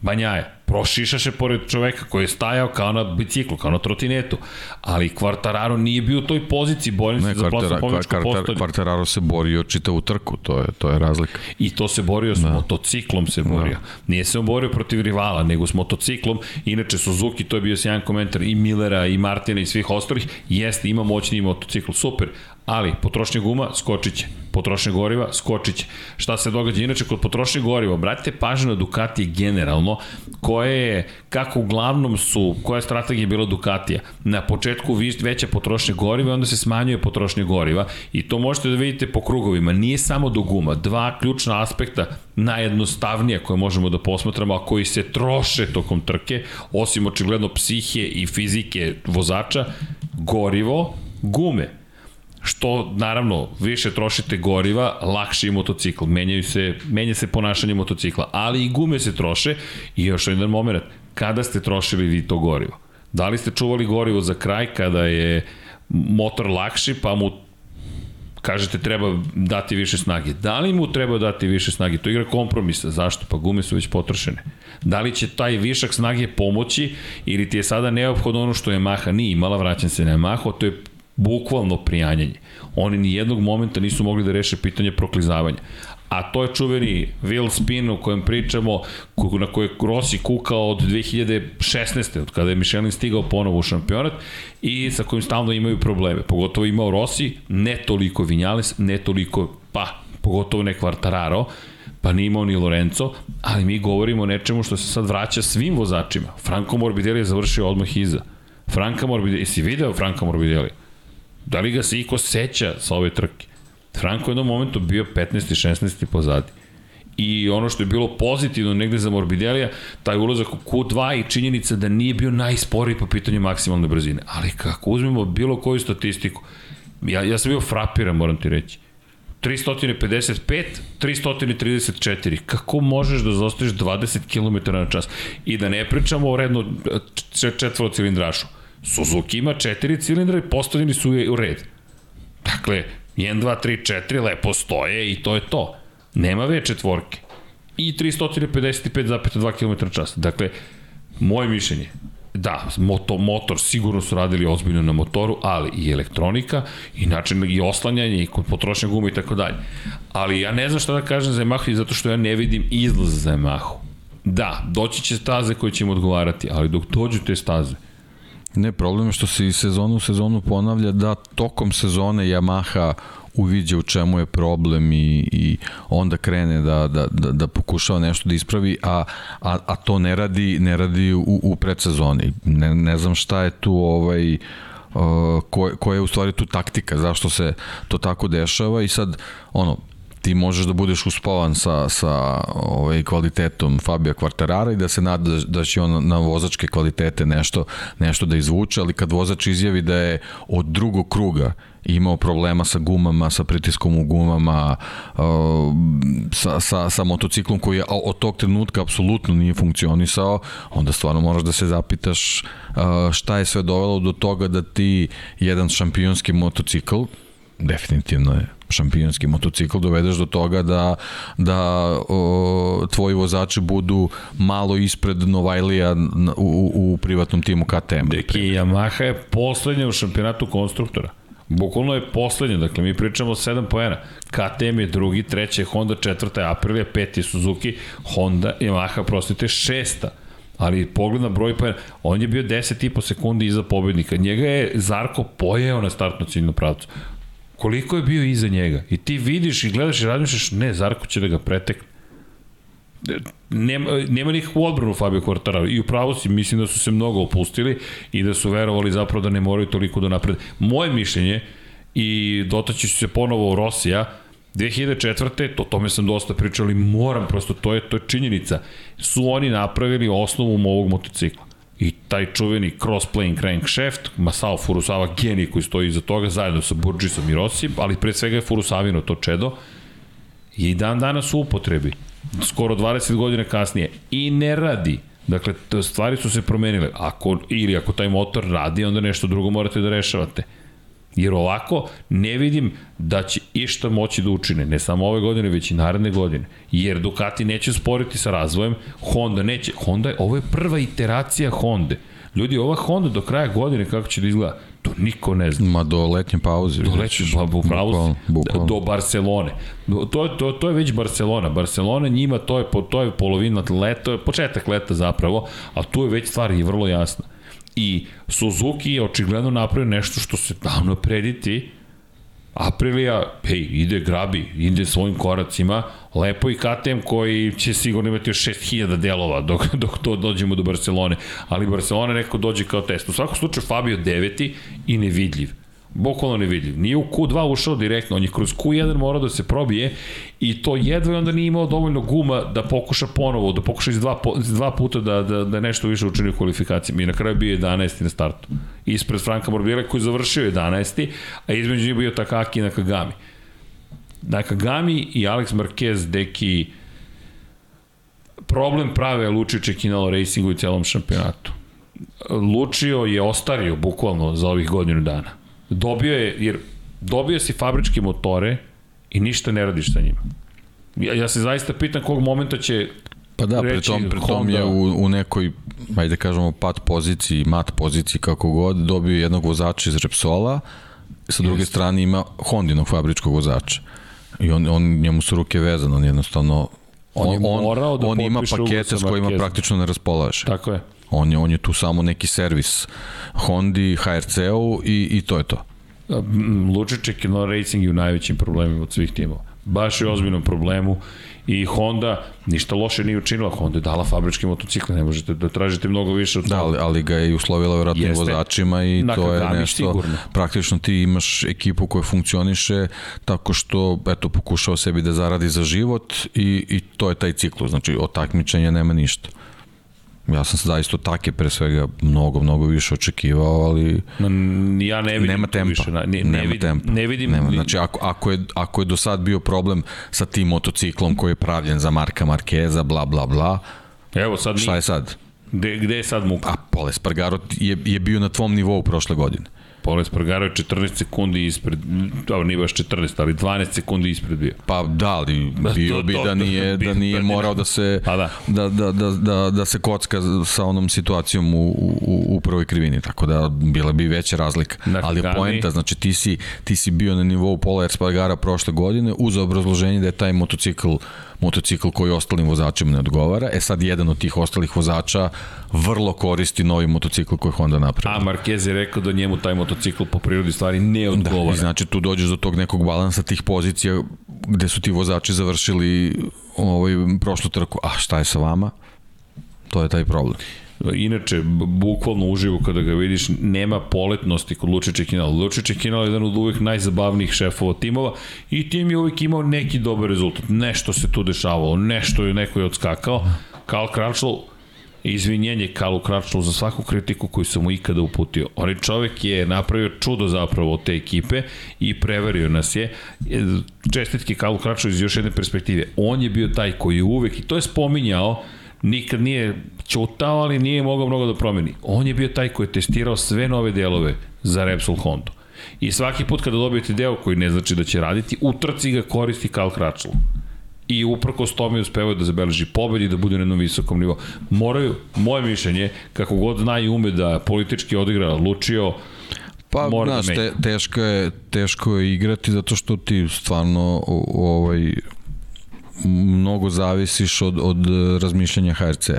[SPEAKER 2] Banjaje, prošišaše pored čoveka koji je stajao kao na biciklu, kao na trotinetu, ali Quartararo nije bio u toj poziciji, borim se za plasno pomničko postolje.
[SPEAKER 3] Quartararo se borio čitavu trku, to je, to je razlika.
[SPEAKER 2] I to se borio s da. motociklom se borio. Da. Nije se on borio protiv rivala, nego s motociklom. Inače, Suzuki, to je bio sjajan komentar i Millera i Martina i svih ostalih, jeste, ima moćni motocikl, super, ali potrošnja guma skočit će, potrošnja goriva skočit će. Šta se događa inače kod potrošnje goriva? Obratite pažnju na Ducati generalno, koje je, kako uglavnom su, koja je strategija bila Ducatija? Na početku veća potrošnja goriva, onda se smanjuje potrošnja goriva i to možete da vidite po krugovima. Nije samo do guma, dva ključna aspekta najjednostavnija koje možemo da posmatramo, a koji se troše tokom trke, osim očigledno psihe i fizike vozača, gorivo, gume što naravno više trošite goriva, lakši je motocikl, menjaju se, menja se ponašanje motocikla, ali i gume se troše i još jedan moment, kada ste trošili vi to gorivo? Da li ste čuvali gorivo za kraj kada je motor lakši pa mu kažete treba dati više snage. Da li mu treba dati više snage? To igra kompromisa. Zašto? Pa gume su već potrošene. Da li će taj višak snage pomoći ili ti je sada neophodno ono što je Maha nije imala, vraćam se na Maha, to je bukvalno prijanjanje. Oni ni jednog momenta nisu mogli da reše pitanje proklizavanja. A to je čuveni Will Spin o kojem pričamo, na koje Rossi kukao od 2016. od kada je Michelin stigao ponovo u šampionat i sa kojim stalno imaju probleme. Pogotovo imao Rossi, ne toliko Vinjales, ne toliko, pa, pogotovo ne Quartararo, pa nije imao ni Lorenzo, ali mi govorimo o nečemu što se sad vraća svim vozačima. Franco Morbidelli je završio odmah iza. Franka Morbidelli, jesi video Franka Morbidelli? Da li ga se iko seća sa ove trke? Franko je jednom momentu bio 15. i 16. pozadi. I ono što je bilo pozitivno negde za Morbidelija, taj ulazak u Q2 i činjenica da nije bio najsporiji po pitanju maksimalne brzine. Ali kako uzmemo bilo koju statistiku, ja, ja sam bio frapiran, moram ti reći. 355, 334. Kako možeš da zostaješ 20 km na čas? I da ne pričamo o redno četvoro cilindrašu. Suzuki ima četiri cilindra i postavljeni su u red. Dakle, 1, 2, 3, 4 lepo stoje i to je to. Nema ve četvorke. I 355,2 km čas. Dakle, moje mišljenje, da, moto, motor sigurno su radili ozbiljno na motoru, ali i elektronika, i način i oslanjanje, i kod potrošnja guma i tako dalje. Ali ja ne znam šta da kažem za Yamahu, zato što ja ne vidim izlaz za Yamahu. Da, doći će staze koje će im odgovarati, ali dok dođu te staze,
[SPEAKER 3] Ne, problem je što se iz sezonu u sezonu ponavlja da tokom sezone Yamaha uviđa u čemu je problem i, i onda krene da, da, da, da pokušava nešto da ispravi, a, a, a to ne radi, ne radi u, u predsezoni. Ne, ne znam šta je tu ovaj, uh, ko, koja je u stvari tu taktika, zašto se to tako dešava i sad, ono, ti možeš da budeš uspavan sa, sa ovaj, kvalitetom Fabija Kvartarara i da se nada da, da će on na vozačke kvalitete nešto, nešto da izvuče, ali kad vozač izjavi da je od drugog kruga imao problema sa gumama, sa pritiskom u gumama, sa, sa, sa motociklom koji je od tog trenutka apsolutno nije funkcionisao, onda stvarno moraš da se zapitaš šta je sve dovelo do toga da ti jedan šampionski motocikl, definitivno je šampionski motocikl dovedeš do toga da, da o, tvoji vozači budu malo ispred Novajlija u, u, privatnom timu KTM.
[SPEAKER 2] Deki, Yamaha je poslednja u šampionatu konstruktora. Bukvalno je poslednja, dakle mi pričamo o 7 poena. KTM je drugi, treći je Honda, četvrta je Aprilia, peti je Suzuki, Honda, Yamaha, prostite, šesta ali pogled na broj poena, on je bio 10,5 sekundi iza pobednika. Njega je Zarko pojeo na startnu ciljnu pravcu koliko je bio iza njega. I ti vidiš i gledaš i razmišljaš, ne, Zarko će da ga pretekne. Nema, nema nikakvu odbranu Fabio Quartararo i upravo si mislim da su se mnogo opustili i da su verovali zapravo da ne moraju toliko da napred. Moje mišljenje i dotaći su se ponovo Rosija 2004. to tome sam dosta pričao, ali moram prosto, to je, to je činjenica. Su oni napravili osnovu ovog motocikla i taj čuveni cross-playing crankshaft, Masao Furusawa genij koji stoji iza toga, zajedno sa Burgisom i Rossi, ali pre svega je Furusavino to čedo, je i dan danas u upotrebi, skoro 20 godina kasnije, i ne radi. Dakle, stvari su se promenile. Ako, ili ako taj motor radi, onda nešto drugo morate da rešavate. Jer ovako ne vidim da će išta moći da učine, ne samo ove godine, već i naredne godine. Jer Ducati neće sporiti sa razvojem, Honda neće. Honda je, ovo je prva iteracija Honda. Ljudi, ova Honda do kraja godine kako će da izgleda, to niko ne zna.
[SPEAKER 3] Ma do letnje pauze.
[SPEAKER 2] Do letnje, pa upravo do Barcelone. To, to, to je već Barcelona. Barcelona njima, to je, to je polovina leta, početak leta zapravo, a tu je već stvar i vrlo jasna. I Suzuki je očigledno napravio nešto što se davno prediti. Aprilia, hej, ide grabi, ide svojim koracima, lepo i KTM koji će sigurno imati još 6000 delova dok, dok to dođemo do Barcelone, ali Barcelona neko dođe kao test. U svakom slučaju Fabio deveti i nevidljiv bukvalno nevidljiv. Nije u Q2 ušao direktno, on je kroz Q1 morao da se probije i to jedva onda nije imao dovoljno guma da pokuša ponovo, da pokuša iz dva, iz dva puta da, da, da nešto više učini u kvalifikacijama i na kraju bio 11. na startu. Ispred Franka Morbidelli koji je završio 11. a između njih bio Takaki i Nakagami. Nakagami i Alex Marquez, deki problem prave Lučio Čekinalo Racingu i celom šampionatu. Lučio je ostario bukvalno za ovih godinu dana Dobio je, jer dobio si fabričke motore i ništa ne radiš sa njima. Ja, ja se zaista pitam kog momenta će
[SPEAKER 3] Pa da, pritom, pritom je u, u nekoj, ajde da kažemo, pat poziciji, mat poziciji, kako god, dobio jednog vozača iz Repsola, sa druge Just. strane ima Hondinog fabričkog vozača. I on, on njemu su ruke vezane, on jednostavno
[SPEAKER 2] on, on, on,
[SPEAKER 3] da on ima pakete s kojima praktično ne raspolaže.
[SPEAKER 2] Tako je.
[SPEAKER 3] On je, on je tu samo neki servis Hondi, HRC-u i, i to je to.
[SPEAKER 2] Lučiček i No Racing je u najvećim problemima od svih timova. Baš je ozbiljnom problemu i Honda ništa loše nije učinila. Honda je dala fabričke motocikle, ne možete da tražite mnogo više od
[SPEAKER 3] da, toga. Da, ali, ali ga je uslovila vjerojatno vozačima i Na to je nešto, sigurno. praktično ti imaš ekipu koja funkcioniše tako što, eto, pokušao sebi da zaradi za život i, i to je taj ciklus, znači od takmičenja nema ništa. Ja sam se zaista take pre svega mnogo, mnogo više očekivao, ali
[SPEAKER 2] ja ne vidim
[SPEAKER 3] nema tempa. Više, ne, ne,
[SPEAKER 2] nema vidim,
[SPEAKER 3] tempa.
[SPEAKER 2] Ne vidim.
[SPEAKER 3] Nema. Znači, ako, ako, je, ako je do sad bio problem sa tim motociklom koji je pravljen za Marka Markeza, bla, bla, bla,
[SPEAKER 2] Evo sad
[SPEAKER 3] šta je sad?
[SPEAKER 2] Gde, gde je sad muka?
[SPEAKER 3] A Pole Spargaro je, je bio na tvom nivou prošle godine.
[SPEAKER 2] Pole Spargaro je 14 sekundi ispred, dobro nije baš 14, ali 12 sekundi ispred bio.
[SPEAKER 3] Pa da, ali bio bi da nije, da nije morao da se, pa da. Da, da, da, da, da se kocka sa onom situacijom u, u, u prvoj krivini, tako da bila bi veća razlika. Dakle, ali je poenta, znači ti si, ti si bio na nivou Pola Spargara prošle godine uz obrazloženje da je taj motocikl motocikl koji ostalim vozačima ne odgovara. E sad jedan od tih ostalih vozača vrlo koristi novi motocikl koji Honda napravila.
[SPEAKER 2] A Marquez je rekao da njemu taj motocikl po prirodi stvari ne odgovara. Da,
[SPEAKER 3] i znači tu dođeš do tog nekog balansa tih pozicija gde su ti vozači završili ovaj, prošlu trku. A šta je sa vama? To je taj problem.
[SPEAKER 2] Inače, bukvalno uživo kada ga vidiš, nema poletnosti kod Lučića Kinala. Lučića Kinala je jedan od uvijek najzabavnijih šefova timova i tim je uvijek imao neki dobar rezultat. Nešto se tu dešavalo, nešto je neko je odskakao. Karl Kračl, izvinjenje Kalu Kračlu za svaku kritiku koju sam mu ikada uputio. Onaj čovek je napravio čudo zapravo od te ekipe i preverio nas je. Čestitke Kalu Kračlu iz još jedne perspektive. On je bio taj koji je uvek, i to je spominjao, nikad nije ćutao, ali nije mogao mnogo da promeni. On je bio taj koji je testirao sve nove delove za Repsol Honda. I svaki put kada dobijete deo koji ne znači da će raditi, u trci ga koristi Karl Kračl. I uprko s tome uspevaju da zabeleži pobedi da bude na jednom visokom nivou. Moraju, moje mišljenje, kako god zna i ume da politički odigra Lučio,
[SPEAKER 3] Pa, mora da znaš, da te, teško, je, teško je igrati zato što ti stvarno ovaj, mnogo zavisiš od, od razmišljanja HRC-a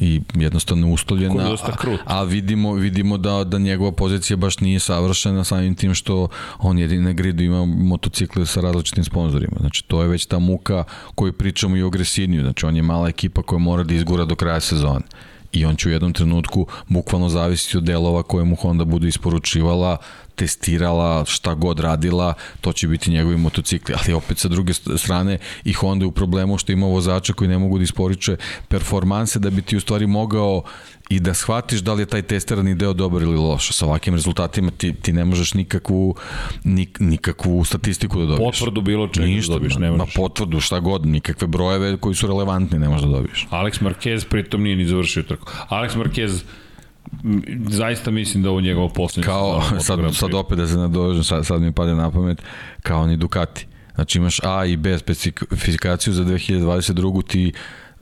[SPEAKER 3] i jednostavno uslovljena, a, a vidimo, vidimo da, da njegova pozicija baš nije savršena samim tim što on jedin na gridu ima motocikle sa različitim sponsorima. Znači, to je već ta muka koju pričamo i o Gresiniju. Znači, on je mala ekipa koja mora da izgura do kraja sezone i on će u jednom trenutku bukvalno zavisiti od delova koje mu Honda bude isporučivala, testirala, šta god radila, to će biti njegovi motocikli. Ali opet sa druge strane i Honda je u problemu što ima vozača koji ne mogu da isporiče performanse da bi ti u stvari mogao i da shvatiš da li je taj testirani deo dobar ili loš. Sa ovakvim rezultatima ti, ti ne možeš nikakvu, nik, nikakvu statistiku da dobiješ.
[SPEAKER 2] Potvrdu bilo čega da Ništa, da dobiješ, ne možeš.
[SPEAKER 3] Ma potvrdu, šta god, nikakve brojeve koji su relevantni ne možeš da dobiješ.
[SPEAKER 2] Alex Marquez pritom nije ni završio trku. Alex Marquez zaista mislim da ovo njegova poslednja
[SPEAKER 3] Kao, sad, sad opet da se nadožem, sad, sad mi pade na pamet, kao ni Ducati. Znači imaš A i B specifikaciju za 2022. ti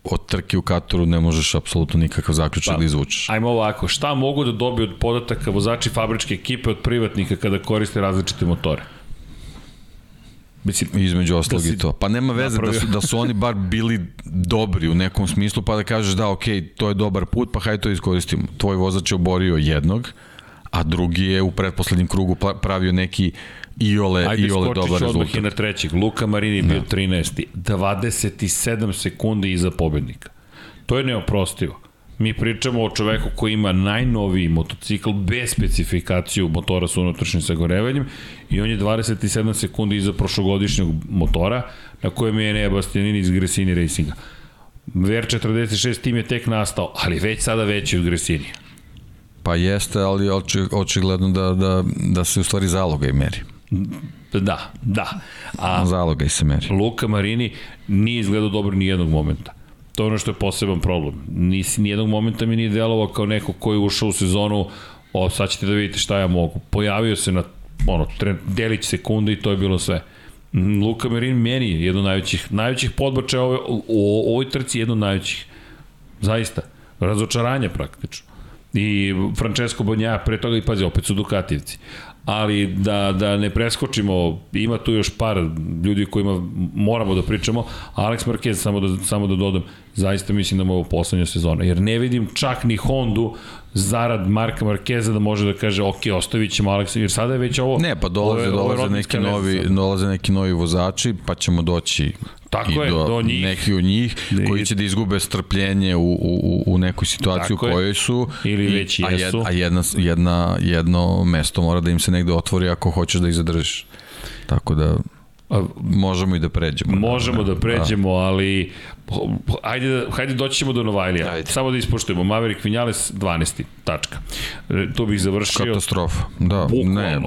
[SPEAKER 3] od trke u Katoru ne možeš apsolutno nikakav zaključak pa, da izvučeš.
[SPEAKER 2] Ajmo ovako, šta mogu da dobiju od podataka vozači fabričke ekipe od privatnika kada koriste različite motore?
[SPEAKER 3] Mislim, između ostalog da i to. Pa nema veze da su, da su oni bar bili dobri u nekom smislu, pa da kažeš da, ok, to je dobar put, pa hajde to iskoristimo. Tvoj vozač je oborio jednog, a drugi je u pretposlednjem krugu pravio neki iole, Ajde, iole dobar rezultat. Ajde,
[SPEAKER 2] i na trećeg. Luka Marini bio da. 13. 27 sekundi iza pobednika. To je neoprostivo. Mi pričamo o čoveku koji ima najnoviji motocikl bez specifikaciju motora sa unutrašnjim sagorevanjem i on je 27 sekundi iza prošlogodišnjeg motora na kojem je Bastianini iz Gresini Racinga. VR46 tim je tek nastao, ali već sada veći od Gresini.
[SPEAKER 3] Pa jeste, ali očigledno da, da, da se u stvari zaloga i meri.
[SPEAKER 2] Da, da.
[SPEAKER 3] A zaloga i se meri.
[SPEAKER 2] Luka Marini nije izgledao dobro ni jednog momenta. To je ono što je poseban problem. Nisi nijednog momenta mi nije delovao kao neko koji je ušao u sezonu, o, sad ćete da vidite šta ja mogu. Pojavio se na ono, delić sekunde i to je bilo sve. Luka Merin meni je jedno od najvećih, najvećih podbačaja ove, u, u ovoj trci jedno od najvećih. Zaista. Razočaranje praktično. I Francesco Bonja, pre toga i pazi, opet su Dukativci ali da, da ne preskočimo, ima tu još par ljudi kojima moramo da pričamo, Alex Marquez, samo da, samo da dodam, Zaista mislim da mu je ovo poslednja sezona, jer ne vidim čak ni Hondu zarad Marka Markeza da može da kaže ok, ostavit ćemo Aleksa, jer sada je već ovo...
[SPEAKER 3] Ne, pa dolaze, ovo je, dolaze, neki novi, dolaze neki novi vozači, pa ćemo doći
[SPEAKER 2] Tako i je, do, do njih.
[SPEAKER 3] neki od njih koji će da izgube strpljenje u, u, u nekoj situaciji Tako u kojoj su
[SPEAKER 2] ili već i, jesu.
[SPEAKER 3] a, jedna, jedna, jedno mesto mora da im se negde otvori ako hoćeš da ih zadržiš. Tako da možemo i da pređemo
[SPEAKER 2] možemo da, da pređemo da. ali ajde, da, hajde doći ćemo do Novajlija ajde. samo da ispoštujemo Maverick Vinales 12. tačka tu bih završio
[SPEAKER 3] katastrofa da, Bukvalno. ne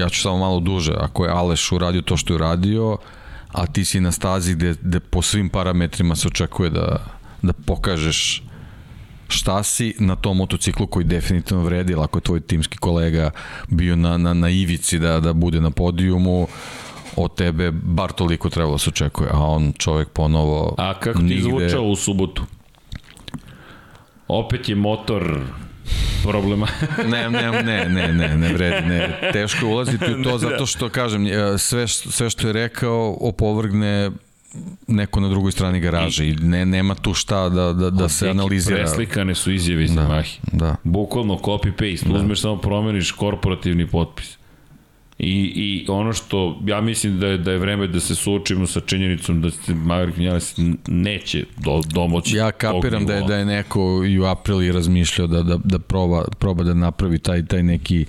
[SPEAKER 3] ja ću samo malo duže ako je Aleš uradio to što je uradio a ti si na stazi gde, gde po svim parametrima se očekuje da, da pokažeš šta si na tom motociklu koji definitivno vredi, ako je tvoj timski kolega bio na, na, na ivici da, da bude na podijumu, od tebe bar toliko trebalo da se očekuje, a on čovjek ponovo
[SPEAKER 2] A kako ti nigde... zvučao u subotu? Opet je motor problema.
[SPEAKER 3] ne, ne, ne, ne, ne, ne vredi, ne. Teško ulaziti u to zato što, kažem, e, sve, sve što je rekao opovrgne neko na drugoj strani garaže i ne, nema tu šta da, da, da se analizira.
[SPEAKER 2] Preslikane su izjave iz da, Mahi. Da. Bukvalno copy-paste, da. uzmeš samo promeniš korporativni potpis. I, I ono što ja mislim da je, da je vreme da se suočimo sa činjenicom da se Maverick Vinales neće do, domoći
[SPEAKER 3] Ja kapiram da je, da je neko i u aprili razmišljao da, da, da proba, proba da napravi taj, taj neki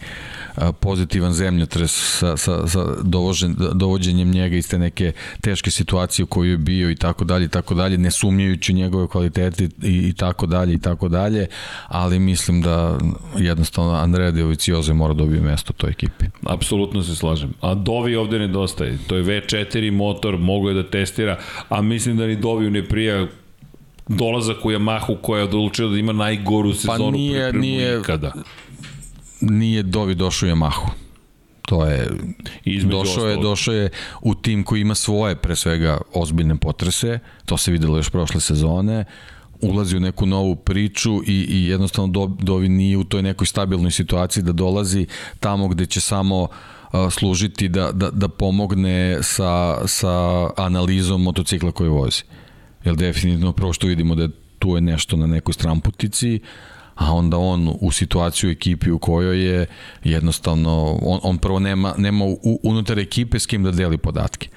[SPEAKER 3] pozitivan zemljotres sa, sa, sa dovožen, dovođenjem njega iz te neke teške situacije u kojoj je bio i tako dalje i tako dalje, ne sumnjajući njegove kvalitete i, i tako dalje i tako dalje, ali mislim da jednostavno Andrea Dovicioze mora da dobiti mesto u toj ekipi.
[SPEAKER 2] Apsolutno apsolutno se slažem. A Dovi ovde nedostaje. To je V4 motor, mogo je da testira, a mislim da ni Dovi ne prija dolazak u Yamahu koja je odlučila da ima najgoru pa sezonu pa nije, nije, ikada.
[SPEAKER 3] Nije Dovi došao u Yamahu. To je Između došao je došao je u tim koji ima svoje pre svega ozbiljne potrese, to se videlo još prošle sezone ulazi u neku novu priču i, i jednostavno Dovi nije u toj nekoj stabilnoj situaciji da dolazi tamo gde će samo uh, služiti da, da, da pomogne sa, sa analizom motocikla koji vozi. Jer definitivno prvo što vidimo da tu je nešto na nekoj stramputici, a onda on u situaciju ekipi u kojoj je jednostavno, on, on prvo nema, nema u, unutar ekipe s kim da deli podatke.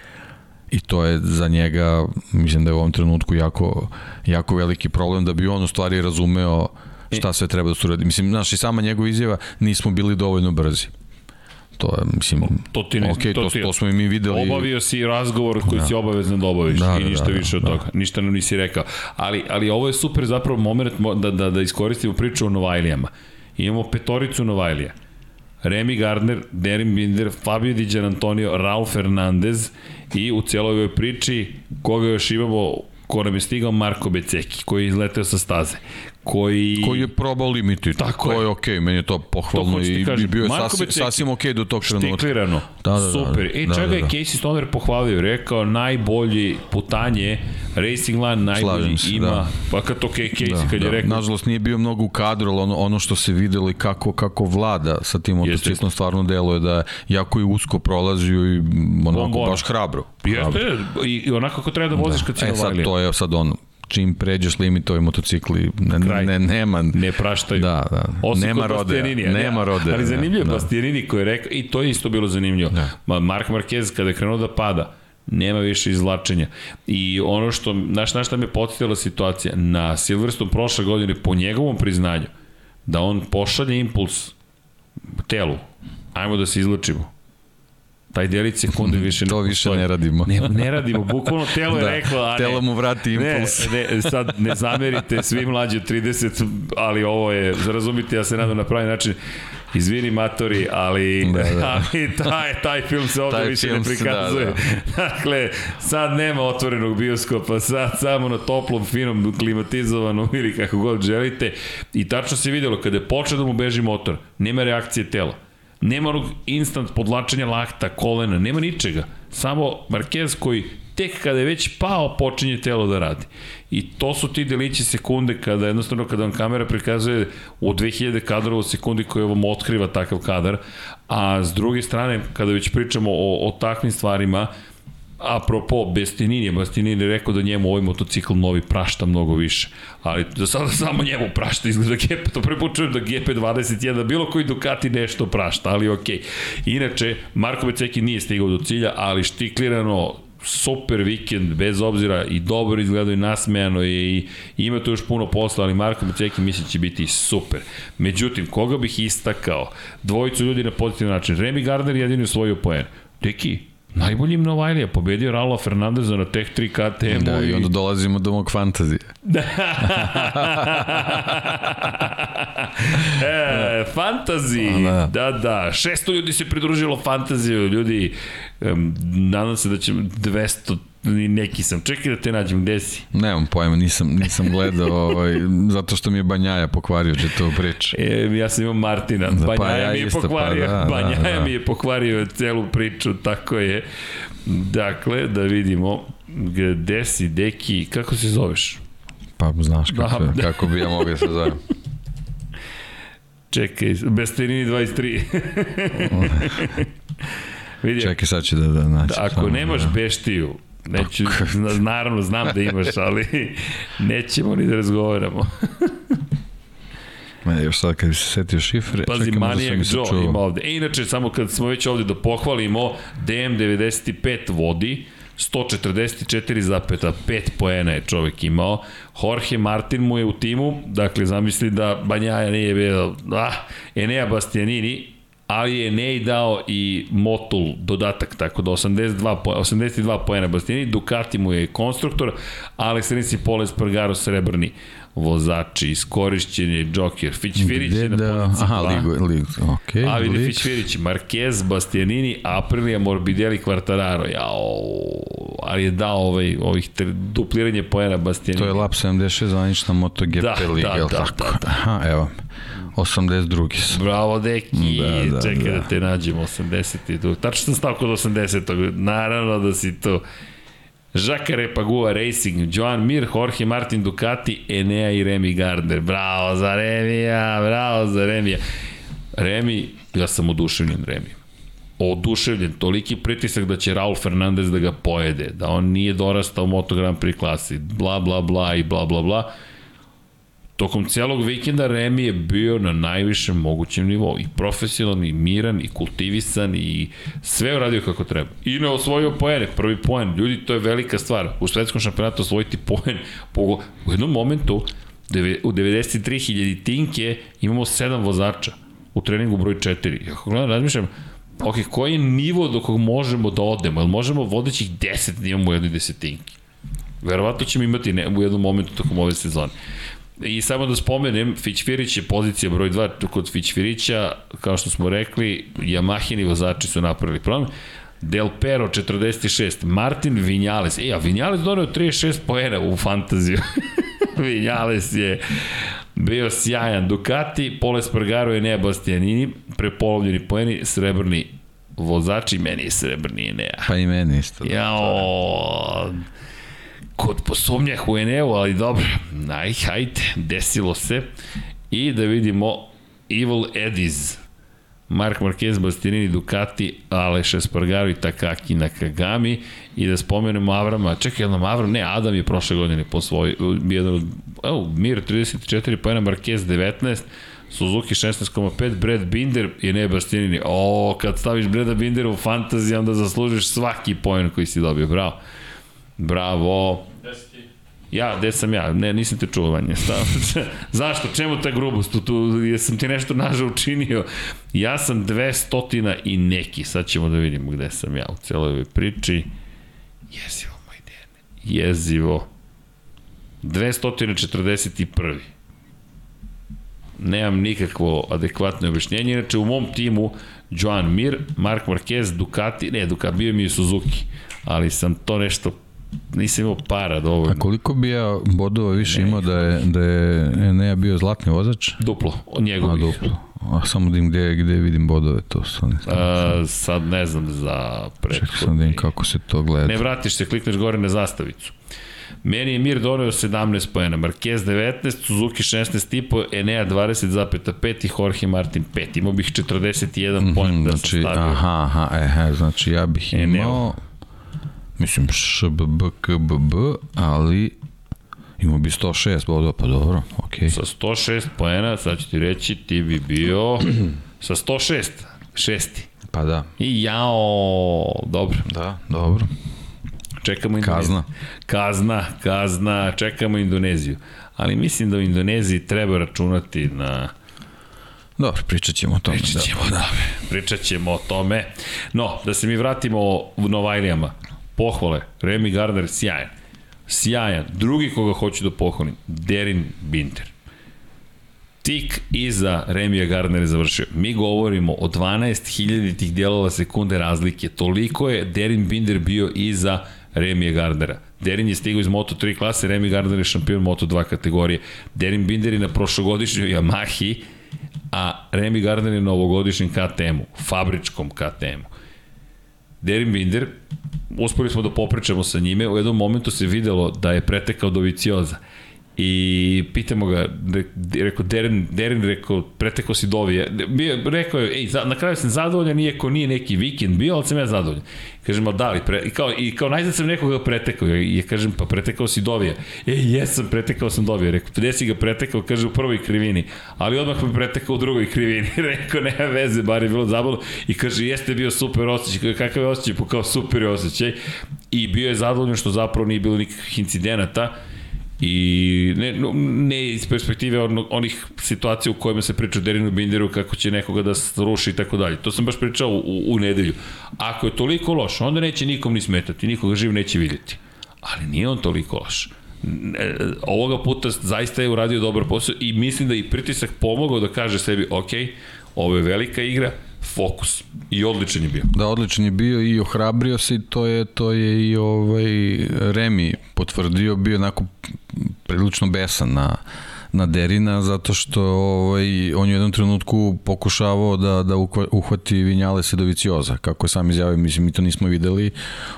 [SPEAKER 3] I to je za njega, mislim da je u ovom trenutku jako, jako veliki problem da bi on u stvari razumeo šta sve treba da se uradi. Mislim, znaš, i sama njegova izjava, nismo bili dovoljno brzi to je, mislim,
[SPEAKER 2] to ti ne,
[SPEAKER 3] okay, to, to, ti, to smo i mi videli.
[SPEAKER 2] Obavio si razgovor koji da. si obavezan da obaviš da, i da, ništa da, da, više od da. toga. Ništa nam nisi rekao. Ali, ali ovo je super zapravo moment da, da, da iskoristimo priču o Novajlijama. Imamo petoricu Novajlija. Remy Gardner, Derin Binder, Fabio Di Antonio, Raul Fernandez i u cijeloj ovoj priči koga još imamo ko nam je stigao Marko Beceki, koji je izleteo sa staze koji...
[SPEAKER 3] Koji je probao limiti. Tako to je. je okej, okay, meni je to pohvalno to i, i bio je sasvim, sasvim okej okay do tog trenutka.
[SPEAKER 2] Štiklirano. Da, da, da, Super. Da, e, da, čega da, da. je Casey Stoner pohvalio? Rekao, najbolji putanje, Racing Line najbolji se, ima. Da. Pa kad to Casey, da, kad da. je rekao...
[SPEAKER 3] Nažalost, nije bio mnogo u kadru, ali ono, ono što se videlo i kako, kako vlada sa tim motociklom stvarno deluje da jako i usko prolazio i onako Bombona. baš hrabro.
[SPEAKER 2] hrabro. Jeste, i onako kako treba da voziš da. kad si
[SPEAKER 3] e, sad, to je sad ono, čim pređeš limit ovi motocikli ne, Kraj. ne, nema
[SPEAKER 2] ne praštaju
[SPEAKER 3] da, da. Osim nema rode nema rode
[SPEAKER 2] ali zanimljivo da. Bastianini koji je rekao i to je isto bilo zanimljivo da. Mark Marquez kada je krenuo da pada nema više izvlačenja. I ono što, znaš, znaš šta me podsjetila situacija, na Silverstone prošle godine, po njegovom priznanju, da on pošalje impuls telu, ajmo da se izlačimo taj delić sekunde više
[SPEAKER 3] ne To više ne radimo.
[SPEAKER 2] Ne, ne radimo, bukvalno telo je da, reklo, a
[SPEAKER 3] ne. Telo mu vrati impuls.
[SPEAKER 2] Ne, ne, sad ne zamerite svi mlađi od 30, ali ovo je, zarazumite, ja se nadam na pravi način, Izvini matori, ali, da, da. ali taj, taj film se ovde taj više ne prikazuje. Da, da. dakle, sad nema otvorenog bioskopa, sad samo na toplom, finom, klimatizovanom ili kako god želite. I tačno se videlo, kada je počeo da mu beži motor, nema reakcije tela Nema onog instant podlačenja lakta, kolena, nema ničega. Samo Marquez koji tek kada je već pao počinje telo da radi. I to su ti delići sekunde kada jednostavno kada vam kamera prikazuje u 2000 kadrova u sekundi koje vam otkriva takav kadar, a s druge strane kada već pričamo o, o takvim stvarima, Apropo, Bestinini, Bestinini rekao da njemu ovaj motocikl novi prašta mnogo više. Ali za sada samo njemu prašta izgleda GP, to prvi put čujem da GP21, bilo koji Ducati nešto prašta, ali okej. Inače, Marko Beceki nije stigao do cilja, ali štiklirano super vikend, bez obzira i dobro izgledao i nasmejano je i, i ima tu još puno posla, ali Marko Beceki misli da će biti super. Međutim, koga bih istakao? Dvojicu ljudi na pozitivan način. Remy Gardner jedini osvojio poen. Deki, Najbolji Novajlija, pobedio Raula Fernandeza na Tech 3 KTM.
[SPEAKER 3] Da, i onda dolazimo do mog fantazije.
[SPEAKER 2] e, fantazi, da. da, da. 600 ljudi se pridružilo fantaziju, ljudi, um, nadam se da će 200 neki sam. Čekaj da te nađem, gde si?
[SPEAKER 3] Nemam pojma, nisam, nisam gledao, ovaj, zato što mi je Banjaja pokvario će to priča.
[SPEAKER 2] E, ja sam imao Martina, da, Banjaja pa ja mi je isto, pokvario, pa, da, Banjaja da, da. mi je pokvario celu priču, tako je. Dakle, da vidimo gde si, deki, kako se zoveš?
[SPEAKER 3] Pa znaš kako, da, kako bi ja mogao da se zovem.
[SPEAKER 2] Čekaj, Besterini 23.
[SPEAKER 3] Vidi, Čekaj, sad ću da, da naći.
[SPEAKER 2] Da, ako nemaš da. beštiju, Neću, naravno znam da imaš, ali nećemo ni da razgovaramo.
[SPEAKER 3] Ne, još sad kad bi se setio šifre,
[SPEAKER 2] Pazi, Manijak da Joe ima ovde. E, inače, samo kad smo već ovde da pohvalimo, DM95 vodi, 144,5 poena je čovek imao. Jorge Martin mu je u timu, dakle zamisli da Banjaja nije bio, ah, Enea Bastianini, ali je Nej dao i Motul dodatak, tako da 82 po, 82 poena Bastianini, Ducati mu je konstruktor, Alex Rins i Pole Spargaro srebrni vozači, iskorišćeni Joker, Fićfirić je na da, poziciji
[SPEAKER 3] aha, ligu, ligu, okay,
[SPEAKER 2] A vidi Fićfirić, Marquez, Bastianini, Aprilia, Morbidelli, Quartararo, jao, ali je dao ovaj, ovih dupliranje poena Bastianini.
[SPEAKER 3] To je lap 76 zvanična MotoGP da, liga, da, da, tako? Da, da. Aha, evo. 82.
[SPEAKER 2] su. Bravo, deki, da, da, čekaj da. da te nađem, 80. Tačno sam stao kod 80. Naravno da si to. Žaka Repagua Racing, Joan Mir, Jorge Martin Ducati, Enea i Remy Gardner. Bravo za Remija, bravo za Remija. Remi, ja sam oduševljen Remi. Oduševljen, toliki pritisak da će Raul Fernandez da ga pojede, da on nije dorastao u Moto Grand Prix klasi, bla bla bla i bla bla bla Tokom celog vikenda Remi je bio na najvišem mogućem nivou. I profesionalni, i miran, i kultivisan, i sve uradio kako treba. I ne osvojio poene, prvi poen. Ljudi, to je velika stvar. U svetskom šampionatu osvojiti poen. U jednom momentu, u 93.000 tinke, imamo 7 vozača u treningu broj 4. Ja kako gledam, razmišljam, ok, koji je nivo do kog možemo da odemo? Jel možemo vodećih 10 da imamo u jednoj desetinki? Verovatno ćemo imati ne, u jednom momentu tokom ove sezone. I samo da spomenem, Fićfirić je pozicija broj 2 kod Fićfirića, kao što smo rekli, Yamahini vozači su napravili problem. Del Pero 46, Martin Vinales, e, a Vinales donio 36 poena u fantaziju. Vinales je bio sjajan. Ducati, Pole Spargaro i Nea Bastianini, prepolovljeni poeni, srebrni vozači, meni je srebrni Nea.
[SPEAKER 3] Pa i meni isto.
[SPEAKER 2] Da. Jao, kod posumnjah u Eneu, ali dobro, aj, hajde, desilo se. I da vidimo Evil Eddies, Mark Marquez, Bastianini, Ducati, Aleš Espargaro i Takaki Nakagami i da spomenemo Avrama, čekaj, jednom Avram, ne, Adam je prošle godine po svoj, jedan od, evo, Mir 34, pa jedna Marquez 19, Suzuki 16,5, Brad Binder i ne Bastianini. O, kad staviš Brada Bindera u fantaziji, onda zaslužiš svaki poen koji si dobio, bravo. Bravo. Ja, gde sam ja? Ne, nisam te čuo, Vanja. Zašto? Čemu ta grubost? Tu, tu, jesam ti nešto nažao učinio? Ja sam 200 i neki. Sad ćemo da vidimo gde sam ja u celoj ovoj priči. Jezivo, moj dene. Jezivo. 241. Nemam nikakvo adekvatno objašnjenje. Inače, u mom timu Joan Mir, Mark Marquez, Ducati, ne, Ducati, bio mi je Suzuki, ali sam to nešto nisam imao para dovoljno.
[SPEAKER 3] A koliko bi ja bodova više ne, imao da je, da je Enea bio zlatni vozač?
[SPEAKER 2] Duplo, od njegovih.
[SPEAKER 3] A, duplo. A samo da im gde, gde vidim bodove, to su ne
[SPEAKER 2] A, sad ne znam za prethodni.
[SPEAKER 3] Čekaj sam da im kako se to gleda.
[SPEAKER 2] Ne vratiš se, klikneš gore na zastavicu. Meni je Mir donio 17 poena, Marquez 19, Suzuki 16,5, Enea 20,5 i Jorge Martin 5. Imao bih 41 mm -hmm, poen da
[SPEAKER 3] znači,
[SPEAKER 2] sam stavio.
[SPEAKER 3] Aha, aha, e, znači ja bih imao... Eneo Mislim, ŠBB, KBB, ali Imao bi 106 bodova, pa dobro, okej. Okay.
[SPEAKER 2] Sa 106 poena, sad ću ti reći, ti bi bio sa 106, šesti.
[SPEAKER 3] Pa da.
[SPEAKER 2] I jao, dobro.
[SPEAKER 3] Da, dobro.
[SPEAKER 2] Čekamo Indoneziju.
[SPEAKER 3] Kazna.
[SPEAKER 2] Kazna, kazna, čekamo Indoneziju. Ali mislim da u Indoneziji treba računati na...
[SPEAKER 3] Dobro, pričat ćemo o tome.
[SPEAKER 2] Pričat ćemo, da. da. Pričat ćemo o tome. No, da se mi vratimo u Novajlijama. Pohvale, Remy Gardner, sjajan. Sjajan. Drugi koga hoću da pohvalim, Derin Binter. Tik iza Remija Gardner je završio. Mi govorimo o 12.000 tih dijelova sekunde razlike. Toliko je Derin Binder bio iza Remija Gardnera. Derin je stigao iz Moto3 klase, Remi Gardner je šampion Moto2 kategorije. Derin Binder je na prošlogodišnjoj Yamahi, a Remi Gardner je na ovogodišnjem KTM-u, fabričkom KTM-u. Derin Binder, uspeli smo da popričamo sa njime, u jednom momentu se videlo da je pretekao do Vicioza i pitamo ga, rekao, Derin, Derin rekao, pretekao si Dovije. Bio, rekao je, ej, za, na kraju sam zadovoljan, iako nije neki vikend bio, ali sam ja zadovoljan. Kažem, ali da li, pre, i kao, i kao najzad sam nekoga pretekao, i ja kažem, pa pretekao si Dovije. Ej, jesam, pretekao sam Dovije. Rekao, gde si ga pretekao, kaže, u prvoj krivini, ali odmah me pretekao u drugoj krivini. rekao, nema veze, bar je bilo zabavno. I kaže, jeste bio super osjećaj, kakav je osjećaj, pa kao super osjećaj. I bio je zadovoljan što zapravo nije bilo nikakvih incidenata I ne, ne iz perspektive on, onih situacija u kojima se priča Derinu Binderu kako će nekoga da sruši i tako dalje. To sam baš pričao u, u nedelju. Ako je toliko loš, onda neće nikom ni smetati, nikoga živ neće vidjeti. Ali nije on toliko loš. Ovoga puta zaista je uradio dobar posao i mislim da i pritisak pomogao da kaže sebi, ok, ovo je velika igra, fokus. I odličan je bio.
[SPEAKER 3] Da, odličan je bio i ohrabrio se i to je, to je i ovaj Remi potvrdio, bio onako prilično besan na, na Derina zato što ovaj, on je u jednom trenutku pokušavao da, da uhvati Vinjale Sedovicioza, kako je sam izjavio, mislim mi to nismo videli,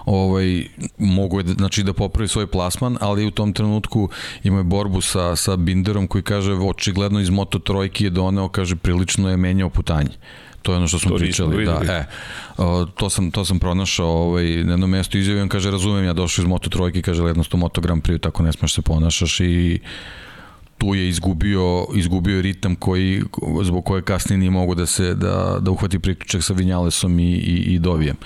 [SPEAKER 3] ovaj, mogu je znači, da popravi svoj plasman, ali u tom trenutku ima je borbu sa, sa Binderom koji kaže očigledno iz Moto trojke je doneo, kaže prilično je menjao putanje To je ono što smo to pričali, da, e. O, to sam to sam pronašao ovaj na jednom mestu izjavio, kaže razumem ja došao iz Moto trojke, kaže jednostavno Moto Grand Prix tako ne smeš se ponašaš i tu je izgubio, izgubio ritam koji, zbog koje kasnije nije mogu da se da, da uhvati priključak sa Vinjalesom i, i, i Dovijem.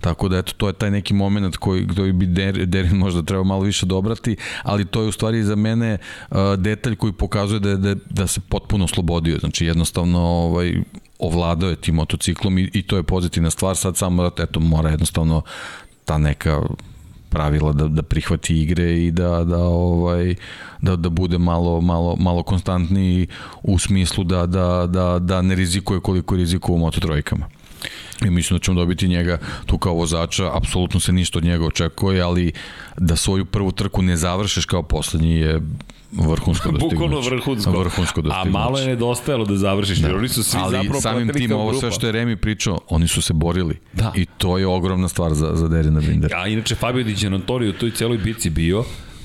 [SPEAKER 3] Tako da eto, to je taj neki moment koji, koji bi Derin možda trebao malo više dobrati, ali to je u stvari za mene uh, detalj koji pokazuje da, da, da se potpuno oslobodio. Znači jednostavno ovaj, ovladao je tim motociklom i, i to je pozitivna stvar, sad samo eto, mora jednostavno ta neka pravila da, da prihvati igre i da, da, ovaj, da, da bude malo, malo, malo konstantniji u smislu da, da, da, da ne rizikuje koliko rizikuje u mototrojkama. I mislim da ćemo dobiti njega tu kao vozača, apsolutno se ništa od njega očekuje, ali da svoju prvu trku ne završeš kao poslednji je vrhunsko dostignuće.
[SPEAKER 2] Bukvalno vrhunsko.
[SPEAKER 3] Vrhunsko
[SPEAKER 2] dostignuće. A malo je nedostajalo da završiš, da. jer oni su svi Ali zapravo
[SPEAKER 3] samim tim, ovo sve što je Remi pričao, oni su se borili. Da. I to je ogromna stvar za, za Derina Bindera.
[SPEAKER 2] A inače Fabio Di Gianantonio u toj celoj bici bio,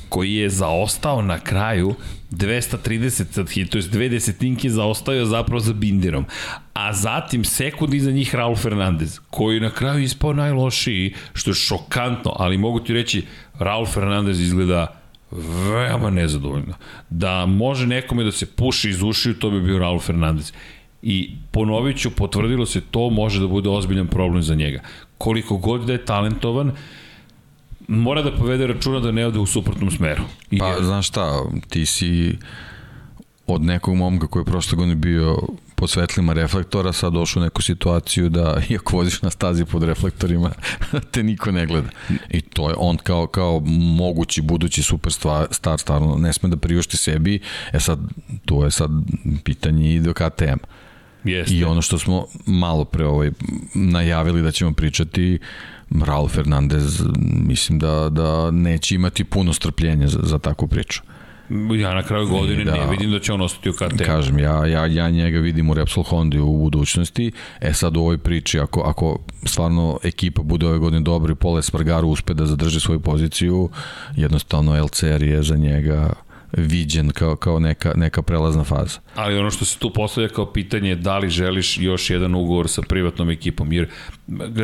[SPEAKER 2] koji je zaostao na kraju 230 sad hit, to je dve desetinke zaostao zapravo za Binderom. A zatim sekund iza njih Raul Fernandez, koji na kraju ispao najlošiji, što je šokantno, ali mogu ti reći, Raul Fernandez izgleda veoma nezadovoljno. Da može nekome da se puši iz ušiju, to bi bio Raul Fernandez. I ponovit ću, potvrdilo se, to može da bude ozbiljan problem za njega. Koliko god da je talentovan, mora da povede računa da ne ode u suprotnom smeru.
[SPEAKER 3] I pa, je... znaš šta, ti si od nekog momka koji je prošle godine bio pod svetlima reflektora, sad došao u neku situaciju da, iako voziš na stazi pod reflektorima, te niko ne gleda. I to je on kao, kao mogući budući superstar, stvarno ne sme da priušti sebi, e sad, to je sad pitanje i do KTM.
[SPEAKER 2] Jeste.
[SPEAKER 3] I ono što smo malo pre ovaj, najavili da ćemo pričati, Raul Fernandez mislim da, da neće imati puno strpljenja za, za takvu priču.
[SPEAKER 2] Ja na kraju godine da, ne vidim da će on ostati u KTM.
[SPEAKER 3] Kažem, ja, ja, ja njega vidim u Repsol Hondi u budućnosti. E sad u ovoj priči, ako, ako stvarno ekipa bude ove godine dobra i Pole Spargaru uspe da zadrži svoju poziciju, jednostavno LCR je za njega viđen kao, kao neka, neka prelazna faza.
[SPEAKER 2] Ali ono što se tu postavlja kao pitanje je da li želiš još jedan ugovor sa privatnom ekipom, jer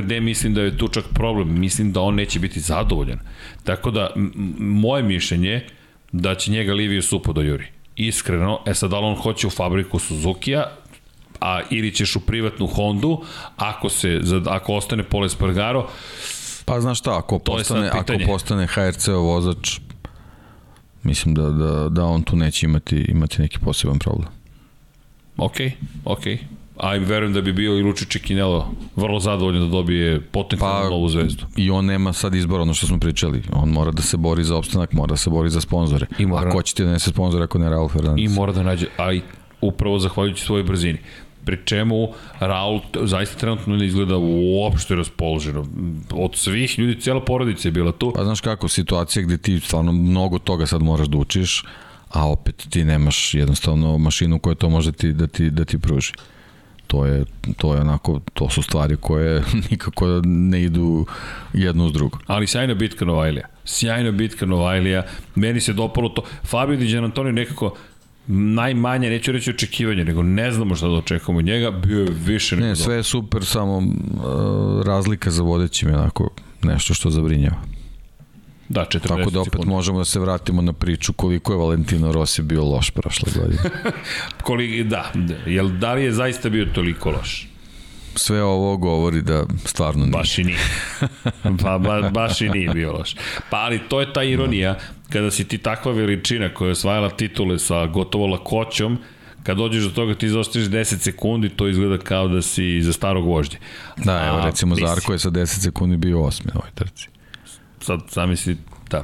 [SPEAKER 2] gde mislim da je tu čak problem, mislim da on neće biti zadovoljan. Tako da, moje mišljenje je da će njega Livio Supo da juri. Iskreno, e sad da on hoće u fabriku Suzuki-a, a ili ćeš u privatnu Hondu, ako se ako ostane Pole Spargaro,
[SPEAKER 3] Pa znaš šta, ako postane, ako postane HRC vozač, mislim da, da, da on tu neće imati, imati neki poseban problem.
[SPEAKER 2] Ok, ok. A verujem da bi bio i Luči Čekinelo vrlo zadovoljan da dobije potencijalnu pa, novu zvezdu.
[SPEAKER 3] I on nema sad izbora, ono što smo pričali. On mora da se bori za opstanak, mora da se bori za sponzore. I mora, a ko će ti da nese sponzore ako ne Raul Fernandez?
[SPEAKER 2] I mora da nađe, a i upravo zahvaljujući svojoj brzini pri čemu Raul zaista trenutno ne izgleda uopšte raspoloženo. Od svih ljudi, cijela porodica je bila tu.
[SPEAKER 3] Pa znaš kako, situacija gde ti stvarno mnogo toga sad moraš da učiš, a opet ti nemaš jednostavno mašinu koja to može ti, da, ti, da ti pruži. To je, to je onako, to su stvari koje nikako ne idu jedno uz drugo.
[SPEAKER 2] Ali sjajna bitka Novajlija. Sjajna bitka Novajlija. Meni se dopalo to. Fabio Di Antonio nekako najmanje, neću reći očekivanje, nego ne znamo šta da očekujemo od njega, bio je više
[SPEAKER 3] nego... Ne, sve je super, samo uh, razlika za vodećim je onako nešto što zabrinjava.
[SPEAKER 2] Da, 40
[SPEAKER 3] Tako da opet sekundi. možemo da se vratimo na priču koliko je Valentino Rossi bio loš prošle godine.
[SPEAKER 2] Koliko, da, da, jel, da li je zaista bio toliko loš?
[SPEAKER 3] sve ovo govori da stvarno nije.
[SPEAKER 2] Baš i nije. Pa ba, baš i nije bio loš. Pa ali to je ta ironija kada si ti takva veličina koja je osvajala titule sa gotovo lakoćom, kad dođeš do toga ti zaostiš 10 sekundi, to izgleda kao da si za starog vožđe.
[SPEAKER 3] Da, evo recimo Zarko je sa 10 sekundi bio osmi na ovoj trci.
[SPEAKER 2] Sad zamisli, da.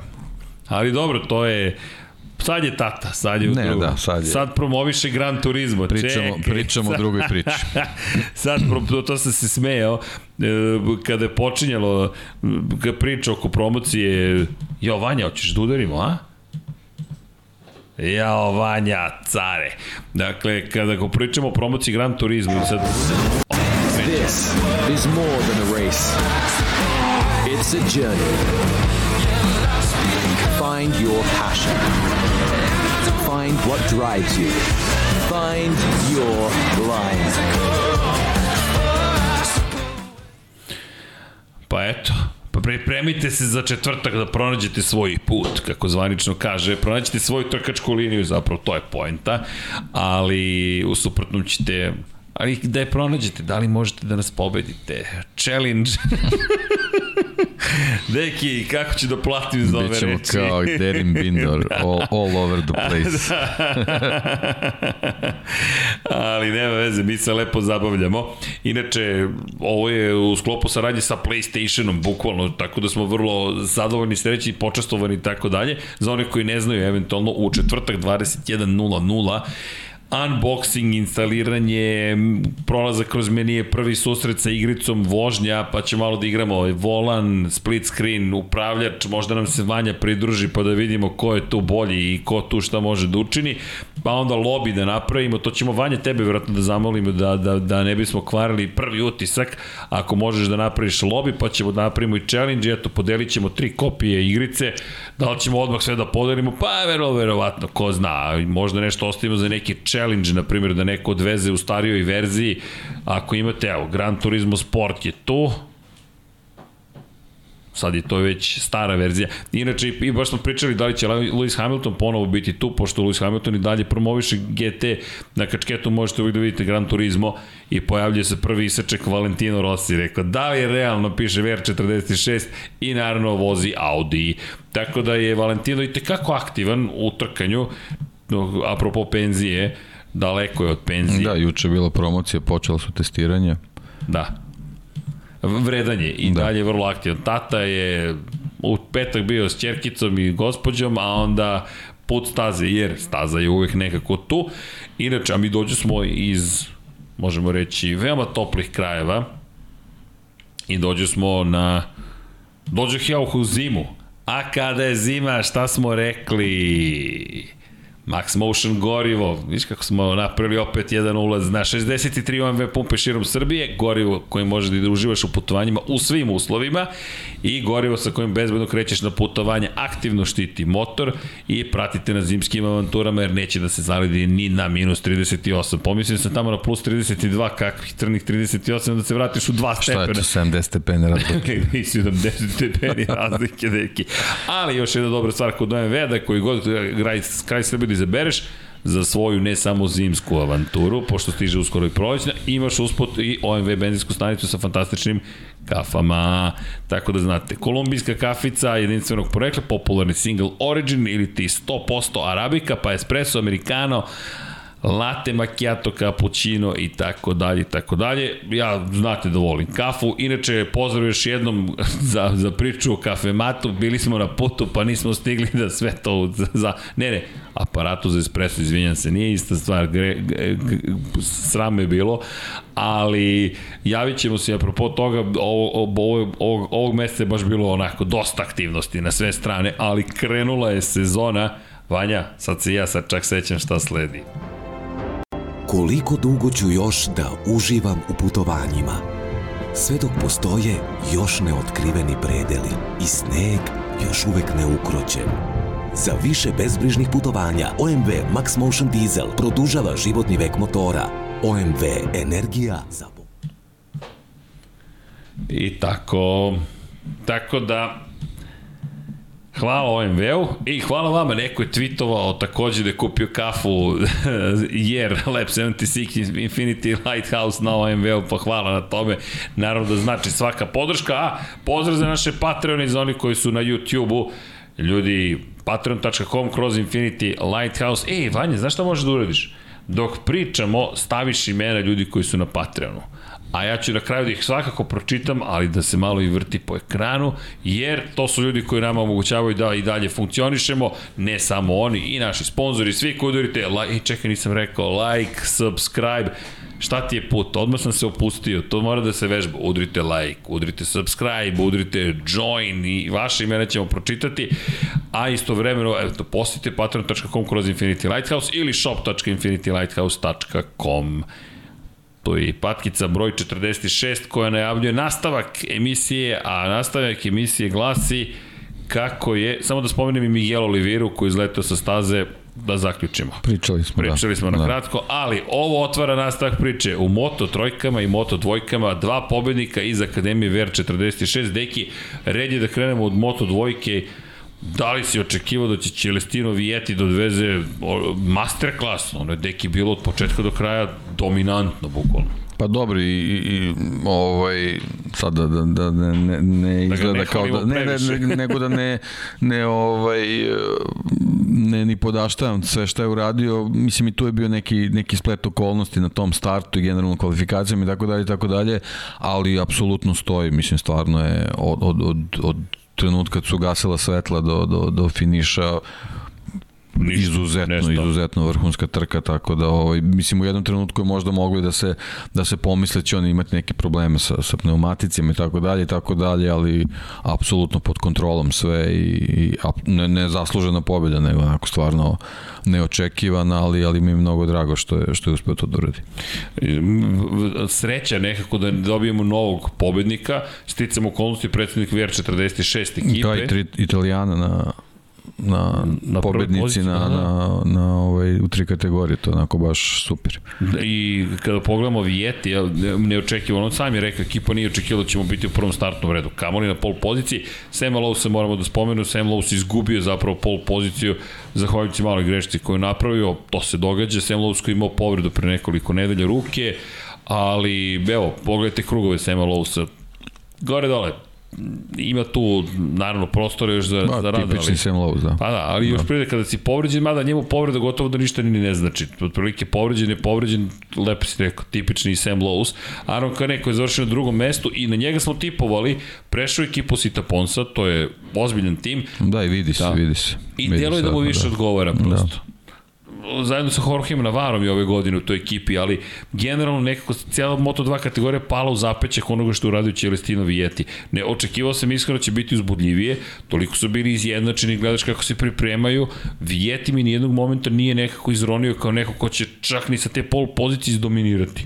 [SPEAKER 2] Ali dobro, to je Sad je tata, sad je u ne, drugom. Da, sad, je. sad promoviše Gran Turismo.
[SPEAKER 3] Pričamo, Čekaj, pričamo sad, o drugoj priči.
[SPEAKER 2] sad, to, to sam se smejao, e, kada je počinjalo priča oko promocije, jo, Vanja, hoćeš da udarimo, a? Jao, Vanja, care. Dakle, kada go pričamo o promociji Gran Turismo, sad... This is more than a race. It's a journey. Find your passion. Find what drives you. Find your line. Pa eto, pa pripremite se za četvrtak da pronađete svoj put, kako zvanično kaže, pronađete svoju trkačku liniju, zapravo to je poenta, ali u suprotnom ćete ali da je pronađete, da li možete da nas pobedite? Challenge. Deki, kako ću da platim za ove reči?
[SPEAKER 3] Bićemo kao Derin Bindor, all, all over the place.
[SPEAKER 2] Ali nema veze, mi se lepo zabavljamo. Inače, ovo je u sklopu saradnje sa PlayStationom, bukvalno, tako da smo vrlo zadovoljni, srećni, počastovani i tako dalje. Za one koji ne znaju, eventualno u četvrtak 21.00 unboxing, instaliranje, prolazak kroz menije, prvi susret sa igricom, vožnja, pa će malo da igramo volan, split screen, upravljač, možda nam se Vanja pridruži pa da vidimo ko je tu bolji i ko tu šta može da učini, pa onda lobby da napravimo, to ćemo Vanja tebe vjerojatno da zamolimo da, da, da ne bismo kvarili prvi utisak, ako možeš da napraviš lobby, pa ćemo da napravimo i challenge, eto, podelit ćemo tri kopije igrice, da li ćemo odmah sve da podelimo, pa vero, verovatno, ko zna, možda nešto ostavimo za neki challenge challenge, na primjer, da neko odveze u starijoj verziji, ako imate, evo, Gran Turismo Sport je tu, sad je to već stara verzija. Inače, i baš smo pričali da li će Lewis Hamilton ponovo biti tu, pošto Lewis Hamilton i dalje promoviše GT, na kačketu možete uvijek da vidite Gran Turismo i pojavljuje se prvi iseček Valentino Rossi, rekao da li je realno, piše VR46 i naravno vozi Audi. Tako da je Valentino i tekako aktivan u trkanju, apropo penzije, daleko je od penzije.
[SPEAKER 3] Da, juče je bila promocija, počela su testiranje.
[SPEAKER 2] Da. Vredanje i da. dalje vrlo aktivan. Tata je u petak bio s čerkicom i gospođom, a onda put staze, jer staza je uvek nekako tu. Inače, a mi dođu smo iz, možemo reći, veoma toplih krajeva i dođu smo na, dođu ja u zimu. A kada je zima, šta smo rekli? Max Motion gorivo, viš kako smo napravili opet jedan ulaz na 63 OMV pumpe širom Srbije, gorivo koje može da uživaš u putovanjima u svim uslovima i gorivo sa kojim bezbedno krećeš na putovanje aktivno štiti motor i pratite na zimskim avanturama jer neće da se zalidi ni na minus 38. Pomislio sam tamo na plus 32, kakvih trnih 38 da se vratiš u 2 stepena.
[SPEAKER 3] Šta je to 70 stepeni razlike?
[SPEAKER 2] I 70 stepeni razlike, deki. Ali još jedna dobra stvar kod OMV da koji god kraj, kraj Srbije da izabereš, za svoju ne samo zimsku avanturu, pošto stiže uskoro i prolećna, imaš usput i OMV benzinsku stanicu sa fantastičnim kafama. Tako da znate, kolumbijska kafica jedinstvenog porekla, popularni single origin ili ti 100% arabika, pa espresso, americano, latte macchiato, cappuccino i tako dalje i tako dalje. Ja znate da volim kafu. Inače, pozdrav još jednom za, za priču o kafematu. Bili smo na putu pa nismo stigli da sve to za... Ne, ne, aparatu za espresso, izvinjam se, nije ista stvar, gre, sram je bilo, ali javit ćemo se apropo toga, ovo, ovo, ovog, ovog meseca je baš bilo onako dosta aktivnosti na sve strane, ali krenula je sezona, Vanja, sad se ja sad čak sećam šta sledi
[SPEAKER 1] koliko dugo ću još da uživam u putovanjima. Sve dok postoje još neotkriveni predeli i sneg još uvek ne ukroćen. Za više bezbrižnih putovanja OMV Max Motion Diesel produžava životni vek motora. OMV Energija za...
[SPEAKER 2] I tako, tako da Hvala OMV-u i hvala vama, neko je tweetovao takođe da je kupio kafu jer Lab 76 Infinity Lighthouse na OMV-u, pa hvala na tome. Naravno da znači svaka podrška, a pozdrav za naše Patreone za oni koji su na YouTube-u. Ljudi, patreon.com kroz Infinity Lighthouse. Ej, Vanja, znaš šta možeš da uradiš? Dok pričamo, staviš imena ljudi koji su na Patreonu a ja ću na kraju da ih svakako pročitam, ali da se malo i vrti po ekranu, jer to su ljudi koji nama omogućavaju da i dalje funkcionišemo, ne samo oni, i naši sponzori, svi koji udarite, like, čekaj, nisam rekao, like, subscribe, šta ti je put? Odmah sam se opustio, to mora da se vežba. Udrite like, udrite subscribe, udrite join i vaše imena ćemo pročitati, a istovremeno, eto, posjetite patreon.com kroz Infinity Lighthouse ili shop.infinitylighthouse.com To je patkica broj 46 koja najavljuje nastavak emisije, a nastavak emisije glasi kako je, samo da spomenem i Miguel Oliveira koji izletao sa staze da zaključimo.
[SPEAKER 3] Pričali smo,
[SPEAKER 2] da. Pričali smo da. na kratko, ali ovo otvara nastavak priče. U Moto trojkama i Moto dvojkama dva pobednika iz Akademije VR 46. Deki, red je da krenemo od Moto dvojke Da li si očekivao da će Celestino Vijeti da odveze masterclass? Ono je deki bilo od početka do kraja dominantno, bukvalno.
[SPEAKER 3] Pa dobro i, i ovaj sad da, da, da ne, ne da izgleda da kao da ne, ne, ne, nego da ne ne ovaj ne ni podaštavam sve šta je uradio mislim i tu je bio neki neki splet okolnosti na tom startu i generalno kvalifikacijama i tako dalje i tako dalje ali apsolutno stoji mislim stvarno je od od od, od trenutka kad su gasila svetla do, do, do finiša Ništa, izuzetno, nesta. izuzetno vrhunska trka, tako da ovaj, mislim u jednom trenutku je možda mogli da se, da se pomisle da će oni imati neke probleme sa, sa pneumaticima i tako dalje i tako dalje, ali apsolutno pod kontrolom sve i, i ne, ne zaslužena pobjeda, nego onako stvarno neočekivana, ali, ali mi je mnogo drago što je, što je uspeo to da uradi.
[SPEAKER 2] Sreća nekako da dobijemo novog pobednika, sticamo okolnosti predsednik VR46 ekipe.
[SPEAKER 3] Da, i tri italijana na na, na pobednici na, na, na ovaj, u tri kategorije, to je onako baš super.
[SPEAKER 2] I kada pogledamo Vijeti, ja, ne očekivano, on sam je rekao, ekipa nije očekivalo da ćemo biti u prvom startnom redu. Kamoli na pol poziciji, Sam Lowe se moramo da spomenu, Sam Lowe se izgubio zapravo pol poziciju, zahvaljujući maloj grešci koju je napravio, to se događa, Sam Lowe koji imao povredu pre nekoliko nedelja ruke, ali evo, pogledajte krugove Sama Lowesa, gore dole, ima tu naravno prostora još za, ba, za rad.
[SPEAKER 3] Tipični Sam Lowe, da.
[SPEAKER 2] Pa da, ali još da. prije kada si povređen, mada njemu povreda gotovo da ništa ni ne znači. Otprilike povređen je povređen, lepo si rekao, tipični Sam Lowe. Aaron Kane koji je završio na drugom mestu i na njega smo tipovali, prešao ekipu Sita Ponsa, to je ozbiljan tim.
[SPEAKER 3] Da, i vidi se, da. vidi se.
[SPEAKER 2] I delo je da mu više da. odgovara prosto. Da zajedno sa Jorgeom Navarom i ove godine u toj ekipi, ali generalno nekako cijela Moto2 kategorija pala u zapećak onoga što uradio Celestino Vijeti. Ne, očekivao sam iskreno da će biti uzbudljivije, toliko su bili izjednačeni, gledaš kako se pripremaju, Vijeti mi nijednog momenta nije nekako izronio kao neko ko će čak ni sa te pol pozicije izdominirati.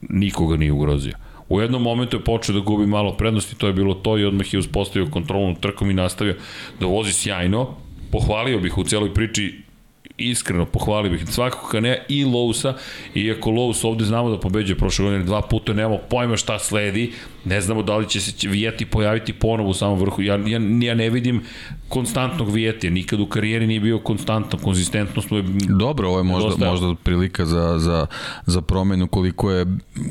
[SPEAKER 2] Nikoga nije ugrozio. U jednom momentu je počeo da gubi malo prednosti, to je bilo to i odmah je uspostavio kontrolnu trkom i nastavio da vozi sjajno. Pohvalio bih u celoj priči iskreno pohvalio bih. Svakako Kanea i Lousa, iako Lous ovde znamo da pobeđuje prošle godine dva puta, nemamo pojma šta sledi, ne znamo da li će se Vijeti pojaviti ponovo u samom vrhu, ja, ja, ja ne vidim konstantnog Vijetija, nikad u karijeri nije bio konstantan, konzistentnost mu je...
[SPEAKER 3] Dobro, ovo je možda, dosta... možda prilika za, za, za promenu koliko je,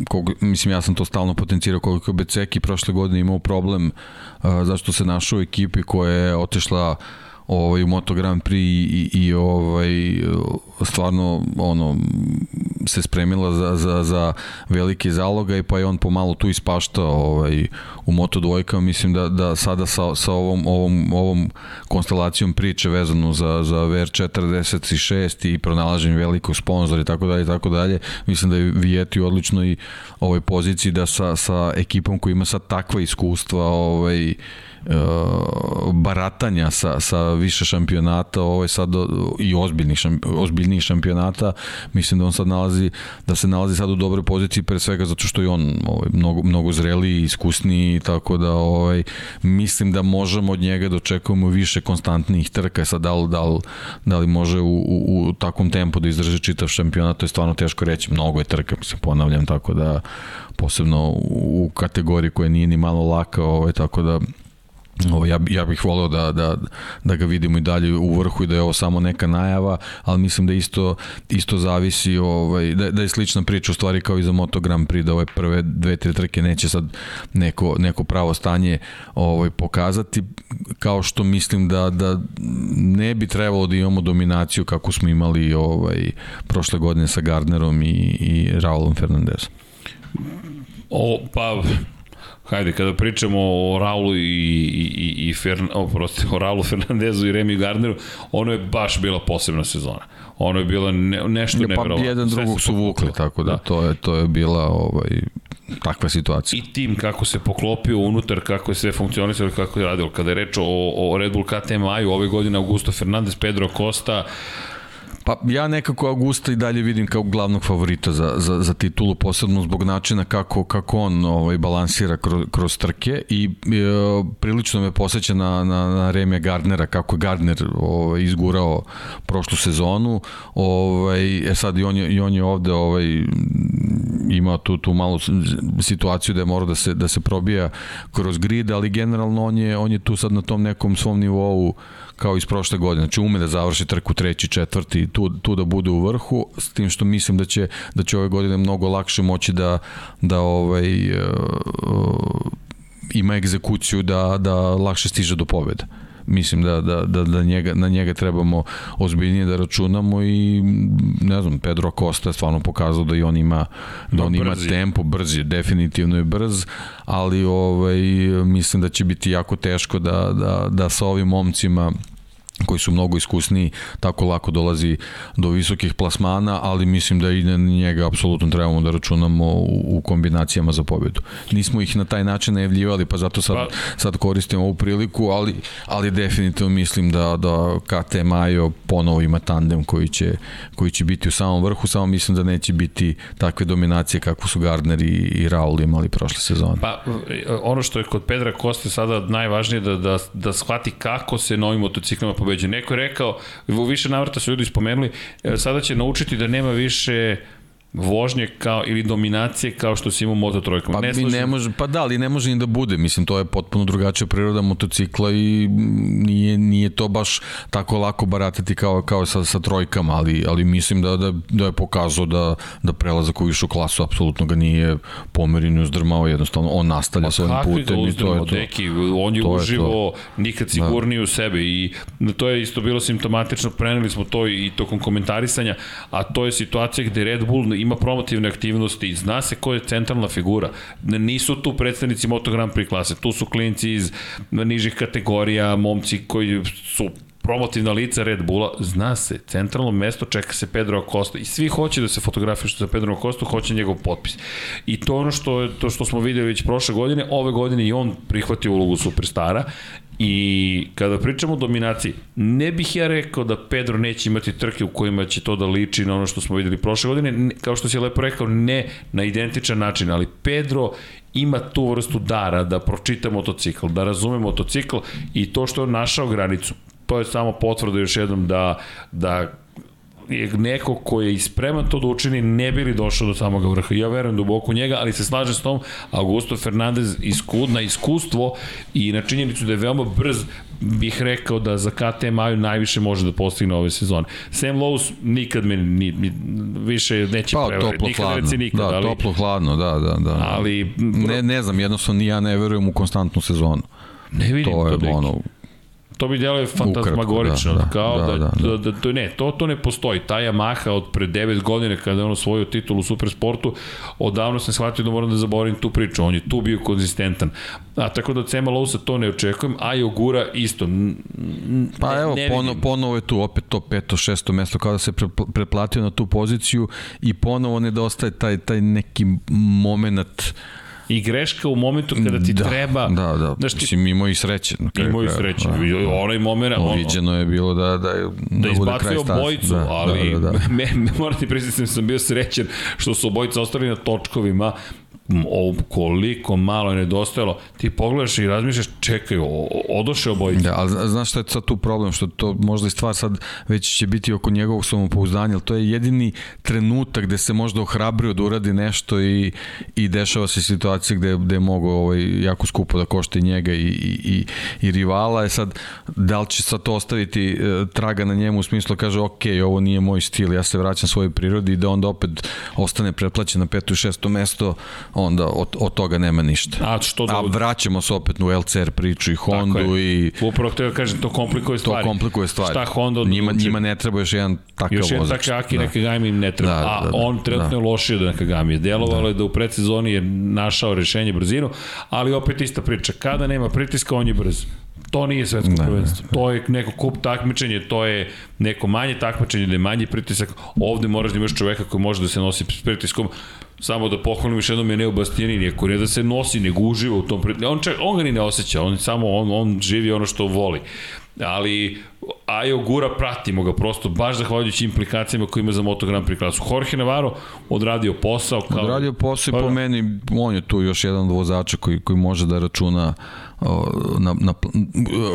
[SPEAKER 3] koliko, mislim ja sam to stalno potencirao, koliko je Beceki prošle godine imao problem uh, zašto se našao u ekipi koja je otešla uh, ovaj, u Moto Grand Prix i, i ovaj, stvarno ono, se spremila za, za, za zaloga i pa je on pomalo tu ispaštao ovaj, u Moto dvojkama. Mislim da, da sada sa, sa ovom, ovom, ovom konstelacijom priče vezano za, za VR46 i pronalaženje velikog sponzora i tako dalje i tako dalje, mislim da je Vijeti u odličnoj ovoj poziciji da sa, sa ekipom koja ima sad takva iskustva ovaj, baratanja sa, sa više šampionata ovaj sad i ozbiljnih, ozbiljnih šampionata. Mislim da on sad nalazi da se nalazi sad u dobroj poziciji pre svega zato što je on ovaj, mnogo, mnogo zreliji iskusniji tako da ovaj, mislim da možemo od njega da očekujemo više konstantnih trka. Sad da li, da li, da li može u, u, u takvom tempu da izdrži čitav šampionat to je stvarno teško reći. Mnogo je trka mislim ponavljam tako da posebno u kategoriji koja nije ni malo laka ovaj, tako da Ovo, ja, ja bih voleo da, da, da ga vidimo i dalje u vrhu i da je ovo samo neka najava, ali mislim da isto, isto zavisi, ovaj, da, da je slična priča u stvari kao i za Moto Grand Prix, da ove prve dve, tri trke neće sad neko, neko pravo stanje ovaj, pokazati, kao što mislim da, da ne bi trebalo da imamo dominaciju kako smo imali ovaj, prošle godine sa Gardnerom i, i Raulom Fernandezom.
[SPEAKER 2] O, pa Hajde, kada pričamo o Raulu i, i, i Fern, o, prosti, o Raulu Fernandezu i Remy Gardneru, ono je baš bila posebna sezona. Ono je bilo ne, nešto ja,
[SPEAKER 3] nevjerovatno. Pa jedan drugog su vukli, tako da, da, to je to je bila ovaj takva situacija.
[SPEAKER 2] I tim kako se poklopio unutar, kako je sve funkcionisalo, kako je radilo. Kada je reč o, o Red Bull KTM-u, ove godine Augusto Fernandez, Pedro Costa,
[SPEAKER 3] Pa ja nekako Augusta i dalje vidim kao glavnog favorita za, za, za titulu, posebno zbog načina kako, kako on ovaj, balansira kroz, kroz trke i e, prilično me posjeća na, na, na Remija Gardnera, kako je Gardner ovaj, izgurao prošlu sezonu. Ovaj, e sad i on je, i on je ovde ovaj, imao tu, tu malu situaciju da je morao da se, da se probija kroz grid, ali generalno on je, on je tu sad na tom nekom svom nivou kao iz prošle godine. Znači ume da završi trku treći, četvrti, tu, tu da bude u vrhu, s tim što mislim da će, da će ove godine mnogo lakše moći da, da ovaj, uh, ima egzekuciju da, da lakše stiže do pobjede mislim da, da, da, da njega, na njega trebamo ozbiljnije da računamo i ne znam, Pedro Costa je stvarno pokazao da i on ima da on ima tempo, brz je, definitivno je brz, ali ovaj, mislim da će biti jako teško da, da, da sa ovim momcima koji su mnogo iskusniji, tako lako dolazi do visokih plasmana, ali mislim da i na njega apsolutno trebamo da računamo u, u kombinacijama za pobedu. Nismo ih na taj način najavljivali, pa zato sad, pa- sad koristimo ovu priliku, ali, ali definitivno mislim da, da KT Majo ponovo ima tandem koji će, koji će biti u samom vrhu, samo mislim da neće biti takve dominacije kako su Gardner i, i Raul imali prošle sezone.
[SPEAKER 2] Pa ono što je kod Pedra Koste sada najvažnije da, da, da shvati kako se novim motociklima pobeđuje. Neko je rekao, u više navrata su ljudi spomenuli, e, sada će naučiti da nema više vožnje kao ili dominacije kao što se ima Moto trojkama.
[SPEAKER 3] Pa, ne, ne može, pa da, ali ne može ni da bude. Mislim, to je potpuno drugačija priroda motocikla i nije, nije to baš tako lako baratati kao, kao sa, sa trojkama, ali, ali mislim da, da, da je pokazao da, da prelazak u višu klasu apsolutno ga nije pomerio i uzdrmao, jednostavno on nastavlja pa svojim putem i to je to.
[SPEAKER 2] Deki, on je to uživo je nikad sigurniji da. u sebe i to je isto bilo simptomatično, preneli smo to i tokom komentarisanja, a to je situacija gde Red Bull ima promotivne aktivnosti, zna se ko je centralna figura. Nisu tu predstavnici Moto Grand Prix klase, tu su klinci iz nižih kategorija, momci koji su promotivna lica Red Bulla, zna se, centralno mesto čeka se Pedro Acosta i svi hoće da se fotografišu sa Pedro Acosta, hoće njegov potpis. I to ono što, to što smo videli već prošle godine, ove godine i on prihvatio ulogu superstara I kada pričamo o dominaciji, ne bih ja rekao da Pedro neće imati trke u kojima će to da liči na ono što smo videli prošle godine, kao što si lepo rekao, ne na identičan način, ali Pedro ima tu vrstu dara da pročita motocikl, da razume motocikl i to što je našao granicu, to je samo potvrda još jednom da, da je neko ko je ispreman to da učini ne bi li došao do samog vrha. Ja verujem duboko u njega, ali se slažem s tom, Augusto Fernandez iskud, na iskustvo i na činjenicu da je veoma brz, bih rekao da za KTM Aju najviše može da postigne ove sezone. Sam Lowe's nikad me ni, ni, više neće
[SPEAKER 3] pa,
[SPEAKER 2] prevariti.
[SPEAKER 3] Toplo,
[SPEAKER 2] nikad
[SPEAKER 3] hladno.
[SPEAKER 2] nikad,
[SPEAKER 3] da,
[SPEAKER 2] ali,
[SPEAKER 3] toplo, hladno, da, da, da.
[SPEAKER 2] Ali,
[SPEAKER 3] ne, ne znam, jednostavno ni ja ne verujem u konstantnu sezonu.
[SPEAKER 2] Ne vidim
[SPEAKER 3] to je
[SPEAKER 2] to
[SPEAKER 3] ono,
[SPEAKER 2] To bi djeluje fantasmagorično,
[SPEAKER 3] Ukratko, da,
[SPEAKER 2] kao da,
[SPEAKER 3] da, da, da.
[SPEAKER 2] da, da, ne, to to ne postoji. Ta Yamaha od pre 9 godina kada je on osvojio titul u Supersportu, odavno sam shvatio da moram da zaboravim tu priču. On je tu bio konzistentan. A tako da od Sema Lousa to ne očekujem, a i Ogura isto. N,
[SPEAKER 3] Pa
[SPEAKER 2] ne,
[SPEAKER 3] evo,
[SPEAKER 2] ne
[SPEAKER 3] ponovo,
[SPEAKER 2] vidim.
[SPEAKER 3] ponovo je tu opet to peto, šesto mesto, kao da se pre, preplatio na tu poziciju i ponovo nedostaje taj, taj neki moment
[SPEAKER 2] I greška u momentu kada ti
[SPEAKER 3] da,
[SPEAKER 2] treba...
[SPEAKER 3] Da, da,
[SPEAKER 2] Znaš, ti
[SPEAKER 3] mislim imao i sreće. Kraju
[SPEAKER 2] imao i sreće.
[SPEAKER 3] da.
[SPEAKER 2] Onaj moment... Ono,
[SPEAKER 3] Viđeno je bilo da, da,
[SPEAKER 2] da izbacuje
[SPEAKER 3] staze.
[SPEAKER 2] obojicu,
[SPEAKER 3] da,
[SPEAKER 2] ali
[SPEAKER 3] da, da, da.
[SPEAKER 2] me, me moram ti priznati da sam bio srećan što su obojica ostali na točkovima koliko malo je nedostajalo. Ti pogledaš i razmišljaš, čekaj, odoše obojica.
[SPEAKER 3] Da, ali zna- znaš šta je sad tu problem, što to možda i stvar sad već će biti oko njegovog samopouzdanja, ali to je jedini trenutak gde se možda ohrabrio da uradi nešto i, i dešava se situacija gde, gde je mogo ovaj, jako skupo da košta i njega i, i, i, i rivala. E sad, da li će sad to ostaviti e, traga na njemu u smislu da kaže ok, ovo nije moj stil, ja se vraćam svojoj prirodi i da onda opet ostane pretplaćen na peto i šesto mesto, onda od, od toga nema ništa.
[SPEAKER 2] A što da...
[SPEAKER 3] A vraćamo se opet u LCR priču i Hondu i
[SPEAKER 2] Upravo htio da kažem, to komplikuje
[SPEAKER 3] to
[SPEAKER 2] stvari.
[SPEAKER 3] komplikuje stvari.
[SPEAKER 2] Šta Honda odluči?
[SPEAKER 3] njima, njima ne treba još jedan takav
[SPEAKER 2] Još jedan
[SPEAKER 3] vozač.
[SPEAKER 2] Takaki
[SPEAKER 3] da.
[SPEAKER 2] Nakagami im ne treba,
[SPEAKER 3] Da, da,
[SPEAKER 2] a
[SPEAKER 3] da,
[SPEAKER 2] on trenutno
[SPEAKER 3] da.
[SPEAKER 2] je lošio da Nakagami je. Delovalo je da u predsezoni je našao rešenje brzinu, ali opet ista priča. Kada nema pritiska, on je brz. To nije svetsko
[SPEAKER 3] Ne,
[SPEAKER 2] prvenstvo. To je neko kup takmičenje, to je neko manje takmičenje, da je manji pritisak. Ovde moraš da imaš čoveka koji može da se nosi s pritiskom. Samo da pohvalim još jednom je Neo Bastianini, ako ne da se nosi, nego uživa u tom pritisku. On, čak, on ga ni ne osjeća, on samo on, on živi ono što voli. Ali Ajo Gura pratimo ga prosto baš zahvaljujući implikacijama koje ima za Moto Grand Prix klasu. Jorge Navarro odradio posao kao
[SPEAKER 3] Odradio posao i
[SPEAKER 2] Pa
[SPEAKER 3] po
[SPEAKER 2] da.
[SPEAKER 3] meni, on je tu još jedan od vozača koji, koji može da računa na, na,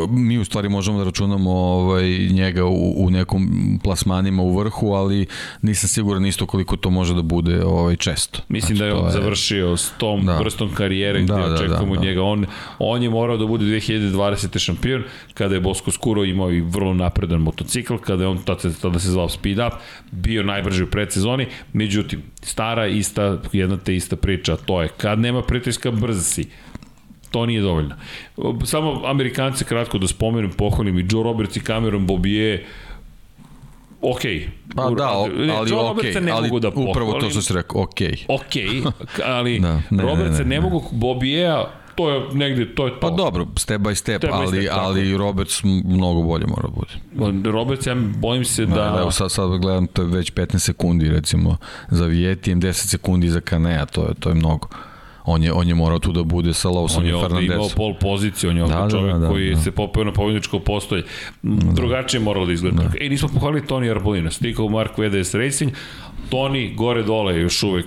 [SPEAKER 3] mi u stvari možemo da računamo ovaj, njega u, u nekom plasmanima u vrhu, ali nisam siguran isto koliko to može da bude ovaj, često.
[SPEAKER 2] Mislim da je on završio s tom
[SPEAKER 3] Da.
[SPEAKER 2] da. vrstom karijere gde
[SPEAKER 3] Da,
[SPEAKER 2] da,
[SPEAKER 3] da,
[SPEAKER 2] očekujemo
[SPEAKER 3] da,
[SPEAKER 2] od
[SPEAKER 3] da.
[SPEAKER 2] njega. On, on je morao da bude 2020. šampion, kada je Bosko Skuro imao i vrlo napredan motocikl, kada je on tada, tada se zvao Speed Up, bio najbrži u predsezoni, međutim, stara ista, jedna te ista priča, to je kad nema pritiska, brz si. To nije dovoljno. Samo Amerikanci kratko da spomenem, pohvalim i Joe Roberts i Cameron Bobije, ok.
[SPEAKER 3] Pa da, o- ali
[SPEAKER 2] Joe
[SPEAKER 3] ok,
[SPEAKER 2] Robertsa ne
[SPEAKER 3] ali
[SPEAKER 2] mogu da
[SPEAKER 3] upravo to
[SPEAKER 2] pohvalim
[SPEAKER 3] što si rekao, ok.
[SPEAKER 2] ok, ali
[SPEAKER 3] Da, ne,
[SPEAKER 2] ne, Robertsa
[SPEAKER 3] ne,
[SPEAKER 2] ne,
[SPEAKER 3] ne,
[SPEAKER 2] ne, mogu Bobija, to je negde, to je to.
[SPEAKER 3] Pa dobro, step by step,
[SPEAKER 2] Step by
[SPEAKER 3] ali,
[SPEAKER 2] step, tako
[SPEAKER 3] ali Roberts mnogo bolje mora da bude.
[SPEAKER 2] Roberts, ja bojim se da...
[SPEAKER 3] Da, evo sad, sad gledam, to je već 15 sekundi recimo za Vijetijem, 10 sekundi za Kanea, to je, to je mnogo. On je, on je morao tu da bude sa Lawson
[SPEAKER 2] on
[SPEAKER 3] i
[SPEAKER 2] je ovde imao
[SPEAKER 3] Fernandezom.
[SPEAKER 2] pol poziciju, on je ovde
[SPEAKER 3] Da,
[SPEAKER 2] da,
[SPEAKER 3] da,
[SPEAKER 2] čovjek
[SPEAKER 3] da, da,
[SPEAKER 2] koji
[SPEAKER 3] da.
[SPEAKER 2] se popeo na pobjedničko postolje. Drugačije je moralo da izgleda. Da. E, nismo pohvalili Toni Arbolina, stikao Mark VDS Racing, Toni gore dole još uvek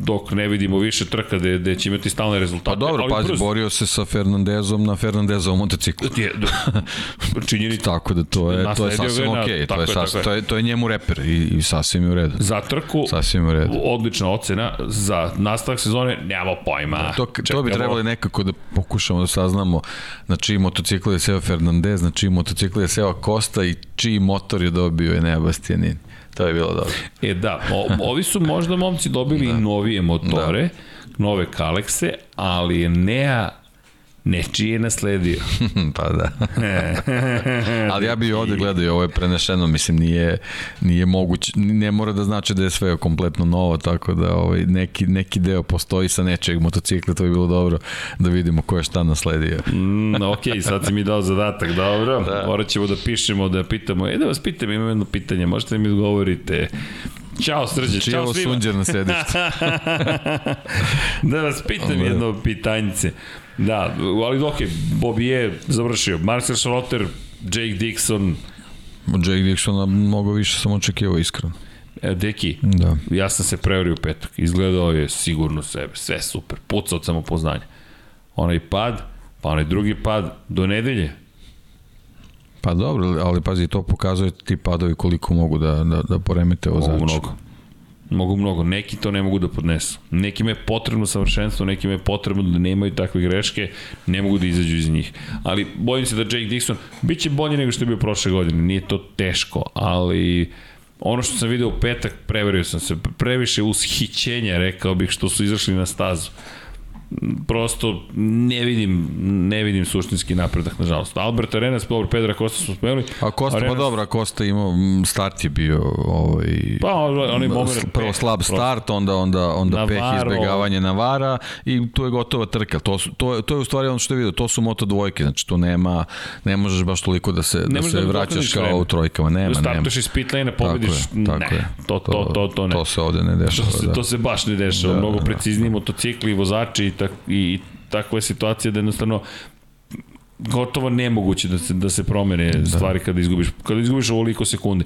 [SPEAKER 2] dok ne vidimo više trka gde, gde će imati stalne rezultate.
[SPEAKER 3] Pa dobro,
[SPEAKER 2] ali
[SPEAKER 3] pazi,
[SPEAKER 2] brz.
[SPEAKER 3] borio se sa Fernandezom na Fernandezovom motociklu.
[SPEAKER 2] Je, da, činjenica
[SPEAKER 3] Tako da to je, to je sasvim okej,
[SPEAKER 2] tako
[SPEAKER 3] to, je
[SPEAKER 2] je,
[SPEAKER 3] sas,
[SPEAKER 2] je.
[SPEAKER 3] to, je, to je njemu reper i, i sasvim je u redu.
[SPEAKER 2] za trku
[SPEAKER 3] Sasvim je u redu.
[SPEAKER 2] odlična ocena za nastavak sezone, nemamo pojma.
[SPEAKER 3] To, to bi
[SPEAKER 2] Čekamo.
[SPEAKER 3] trebali nekako da pokušamo da saznamo na čiji motocikl je seo Fernandez, na čiji motocikl je seo Costa i čiji motor je dobio Enea Bastianini. To je bilo dobro.
[SPEAKER 2] E da, o, ovi su možda momci dobili da. novije motore, da. nove Kalekse, ali Nea Nečiji je nasledio.
[SPEAKER 3] pa da. Ali ja bih ovde gledao i ovo je prenešeno, mislim, nije, nije moguće, ne mora da znači da je sve kompletno novo, tako da ovaj, neki, neki deo postoji sa nečeg motocikla, to bi bilo dobro da vidimo ko je šta nasledio.
[SPEAKER 2] mm, ok, sad si mi dao zadatak, dobro. Da. Morat ćemo da pišemo, da pitamo, e da vas pitam, imam jedno pitanje, možete mi odgovorite. Ćao Srđe, čao svima.
[SPEAKER 3] sunđer na sedištu?
[SPEAKER 2] da vas pitam jedno pitanjice. Da, ali ok, Bobby je završio. Marcel Schrotter, Jake Dixon.
[SPEAKER 3] Jake Dixona mnogo više sam očekivao iskreno.
[SPEAKER 2] E, Deki,
[SPEAKER 3] Da.
[SPEAKER 2] ja sam se preorio u petak. Izgledao je sigurno sebe, sve super. Puca od samopoznanja. Onaj pad, pa onaj drugi pad, do nedelje.
[SPEAKER 3] Pa dobro, ali pazi, to pokazuje ti padovi koliko mogu da, da, da poremete
[SPEAKER 2] Mogu
[SPEAKER 3] vozača.
[SPEAKER 2] mnogo. Mogu mnogo. Neki to ne mogu da podnesu. Nekima je potrebno savršenstvo, nekima je potrebno da nemaju takve greške, ne mogu da izađu iz njih. Ali bojim se da Jake Dixon bit će bolji nego što je bio prošle godine. Nije to teško, ali ono što sam video u petak, preverio sam se. Previše ushićenja, rekao bih, što su izašli na stazu prosto ne vidim ne vidim suštinski napredak nažalost. Albert Arenas, dobro Pedra Costa smo spomenuli.
[SPEAKER 3] A Kosta,
[SPEAKER 2] Arenas,
[SPEAKER 3] pa dobro, a Kosta imao, m, start je bio ovaj,
[SPEAKER 2] Pa onaj moment
[SPEAKER 3] prvo
[SPEAKER 2] peh,
[SPEAKER 3] slab
[SPEAKER 2] prosto.
[SPEAKER 3] start, onda onda onda peh
[SPEAKER 2] Navarro.
[SPEAKER 3] izbegavanje Navara i tu je gotova trka. To su, to je to je u stvari ono što je video, to su moto dvojke, znači tu nema ne možeš baš toliko da se da
[SPEAKER 2] možeš
[SPEAKER 3] se
[SPEAKER 2] da
[SPEAKER 3] vraćaš kao
[SPEAKER 2] vreme.
[SPEAKER 3] u trojkama, nema, nema.
[SPEAKER 2] Startuješ iz pit lane,
[SPEAKER 3] Tako
[SPEAKER 2] pobediš.
[SPEAKER 3] je, tako
[SPEAKER 2] ne. To, to, to, to ne.
[SPEAKER 3] To se ovde ne dešava,
[SPEAKER 2] To se,
[SPEAKER 3] da.
[SPEAKER 2] to se baš ne dešava.
[SPEAKER 3] Da,
[SPEAKER 2] Mnogo
[SPEAKER 3] da.
[SPEAKER 2] precizniji motocikli i vozači tak, i, takva je situacija da jednostavno gotovo nemoguće da se da se promene da. stvari kada izgubiš kada izgubiš ovoliko sekundi.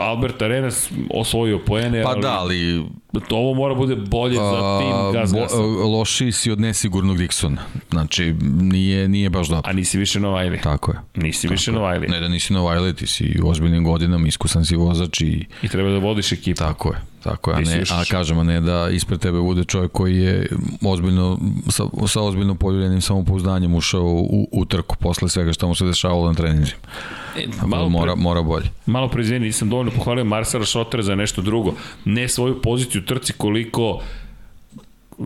[SPEAKER 2] Albert Arenas osvojio poene,
[SPEAKER 3] Pa
[SPEAKER 2] ali
[SPEAKER 3] da, ali
[SPEAKER 2] to ovo mora bude bolje za tim Gaz
[SPEAKER 3] bo,
[SPEAKER 2] Gasa.
[SPEAKER 3] lošiji si od nesigurnog Dixona. Znači, nije, nije baš dobro.
[SPEAKER 2] A nisi više Novajli.
[SPEAKER 3] Tako je.
[SPEAKER 2] Nisi više Novajli.
[SPEAKER 3] Ne da nisi Novajli, ti si u ozbiljnim godinama, iskusan si vozač i
[SPEAKER 2] I treba da vodiš ekipu.
[SPEAKER 3] tako je. Tako je, a, ne, a kažem, a ne da ispred tebe bude čovjek koji je ozbiljno, sa, sa ozbiljno poljubljenim samopouzdanjem ušao u, u trku posle svega što mu se dešavalo na treninzima.
[SPEAKER 2] E,
[SPEAKER 3] Malo
[SPEAKER 2] malo,
[SPEAKER 3] mora,
[SPEAKER 2] pre,
[SPEAKER 3] mora bolje.
[SPEAKER 2] malo pre izvini, nisam dovoljno pohvalio Marcela Šotera za nešto drugo. Ne svoju poziciju trci koliko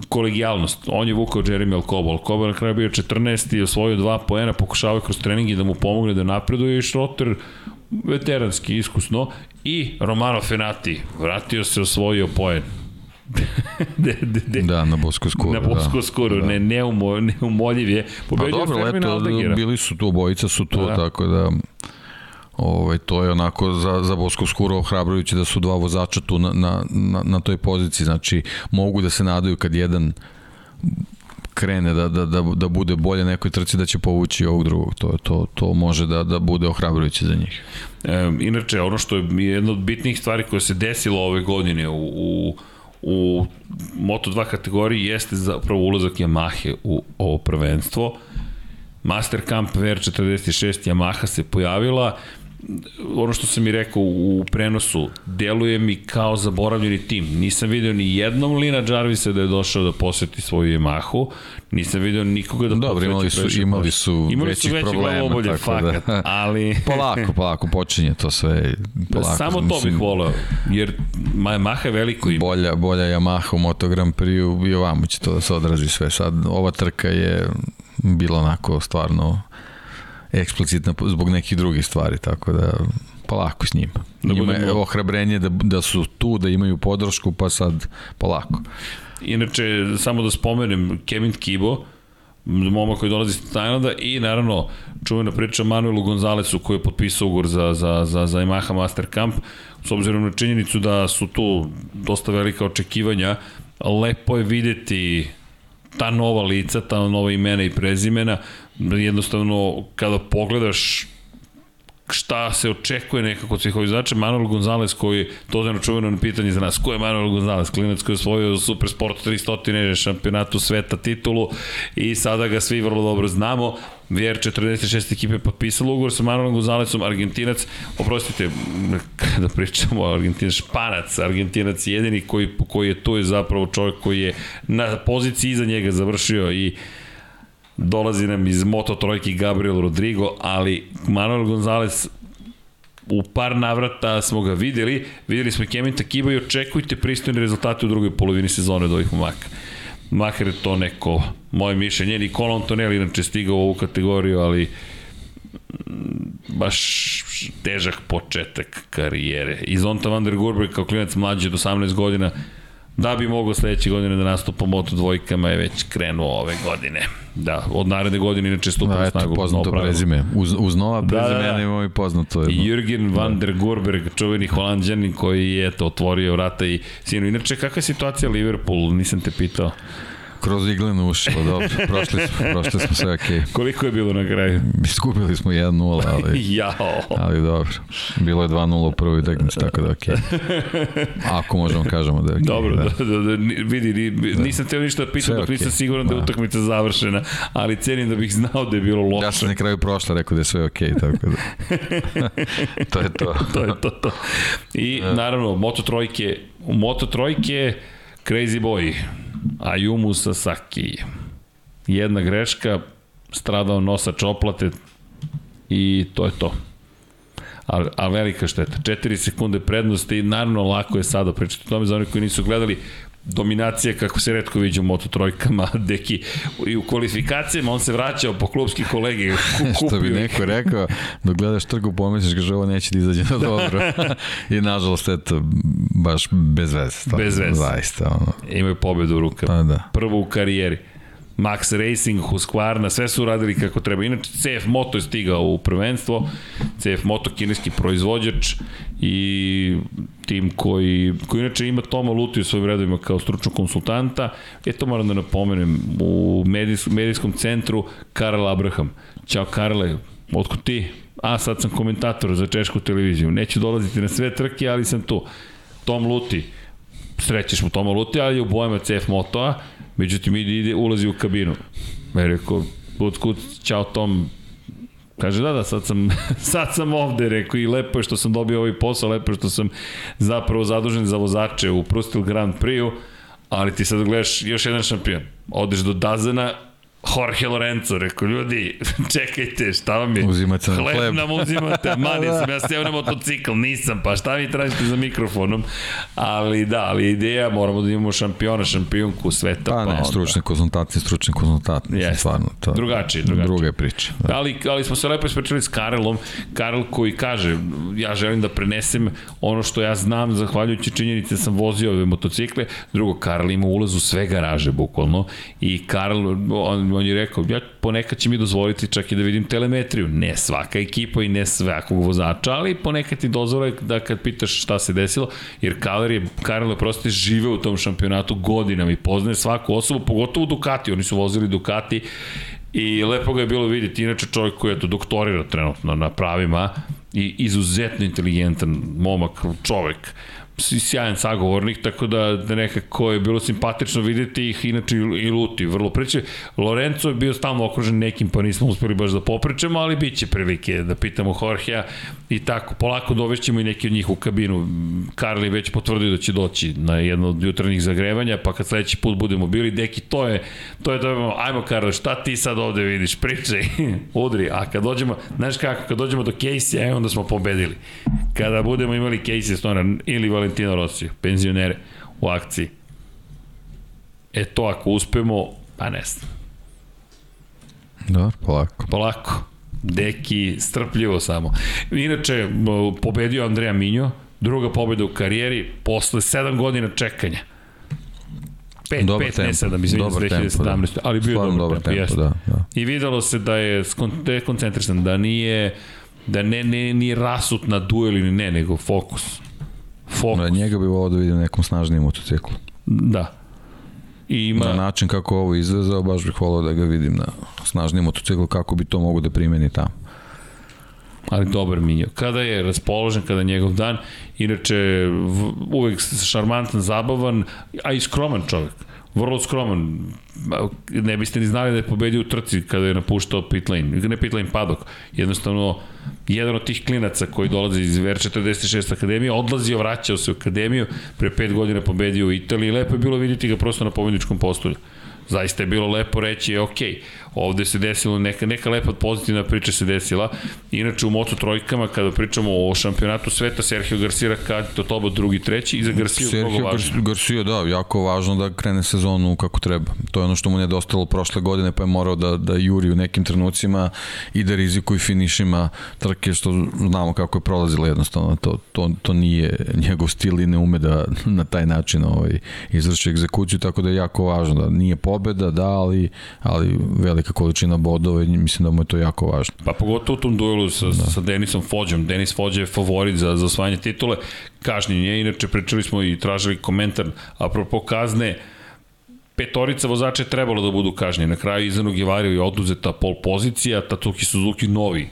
[SPEAKER 2] kolegijalnost. On je vukao Jeremy Alcoba. Alcoba je na kraju bio 14. i osvojio dva poena, pokušavao je kroz treningi da mu pomogne da napreduje i Šroter veteranski, iskusno. I Romano Fenati vratio se, osvojio poen. de, de, de,
[SPEAKER 3] Da, na Bosko skuru.
[SPEAKER 2] na Bosku skoro,
[SPEAKER 3] da.
[SPEAKER 2] ne, neumo, neumoljiv je.
[SPEAKER 3] Pa
[SPEAKER 2] Pobedio
[SPEAKER 3] dobro,
[SPEAKER 2] Fermina
[SPEAKER 3] leto,
[SPEAKER 2] Aldegera.
[SPEAKER 3] bili su tu, obojica su tu,
[SPEAKER 2] Da,
[SPEAKER 3] da,
[SPEAKER 2] da.
[SPEAKER 3] tako da ovaj, to je onako za, za Boskov skuro ohrabrujuće da su dva vozača tu na, na, na, na toj poziciji, znači mogu da se nadaju kad jedan krene da, da, da, da bude bolje nekoj trci da će povući ovog drugog. To, to, to može da, da bude ohrabrujuće za njih.
[SPEAKER 2] E, inače, ono što je jedna od bitnijih stvari koja se desila ove godine u, u, u Moto2 kategoriji jeste zapravo ulazak Yamahe u ovo prvenstvo. Master Camp VR46 Yamaha se pojavila ono što sam i rekao u prenosu, deluje mi kao zaboravljeni tim. Nisam video ni jednom Lina Jarvisa da je došao da poseti svoju Yamahu, nisam video nikoga da
[SPEAKER 3] Dobro, imali su, imali su
[SPEAKER 2] imali
[SPEAKER 3] većih
[SPEAKER 2] su
[SPEAKER 3] problema.
[SPEAKER 2] glavobolje,
[SPEAKER 3] tako
[SPEAKER 2] fakat,
[SPEAKER 3] da,
[SPEAKER 2] ali...
[SPEAKER 3] polako, polako, počinje to sve. Polako,
[SPEAKER 2] Samo to bih voleo, jer Yamaha je veliko ime.
[SPEAKER 3] bolja, bolja Yamaha u Moto Grand Prix i ovamo će to da se odrazi sve. Sad, ova trka je bila onako stvarno eksplicitna zbog nekih drugih stvari, tako da polako s njima.
[SPEAKER 2] Da
[SPEAKER 3] Njima je ohrabrenje da, da su tu, da imaju podršku, pa sad polako.
[SPEAKER 2] Inače, samo da spomenem, Kevin Kibo, momak koji dolazi iz Tajlanda i naravno čuvena priča Manuelu Gonzalesu koji je potpisao ugovor za, za, za, za Yamaha Master Camp s obzirom na činjenicu da su tu dosta velika očekivanja lepo je videti ta nova lica, ta nova imena i prezimena jednostavno kada pogledaš šta se očekuje nekako od svih ovih značaja. Manuel Gonzalez koji to je čuveno pitanje za nas, ko je Manuel Gonzalez? Klinac koji je osvojio Super Sport 300 šampionatu sveta titulu i sada ga svi vrlo dobro znamo. VR46 ekipe potpisalo ugovor sa Manuelom Gonzalesom, Argentinac, oprostite, kada pričamo o Argentinac, Španac, Argentinac jedini koji, koji je tu je zapravo čovjek koji je na poziciji iza njega završio i dolazi nam iz Moto trojki Gabriel Rodrigo, ali Manuel Gonzalez u par navrata smo ga videli, videli smo Kementa Kiba i očekujte pristojne rezultate u drugoj polovini sezone od ovih momaka. makar to neko moje mišljenje. Nikola Antonelli inače stigao u ovu kategoriju, ali baš težak početak karijere. I Zonta van der Gurberg kao klinac mlađi od 18 godina da bi mogao sledeće godine da nastupa moto dvojkama je već krenuo ove godine. Da, od naredne godine inače stupa
[SPEAKER 3] da,
[SPEAKER 2] eto, snagu.
[SPEAKER 3] Poznato prezime. Uz, uz nova prezime da, da, da. imamo i poznato. Jedno.
[SPEAKER 2] I Jürgen van der Gurberg, čuveni holandjanin koji je eto, otvorio vrata i sinu. Inače, kakva je situacija Liverpool? Nisam te pitao.
[SPEAKER 3] Kroz iglene ušlo, dobro, prošli smo, prošli smo sve okej. Okay.
[SPEAKER 2] Koliko je bilo na kraju?
[SPEAKER 3] Iskupili smo 1-0, ali...
[SPEAKER 2] Jao.
[SPEAKER 3] Ali dobro. Bilo je 2-0 u prvoj utakmici, tako da okej. Okay. Ako možemo kažemo da je okej.
[SPEAKER 2] Okay, dobro, da. Da, da, da, vidi, da. nisam teo ništa da pitam dok okay. nisam siguran da je da. utakmica završena, ali cenim da bih znao da je bilo loše.
[SPEAKER 3] Ja sam na kraju prošla rekao da je sve okej, okay, tako da. to je to.
[SPEAKER 2] to je to, to. I da. naravno, Moto Trojke, Moto Trojke, Crazy Boy, Ayumu Sasaki. Jedna greška, stradao nosač oplate i to je to. A, a velika šteta. 4 sekunde prednosti i naravno lako je sada pričati o tome za one koji nisu gledali dominacija kako se redko viđa u Moto trojkama, deki i u kvalifikacijama on se vraćao po klubski kolege.
[SPEAKER 3] Što bi neko rekao, dok gledaš trgu pomisliš ga ovo neće da izađe na dobro. I nažalost, eto, baš bez veze.
[SPEAKER 2] Bez veze.
[SPEAKER 3] Zaista, ono.
[SPEAKER 2] Imaju pobedu u rukama. Pa da. Prvo u karijeri. Max Racing, Husqvarna, sve su radili kako treba. Inače, CF Moto je stigao u prvenstvo, CF Moto kineski proizvođač i tim koji, koji inače ima Toma Luti u svojim redovima kao stručnog konsultanta. E to moram da napomenem, u medijs, medijskom centru Karel Abraham. Ćao Karle, otko ti? A, sad sam komentator za češku televiziju. Neću dolaziti na sve trke, ali sam tu. Tom Luti, srećeš mu Toma Luti, ali je u bojama CF Motoa Međutim, ide, ide, ulazi u kabinu. Ja rekao, kuc, kuc, čao Tom, Kaže, da, da, sad sam, sad sam ovde, rekao, i lepo je što sam dobio ovaj posao, lepo je što sam zapravo zadužen za vozače u Prustil Grand Prix-u, ali ti sad gledaš još jedan šampion. Odeš do Dazena Jorge Lorenzo, rekao, ljudi, čekajte, šta vam je?
[SPEAKER 3] Uzimate na hleb.
[SPEAKER 2] Hleb nam uzimate, ma nisam, ja seo na motocikl, nisam, pa šta mi tražite za mikrofonom? Ali da, ali ideja, moramo da imamo šampiona, šampionku sveta.
[SPEAKER 3] Pa, pa ne, stručne konzultacije, stručne konzultacije, yes. stvarno. To,
[SPEAKER 2] drugačije, drugačije.
[SPEAKER 3] Druga je priča.
[SPEAKER 2] Da. Ali, ali smo se lepo ispričali s Karelom, Karel koji kaže, ja želim da prenesem ono što ja znam, zahvaljujući činjenice da sam vozio ove motocikle, drugo, Karel ima ulaz u sve garaže, bukvalno, i Karel, on, on je rekao, ja ponekad će mi dozvoliti čak i da vidim telemetriju. Ne svaka ekipa i ne svakog vozača, ali ponekad ti dozvole da kad pitaš šta se desilo, jer Kaler je, Karel je prosto žive u tom šampionatu godinama i poznaje svaku osobu, pogotovo Ducati, oni su vozili Ducati i lepo ga je bilo vidjeti, inače čovjek koji je to doktorira trenutno na pravima i izuzetno inteligentan momak, čovek sjajan sagovornik, tako da, da nekako je bilo simpatično videti ih, inače i Luti, vrlo priče. Lorenzo je bio stalno okružen nekim, pa nismo uspeli baš da popričamo, ali bit će prilike da pitamo Jorgea i tako, polako dovešćemo i neki od njih u kabinu. Karli već potvrdio da će doći na jedno od jutarnjih zagrevanja, pa kad sledeći put budemo bili, deki, to je, to je da ajmo Karli, šta ti sad ovde vidiš, pričaj, udri, a kad dođemo, znaš kako, kad dođemo do Casey, e, onda smo pobedili. Kada budemo imali Casey Stoner ili Valentino Rossi, penzionere u akciji. E to ako uspemo, pa ne znam.
[SPEAKER 3] Dobro, polako.
[SPEAKER 2] Polako. Deki, strpljivo samo. Inače, pobedio Andreja Minjo, druga pobeda u karijeri, posle 7 godina čekanja. 5, 5, ne 7, izvinjam, 2017, da. ali bio
[SPEAKER 3] Stvarno dobar tempo, tempo da, da.
[SPEAKER 2] I videlo se da je koncentrisan, da nije da ne, ne, nije rasut na duel ili ne, nego fokus.
[SPEAKER 3] Fokus. Da, njega bi volao da vidim nekom snažnijem motociklu.
[SPEAKER 2] Da. I ima...
[SPEAKER 3] Na način kako ovo izvezao, baš bih volao da ga vidim na snažnijem motociklu, kako bi to mogu da primeni tamo.
[SPEAKER 2] Ali dobar Minjo. Kada je raspoložen, kada je njegov dan, inače uvek šarmantan, zabavan, a i skroman čovjek vrlo skroman. Ne biste ni znali da je pobedio u trci kada je napuštao pit lane, ne pit lane padok. Jednostavno, jedan od tih klinaca koji dolazi iz VR46 akademije, odlazio, vraćao se u akademiju, pre pet godina pobedio u Italiji, lepo je bilo vidjeti ga prosto na pobedničkom postolju. Zaista je bilo lepo reći, ok, ovde se desilo neka, neka lepa pozitivna priča se desila. Inače u Moto trojkama kada pričamo o šampionatu sveta Sergio Garcia kad to tobo drugi, treći i za Garcia
[SPEAKER 3] Sergio
[SPEAKER 2] mnogo važno.
[SPEAKER 3] Garcia, da, jako važno da krene sezonu kako treba. To je ono što mu nedostalo prošle godine, pa je morao da, da juri u nekim trenucima i da rizikuje finišima trke, što znamo kako je prolazilo jednostavno. To, to, to nije njegov stil i ne ume da na taj način ovaj, izvrši egzekuciju, tako da je jako važno da nije pobeda, da, ali, ali velika količina bodova i mislim da mu je to jako važno.
[SPEAKER 2] Pa pogotovo u tom duelu sa, da. sa Denisom Fođom. Denis Fođa je favorit za, za osvajanje titule. Kažnjen je, inače pričali smo i tražili komentar apropo kazne, petorica vozača je trebalo da budu kažnjeni. Na kraju Izanu Givariju je oduzeta pol pozicija, Tatuki Suzuki novi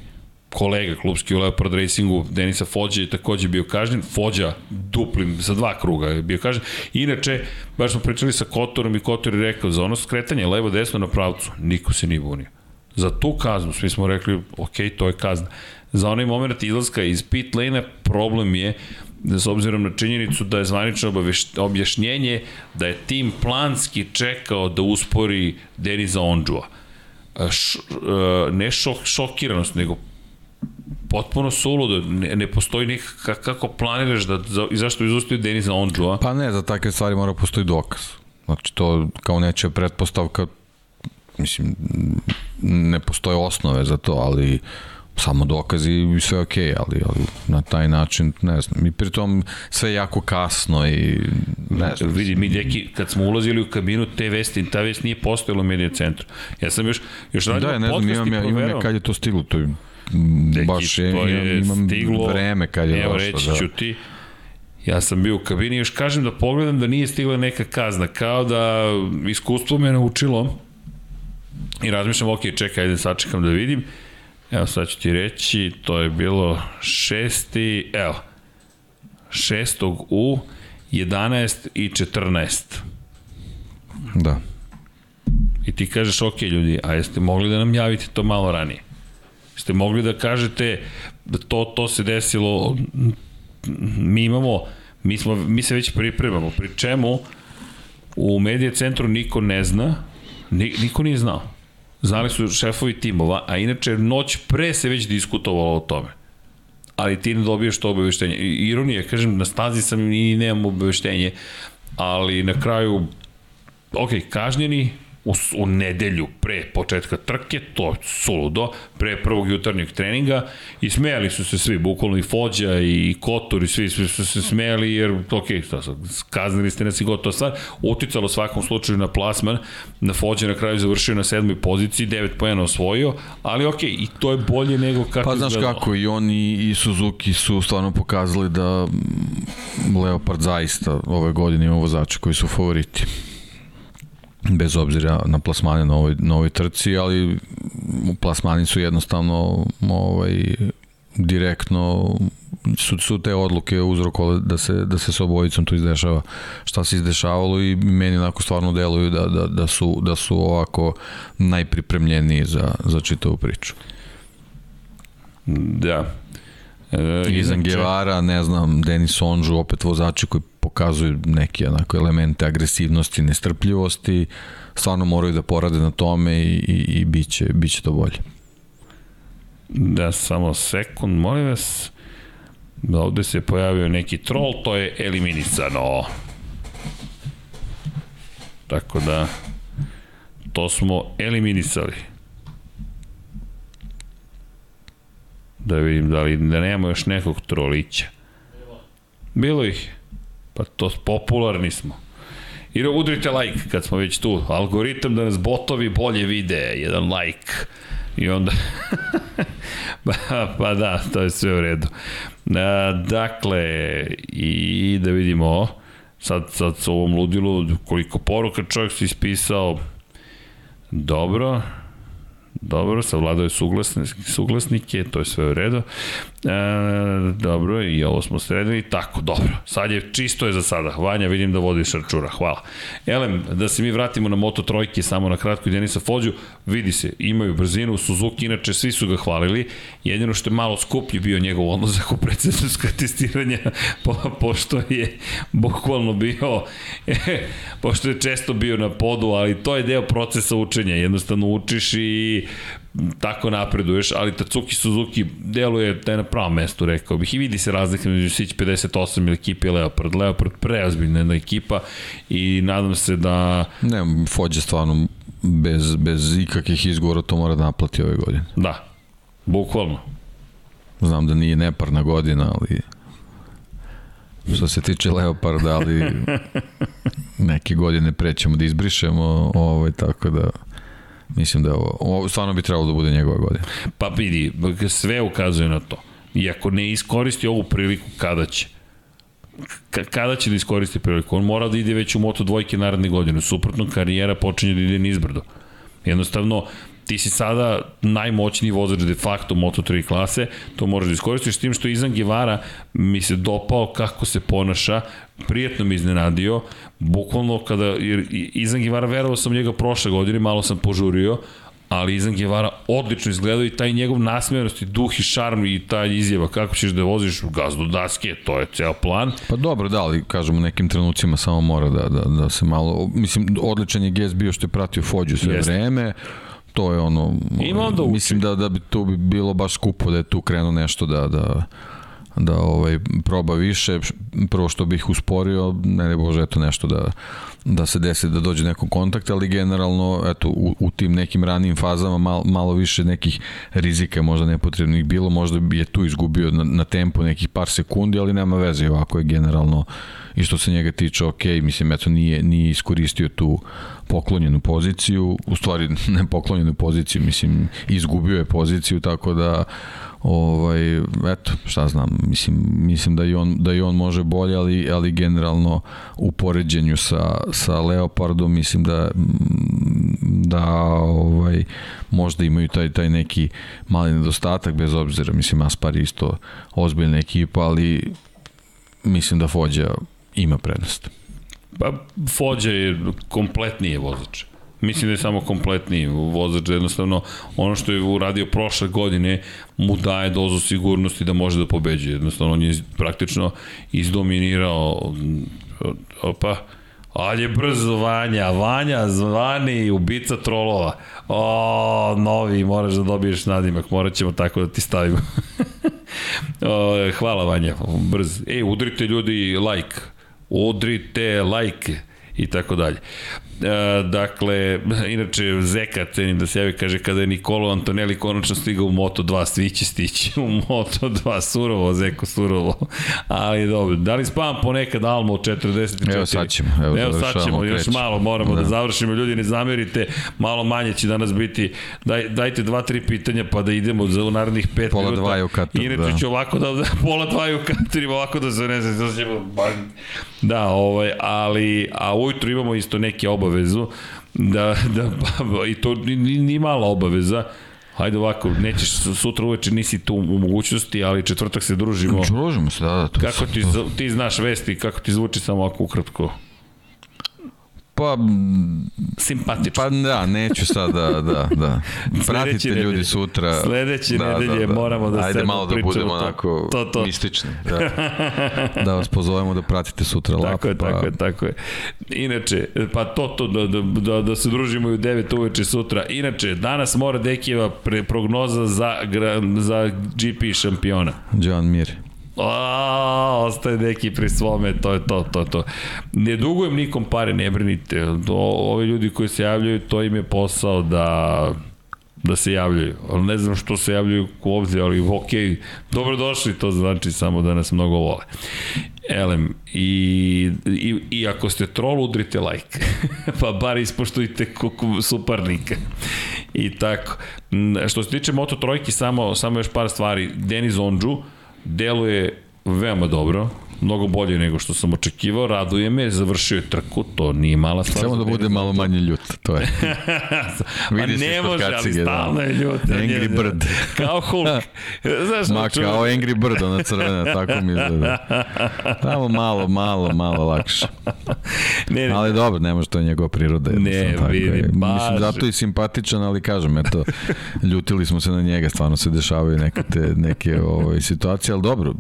[SPEAKER 2] kolega klubski u Leopard Racingu, Denisa Fođa je takođe bio kažnjen, Fođa duplim za dva kruga je bio kažnjen. Inače, baš smo pričali sa Kotorom i Kotor je rekao za ono skretanje levo-desno na pravcu, niko se nije bunio. Za tu kaznu svi smo rekli, ok, to je kazna. Za onaj moment izlaska iz pit lane problem je da s obzirom na činjenicu da je zvanično objašnjenje da je tim planski čekao da uspori Deniza Ondžua. Š, ne šok, šokiranost, nego potpuno suludo, ne, ne postoji nikak kako planiraš da, za, i zašto izustio Deniza Ondžua?
[SPEAKER 3] Pa ne, za takve stvari mora postoji dokaz. Znači to kao neće pretpostavka, mislim, ne postoje osnove za to, ali samo dokazi i sve ok, ali, ali na taj način, ne znam, i pritom sve jako kasno i ne znam.
[SPEAKER 2] Vidi, mi deki, kad smo ulazili u kabinu, te vesti, ta vest nije postojala u medija centru. Ja sam još, još radio
[SPEAKER 3] da, ne znam, imam, ja, imam ja kad je to stiglo, to je Deki, baš je, je imam, stiglo, vreme kad je
[SPEAKER 2] evo, došlo. Evo reći da. ću ti, Ja sam bio u kabini još kažem da pogledam da nije stigla neka kazna, kao da iskustvo me naučilo i razmišljam, ok, čekaj, ajde sačekam da vidim. Evo sad ću ti reći, to je bilo šesti, evo, šestog u 11 i 14.
[SPEAKER 3] Da.
[SPEAKER 2] I ti kažeš, ok ljudi, a jeste mogli da nam javite to malo ranije? Ste mogli da kažete da to, to se desilo, mi imamo, mi, smo, mi se već pripremamo, pri čemu u medije centru niko ne zna, niko nije znao. Znali su šefovi timova, a inače noć pre se već diskutovalo o tome. Ali ti ne dobiješ to obaveštenje. Ironija, kažem, na stazi sam i nemam obaveštenje, ali na kraju, ok, kažnjeni, u, u nedelju pre početka trke, to suludo, pre prvog jutarnjeg treninga i smejali su se svi, bukvalno i Fođa i Kotor i svi, svi su se smejali jer, ok, kaznili ste nas i gotovo stvar, uticalo svakom slučaju na plasman, na Fođa na kraju završio na sedmoj poziciji, 9 pojena osvojio, ali ok, i to je bolje nego kako
[SPEAKER 3] Pa znaš izgledalo. kako, i oni i Suzuki su stvarno pokazali da Leopard zaista ove godine ima vozača koji su favoriti bez obzira na plasmane na ovoj, na ovoj trci, ali plasmani su jednostavno ovaj, direktno su, su te odluke uzrokovale da se, da se s obojicom to izdešava šta se izdešavalo i meni onako stvarno deluju da, da, da, su, da su ovako najpripremljeniji za, za čitavu priču.
[SPEAKER 2] Da.
[SPEAKER 3] E, Izan Guevara, ne znam, Denis Onžu, opet vozači koji pokazuju neke onako elemente agresivnosti, nestrpljivosti, stvarno moraju da porade na tome i, i, i bit, će, bit će to bolje.
[SPEAKER 2] Da, samo sekund, molim vas. Da ovde se pojavio neki troll, to je eliminisano. Tako da, to smo eliminisali. Da vidim da li da nemamo još nekog trolića. Bilo ih. Pa to popularni smo. I udrite like kad smo već tu. Algoritam da nas botovi bolje vide. Jedan like. I onda... pa, pa da, to je sve u redu. A, dakle, i da vidimo sad, sad s ovom ludilu koliko poruka čovjek se ispisao. Dobro. Dobro, savladao je suglasnike, to je sve u redu. E, dobro, i ovo smo sredili. Tako, dobro. Sad je, čisto je za sada. Vanja, vidim da vodiš račura. Hvala. Elem, da se mi vratimo na Moto Trojke, samo na kratko i Denisa Fođu. Vidi se, imaju brzinu. Suzuki, inače, svi su ga hvalili. Jedino što je malo skuplji bio njegov odlazak u predsednička testiranja, po, pošto je bukvalno bio, pošto je često bio na podu, ali to je deo procesa učenja. Jednostavno učiš i tako napreduješ, ali Tatsuki Suzuki deluje da je na pravom mestu, rekao bih. I vidi se razlika među Sić 58 ili ekipe Leopard. Leopard preozbiljna jedna ekipa i nadam se da...
[SPEAKER 3] Ne, Fođe stvarno bez, bez ikakih izgovora to mora da naplati ove godine.
[SPEAKER 2] Da, bukvalno.
[SPEAKER 3] Znam da nije neparna godina, ali što se tiče Leoparda, ali neke godine prećemo da izbrišemo, ovaj, tako da Mislim da je ovo, ovo stvarno bi trebalo da bude njegova godina.
[SPEAKER 2] Pa vidi, sve ukazuje na to. I ako ne iskoristi ovu priliku, kada će? kada će da iskoristi priliku? On mora da ide već u Moto dvojke naredne godine. Suprotno, karijera počinje da ide nizbrdo. Jednostavno, ti si sada najmoćniji vozač de facto Moto3 klase, to možeš da iskoristiš, tim što Izan Gevara mi se dopao kako se ponaša, prijetno mi iznenadio, bukvalno kada, jer Izan Gevara verovao sam njega prošle godine, malo sam požurio, ali Izan Gevara odlično izgledao i taj njegov nasmejanost i duh i šarm i ta izjava kako ćeš da voziš gazdu daske, to je ceo plan.
[SPEAKER 3] Pa dobro, da, ali kažemo u nekim trenucima samo mora da, da, da se malo, mislim, odličan je gest bio što je pratio Fođu sve Jeste. vreme, to je ono, Ima onda mislim da, da bi to bi bilo baš skupo da je tu krenuo nešto da, da, da ovaj proba više. Prvo što bih usporio ne ne bože eto nešto da da se desi da dođe neko kontakt ali generalno eto u, u tim nekim ranim fazama mal, malo više nekih rizika možda nepotrebnih bilo. Možda bi je tu izgubio na, na tempu nekih par sekundi ali nema veze. Ovako je generalno i što se njega tiče ok mislim eto nije nije iskoristio tu poklonjenu poziciju. U stvari ne poklonjenu poziciju mislim izgubio je poziciju tako da ovaj eto šta znam mislim mislim da i on da i on može bolje ali ali generalno u poređenju sa sa Leopardom mislim da da ovaj možda imaju taj taj neki mali nedostatak bez obzira mislim Aspar isto ozbiljna ekipa ali mislim da Fođa ima prednost.
[SPEAKER 2] Pa Fođa je kompletnije vozač. Mislim da je samo kompletni vozač, jednostavno ono što je uradio prošle godine mu daje dozu sigurnosti da može da pobeđuje. Jednostavno on je praktično izdominirao opa, Ali je brzo Vanja, Vanja zvani ubica trolova. O, novi, moraš da dobiješ nadimak, morat ćemo tako da ti stavimo. o, hvala Vanja, brz. Ej, udrite ljudi like, udrite like i tako dalje. E, dakle, inače Zeka cenim da se javi, kaže kada je Nikolo Antonelli konačno stigao u Moto2, svi će stići u Moto2, surovo, Zeko, surovo, ali dobro, da li spavam ponekad Almo 44?
[SPEAKER 3] Evo sad ćemo,
[SPEAKER 2] evo, evo sad ćemo, još malo moramo da. da završimo, ljudi ne zamerite, malo manje će danas biti, Daj, dajte dva, tri pitanja pa da idemo za u narednih pet
[SPEAKER 3] pola minuta. Pola dva je u Kataru,
[SPEAKER 2] Inače da. ću ovako da, da pola dva je u Kataru, ovako da se ne znam, da, da, ovaj, ali, a ujutru imamo isto neke obave obavezu da, da i to ni, ni mala obaveza Hajde ovako, nećeš sutra uveče nisi tu u mogućnosti, ali četvrtak se družimo.
[SPEAKER 3] Družimo se, da, da.
[SPEAKER 2] To kako ti, ti znaš vesti, kako ti zvuči samo ovako ukratko?
[SPEAKER 3] Pa,
[SPEAKER 2] simpatično.
[SPEAKER 3] Pa da, neću sad da, da, da. Pratite nedelje, ljudi sutra.
[SPEAKER 2] Sledeće da, nedelje da, da. moramo da
[SPEAKER 3] Ajde malo da budemo onako to, to. mistični. Da. da vas pozovemo da pratite sutra lap.
[SPEAKER 2] Tako je, pa... tako je, tako je. Inače, pa to, to, da, da, da, da se družimo i u 9 uveče sutra. Inače, danas mora Dekijeva pre, prognoza za, za GP šampiona.
[SPEAKER 3] John Mir.
[SPEAKER 2] A, ostaje neki pri svome, to je to, to, to. Ne dugujem nikom pare, ne brinite. Ovi ljudi koji se javljaju, to im je posao da da se javljaju. Ne znam što se javljaju ovdje, ali ok, dobrodošli, to znači samo da nas mnogo vole. Elem, i, i, i ako ste troll, udrite like. pa bar ispoštujte suparnika. I tako. Što se tiče Moto Trojki, samo, samo još par stvari. Denis Ondžu, deluje veoma dobro, mnogo bolje nego što sam očekivao, raduje me, završio je trku, to nije mala stvar.
[SPEAKER 3] Samo da bude malo manje ljut, to je.
[SPEAKER 2] Vidi ne može, ali da. stalno je ljut.
[SPEAKER 3] Angry Bird.
[SPEAKER 2] kao Hulk.
[SPEAKER 3] Znaš, Ma, kao Angry Bird, ona crvena, tako mi izgleda. Tamo malo, malo, malo lakše. Ne, ne, ali dobro, ne može, to je njegova priroda.
[SPEAKER 2] Ne, tako, vidi, baš.
[SPEAKER 3] Mislim, zato i simpatičan, ali kažem, eto, ljutili smo se na njega, stvarno se dešavaju neke, te, neke ovaj, situacije, ali dobro,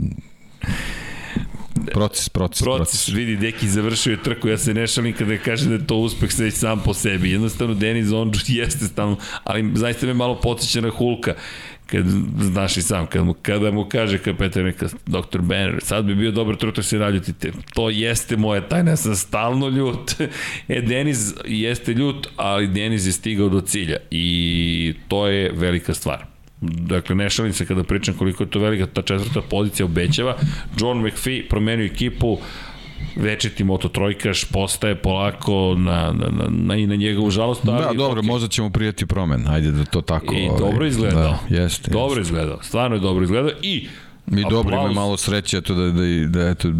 [SPEAKER 3] Proces, proces, proces. proces.
[SPEAKER 2] Vidi, Deki završio je trku, ja se ne šalim kada kaže da je to uspeh sve sam po sebi. Jednostavno, Denis Ondžu jeste stalno, ali zaista me malo podsjeća na Hulka kad znaš i sam, kad mu, kada mu kaže kapetan neka, Dr. Banner, sad bi bio dobar trut da se naljutite. To jeste moja tajna, ja sam stalno ljut. E, Denis jeste ljut, ali Denis je stigao do cilja i to je velika stvar. Dakle, ne šalim se kada pričam koliko je to velika ta četvrta pozicija obećava. John McPhee promenio ekipu, večiti moto trojkaš postaje polako na, na, na, na, i na njegovu žalost.
[SPEAKER 3] Ali, da, dobro, okay. možda ćemo prijeti promen, ajde da to tako.
[SPEAKER 2] I ovaj, dobro izgledao.
[SPEAKER 3] Da, jeste.
[SPEAKER 2] Dobro jeste. izgledao, stvarno je dobro izgledao i
[SPEAKER 3] Mi dobro ima malo sreće eto da da da eto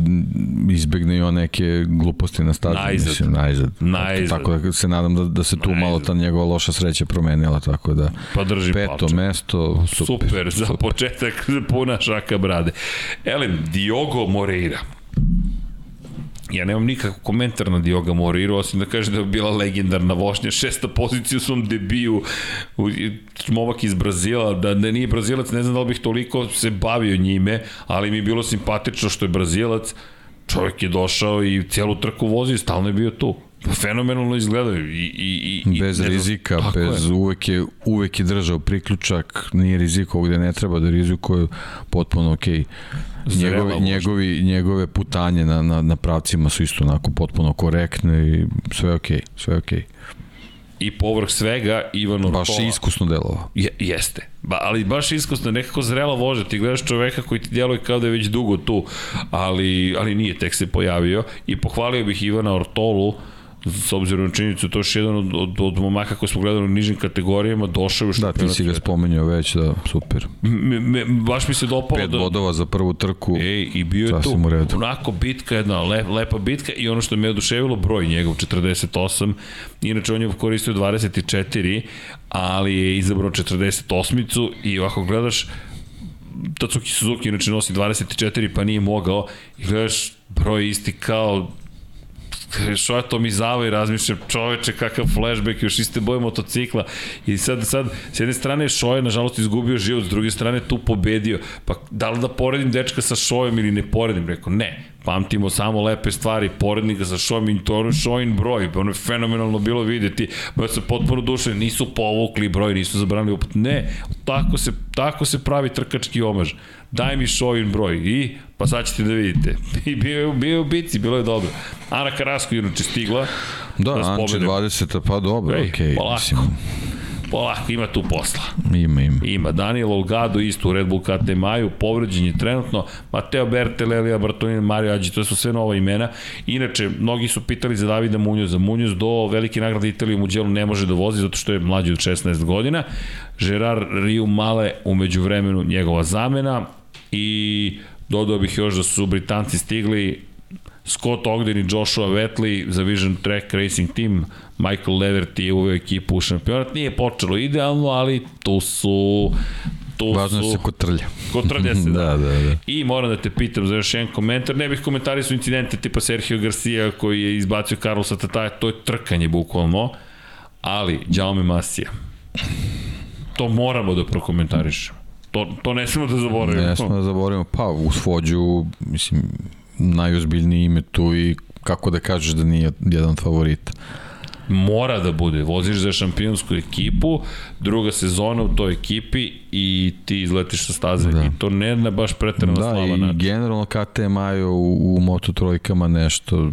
[SPEAKER 3] izbegne i on neke gluposti na stazi
[SPEAKER 2] najzad. mislim
[SPEAKER 3] najzad. najzad. Tako da se nadam da da se tu najzad. malo ta njegova loša sreća promenila tako da
[SPEAKER 2] pa drži
[SPEAKER 3] peto palče. mesto
[SPEAKER 2] super, super za super. početak puna šaka brade. Elem Diogo Moreira ja nemam nikakav komentar na Dioga Moriru, osim da kaže da je bila legendarna vošnja, šesta pozicija u svom debiju, momak iz Brazila, da, da nije Brazilac, ne znam da li bih toliko se bavio njime, ali mi je bilo simpatično što je Brazilac, čovjek je došao i cijelu trku vozio, stalno je bio tu fenomenalno izgledaju i, i,
[SPEAKER 3] i bez rizika, bez je. uvek je uvek je držao priključak, nije riziko gde ne treba da rizikuje potpuno okej. Okay. Njegovi, njegovi, njegove putanje na, na, na pravcima su isto onako potpuno korektne i sve okej, okay, sve okej. Okay.
[SPEAKER 2] I povrh svega Ivan Ortola.
[SPEAKER 3] Baš je iskusno delovao.
[SPEAKER 2] Je, jeste. Ba, ali baš iskusno, nekako zrela vože. Ti gledaš čoveka koji ti djeluje kao da je već dugo tu, ali, ali nije, tek se pojavio. I pohvalio bih Ivana Ortolu, uh, s obzirom na činjenicu, to je još jedan od, od, od momaka koji smo gledali u nižim kategorijama, došao je
[SPEAKER 3] što Da, ti si ga spomenuo već, da, super.
[SPEAKER 2] Me, me, baš mi se dopalo
[SPEAKER 3] Pet da... bodova za prvu trku.
[SPEAKER 2] Ej, i bio je tu. Onako bitka, jedna lep, lepa bitka i ono što me oduševilo, broj njegov 48. Inače, on je koristio 24, ali je izabrao 48-icu i ovako gledaš, Tatsuki Suzuki inače nosi 24 pa nije mogao i gledaš broj isti kao što je to mi zava i razmišljam, čoveče, kakav flashback, još iste boje motocikla. I sad, sad, s jedne strane Šoje, nažalost, izgubio život, s druge strane tu pobedio. Pa da li da poredim dečka sa Šojem ili ne poredim? Rekao, ne, pamtimo samo lepe stvari, porednika sa Šojem i to je Šojin broj, ono je fenomenalno bilo videti, ba se potpuno duše, nisu povukli broj, nisu zabranili opet, ne, tako se, tako se pravi trkački omaž daj mi Šojin broj i pa sad ćete da vidite. I bio je, bio je u bici, bilo je dobro. Ana Karasko inače stigla.
[SPEAKER 3] Da, da Anče 20, pa dobro, okej. Okay,
[SPEAKER 2] polako. Mislim. Polako, ima tu posla.
[SPEAKER 3] Ima, ima.
[SPEAKER 2] Ima. Daniel Olgado isto u Red Bull KT Maju, povređen je trenutno. Mateo Bertel, Elija Bartolini, Mario Ađi, to su sve nova imena. Inače, mnogi su pitali za Davida Munjoza. Munjoz do velike nagrade Italije u Muđelu ne može da vozi zato što je mlađi od 16 godina. Gerard Riu Male umeđu vremenu njegova zamena i dodao bih još da su Britanci stigli Scott Ogden i Joshua Vetley za Vision Track Racing Team Michael Leverty je uveo ekipu u šampionat nije počelo idealno, ali tu su tu
[SPEAKER 3] Važno su... se kotrlja.
[SPEAKER 2] Kotrlja se, da.
[SPEAKER 3] da, da, da.
[SPEAKER 2] I moram da te pitam za još jedan komentar. Ne bih komentari su incidente tipa Sergio Garcia koji je izbacio Carlosa Tataja. To je trkanje bukvalno. Ali, Jaume Masija. To moramo da prokomentarišemo. To, to ne smemo da zaboravimo.
[SPEAKER 3] Ne smemo da zaboravimo. Pa, u svođu, mislim, najozbiljniji ime tu i kako da kažeš da nije jedan favorit
[SPEAKER 2] mora da bude. Voziš za šampionsku ekipu, druga sezona u toj ekipi i ti izletiš sa staze. Da. I to ne na baš pretrano da, slava način.
[SPEAKER 3] Da, i generalno KTM u, u Moto trojkama nešto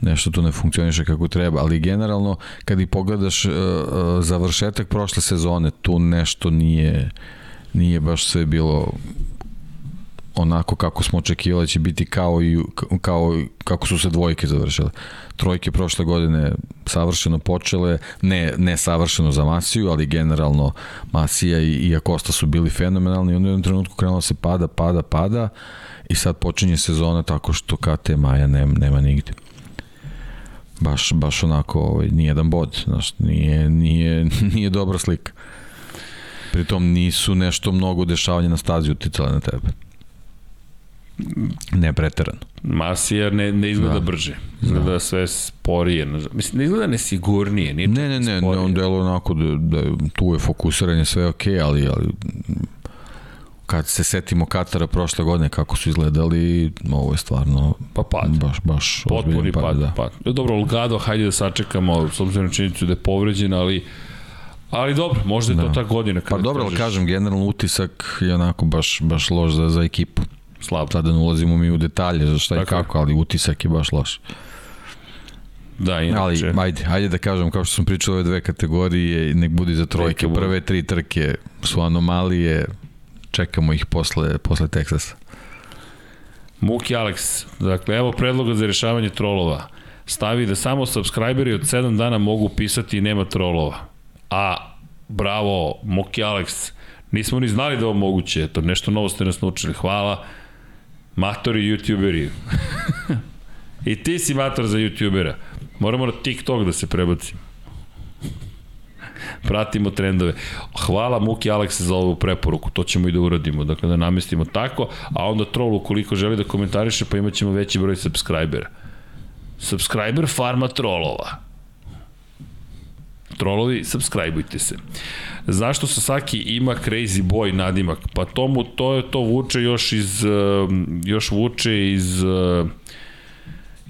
[SPEAKER 3] nešto tu ne funkcioniše kako treba, ali generalno kad i pogledaš uh, završetak prošle sezone, tu nešto nije nije baš sve bilo onako kako smo očekivali da će biti kao i kao kako su se dvojke završile. Trojke prošle godine savršeno počele, ne, ne savršeno za Masiju, ali generalno Masija i, i Akosta su bili fenomenalni i onda u jednom trenutku krenulo se pada, pada, pada i sad počinje sezona tako što KT Maja nema, nema nigde baš, baš onako ovaj, nijedan bod, znaš, nije, nije, nije dobra slika. Pritom nisu nešto mnogo dešavanja na stazi uticale na tebe. Ne preterano.
[SPEAKER 2] Masija ne, ne izgleda da. brže. Izgleda da. sve sporije. Mislim, ne izgleda nesigurnije. Nije
[SPEAKER 3] ne, ne, ne, ne, on delo onako da, da tu je fokusiranje sve ok, ali, ali kad se setimo Katara prošle godine kako su izgledali, ovo je stvarno
[SPEAKER 2] pa pad.
[SPEAKER 3] baš, baš
[SPEAKER 2] potpuni pad. pad, da. pad. Dobro, Olgado, hajde da sačekamo, s obzirom činjenicu da je povređen, ali Ali dobro, možda je da. to ta godina.
[SPEAKER 3] Pa dobro, ali kažem, generalno utisak je onako baš, baš loš za, za ekipu. Slabo. Sada ne ulazimo mi u detalje za šta i kako, ali utisak je baš loš.
[SPEAKER 2] Da, inače.
[SPEAKER 3] Ali, ajde, ajde da kažem, kao što sam pričao ove dve kategorije, nek budi za trojke. Prve tri trke su anomalije, čekamo ih posle, posle Teksasa.
[SPEAKER 2] Muki Alex, dakle, evo predloga za rešavanje trolova. Stavi da samo subscriberi od 7 dana mogu pisati i nema trolova. A, bravo, Muki Alex, nismo ni znali da ovo moguće, eto, nešto novo ste nas naučili, hvala. Matori youtuberi. I ti si mator za youtubera. Moramo na TikTok da se prebacimo. Pratimo trendove. Hvala Muki Alekse za ovu preporuku, to ćemo i da uradimo, dakle da namestimo tako, a onda troll ukoliko želi da komentariše, pa imaćemo veći broj subscribera. Subscriber farma trolova. Trolovi, subscribeujte se. Zašto Sasaki ima Crazy Boy nadimak? Pa to mu to vuče još iz još vuče iz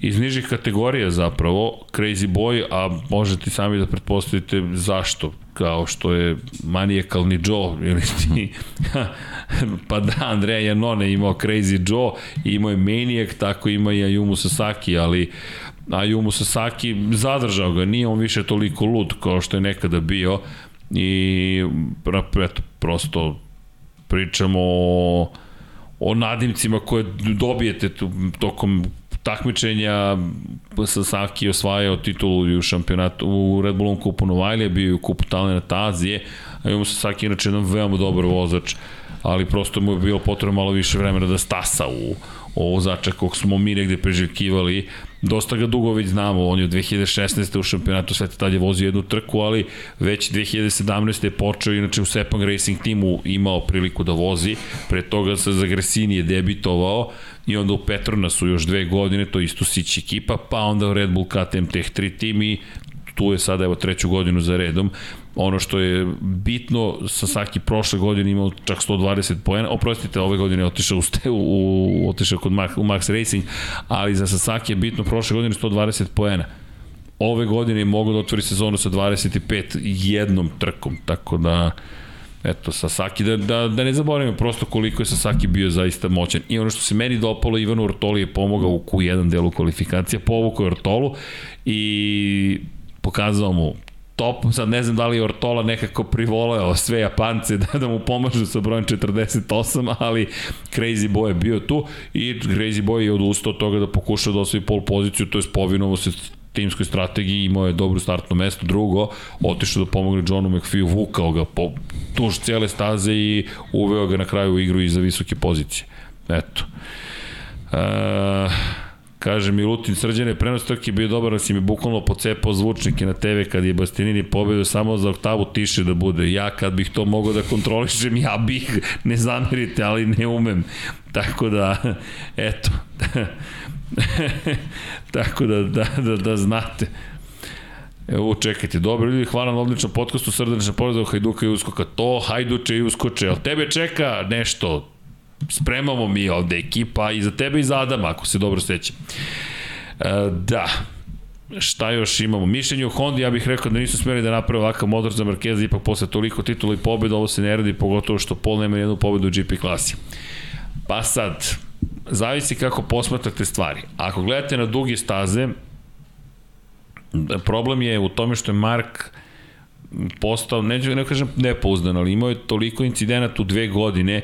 [SPEAKER 2] iz nižih kategorija zapravo, Crazy Boy, a možete sami da pretpostavite zašto, kao što je manijakalni Joe, ili ti, pa da, Andrea Janone imao Crazy Joe, imao je Maniac, tako ima i Ayumu Sasaki, ali Ayumu Sasaki zadržao ga, nije on više toliko lud kao što je nekada bio. I eto, prosto pričamo o, o nadimcima koje dobijete tokom takmičenja. Sasaki osvajao titulu u šampionatu u Red Bullom kupu Novajlija, bio je u kupu Talenata Azije, a imamo Sasaki inače jedan veoma dobar vozač, ali prosto mu je bilo potrebno malo više vremena da stasa u ovo kog smo mi negde preželjkivali. Dosta ga dugo već znamo, on je od 2016. u šampionatu sveta tad je vozio jednu trku, ali već 2017. je počeo, inače u Sepang Racing timu imao priliku da vozi, pre toga sa Zagresini je debitovao, i onda u Petronasu još dve godine, to isto Sić ekipa, pa onda u Red Bull KTM Tech 3 tim i tu je sada evo treću godinu za redom. Ono što je bitno, Sasaki prošle godine imao čak 120 poena, oprostite, ove godine je otišao, u, u, otišao kod Max, u Max Racing, ali za Sasaki je bitno prošle godine 120 poena. Ove godine je mogo da otvori sezonu sa 25 jednom trkom, tako da eto, Sasaki, da, da, da ne zaboravimo prosto koliko je Sasaki bio zaista moćan. I ono što se meni dopalo, Ivanu Ortoli je pomogao u Q1 delu kvalifikacija, povukao Ortolu i pokazao mu top, sad ne znam da li je Ortola nekako privoleo sve Japance da, da mu pomažu sa brojem 48, ali Crazy Boy je bio tu i Crazy Boy je odustao od toga da pokuša da osvoji pol poziciju, to je povinovo se timskoj strategiji, imao je dobro startno mesto, drugo, otišao da pomogne Johnu McPhee, vukao ga po tuž cijele staze i uveo ga na kraju u igru i za visoke pozicije. Eto. Uh, Kaže Milutin Srđane, prenos trke bio dobar, da si mi bukvalno pocepao zvučnike na TV kad je Bastianini pobedio samo za oktavu tiše da bude. Ja kad bih to mogao da kontrolišem, ja bih, ne zamerite, ali ne umem. Tako da, eto. Tako da, da, da, da znate. Evo, čekajte, dobro ljudi, hvala na odličnom podcastu, srdečna povreda Hajduka i Uskoka. To Hajduče i Uskoče, ali tebe čeka nešto, spremamo mi ovde ekipa i za tebe i za Adama, ako se dobro sećam. E, da, šta još imamo? Mišljenje o Hondi, ja bih rekao da nisu smeli da naprave ovakav motor za Markeza, ipak posle toliko titula i pobjeda, ovo se ne radi, pogotovo što Pol nema jednu pobedu u GP klasi. Pa sad, zavisi kako posmatrate stvari. Ako gledate na duge staze, problem je u tome što je Mark postao, neću ne kažem nepouzdan, ali imao je toliko incidenata u dve godine,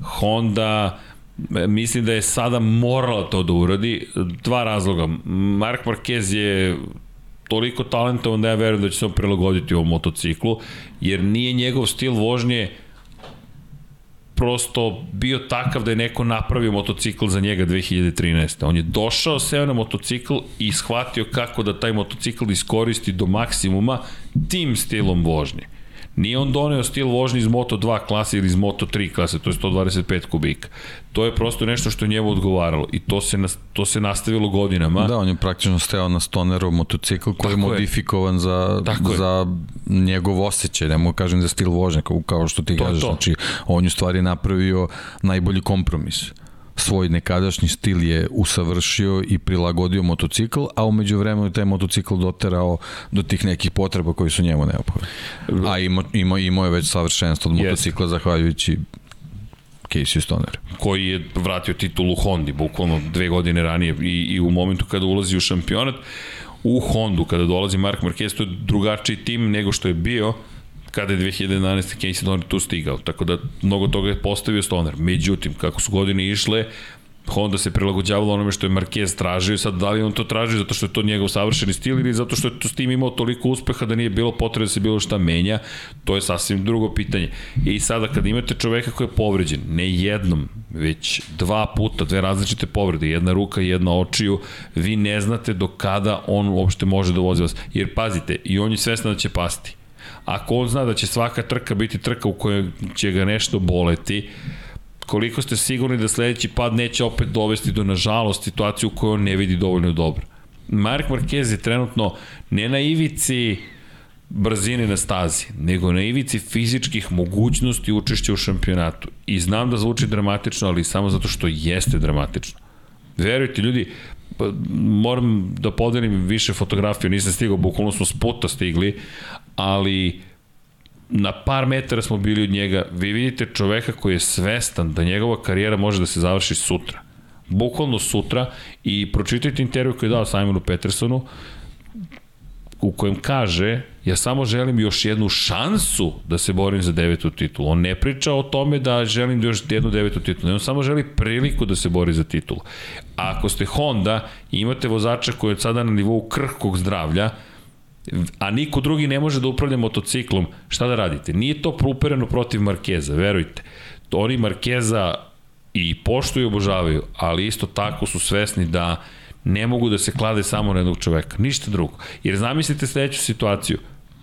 [SPEAKER 2] Honda Mislim da je sada morala to da uradi. Dva razloga. Mark Marquez je toliko talentovan da ja verujem da će se on prilagoditi ovom motociklu, jer nije njegov stil vožnje prosto bio takav da je neko napravio motocikl za njega 2013. On je došao, seo na motocikl i shvatio kako da taj motocikl iskoristi do maksimuma tim stilom vožnje. Nije on doneo stil vožnje iz Moto2 klase ili iz Moto3 klase, to je 125 kubika. To je prosto nešto što je njemu odgovaralo i to se, to se nastavilo godinama.
[SPEAKER 3] Da, on je praktično steo na Stonerov motocikl koji Tako je modifikovan je. za, Tako za je. njegov osjećaj, ne mogu kažem za stil vožnja, kao, kao što ti to kažeš. Znači, on je u stvari napravio najbolji kompromis svoj nekadašnji stil je usavršio i prilagodio motocikl, a umeđu vremenu taj motocikl doterao do tih nekih potreba koji su njemu neophodne. A ima, ima, imao je već savršenstvo od motocikla zahvaljujući Casey Stoner.
[SPEAKER 2] Koji je vratio titulu Hondi, bukvalno dve godine ranije i, i u momentu kada ulazi u šampionat, u Hondu, kada dolazi Mark Marquez, to je drugačiji tim nego što je bio, kada je 2011. Casey Stoner tu stigao, tako da mnogo toga je postavio Stoner. Međutim, kako su godine išle, Honda se prilagođavala onome što je Marquez tražio, sad da li on to traži zato što je to njegov savršeni stil ili zato što je to s tim imao toliko uspeha da nije bilo potrebe da se bilo šta menja, to je sasvim drugo pitanje. I sada kad imate čoveka koji je povređen, ne jednom, već dva puta, dve različite povrede, jedna ruka i jedna očiju, vi ne znate do kada on uopšte može da vozi vas. Jer pazite, i on je svesna da će pasti ako on zna da će svaka trka biti trka u kojoj će ga nešto boleti, koliko ste sigurni da sledeći pad neće opet dovesti do, nažalost, situaciju u kojoj on ne vidi dovoljno dobro. Mark Marquez je trenutno ne na ivici brzine na stazi, nego na ivici fizičkih mogućnosti učešća u šampionatu. I znam da zvuči dramatično, ali samo zato što jeste dramatično. Verujte, ljudi, pa, moram da podelim više fotografija, nisam stigao, bukvalno smo s puta stigli, ali na par metara smo bili od njega. Vi vidite čoveka koji je svestan da njegova karijera može da se završi sutra. Bukvalno sutra i pročitajte intervju koji je dao Simonu Petersonu u kojem kaže ja samo želim još jednu šansu da se borim za devetu titulu. On ne priča o tome da želim da još jednu devetu titulu, on samo želi priliku da se bori za titulu. A ako ste Honda i imate vozača koji je sada na nivou krhkog zdravlja, a niko drugi ne može da upravlja motociklom, šta da radite? Nije to upereno protiv Markeza, verujte. Oni Markeza i poštuju i obožavaju, ali isto tako su svesni da ne mogu da se klade samo na jednog čoveka, ništa drugo. Jer zamislite sledeću situaciju,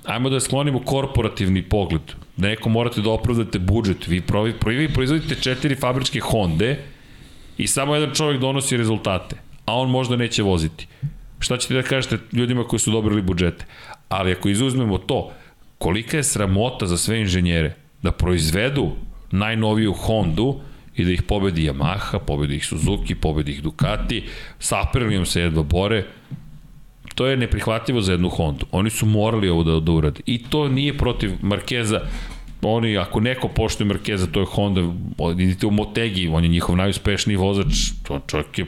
[SPEAKER 2] ajmo da sklonimo korporativni pogled, da neko morate da opravdate budžet, vi, provi, vi proizvodite četiri fabričke Honda i samo jedan čovek donosi rezultate, a on možda neće voziti. Šta ćete da kažete ljudima koji su dobrili budžete? Ali ako izuzmemo to, kolika je sramota za sve inženjere da proizvedu najnoviju Hondu i da ih pobedi Yamaha, pobedi ih Suzuki, pobedi ih Ducati, sa Aprilium se jedva bore, to je neprihvatljivo za jednu Hondu. Oni su morali ovo da, da urade. I to nije protiv Markeza, oni, ako neko poštuje Markeza, to je Honda, idite u Motegi, on je njihov najuspešniji vozač, to čovjek je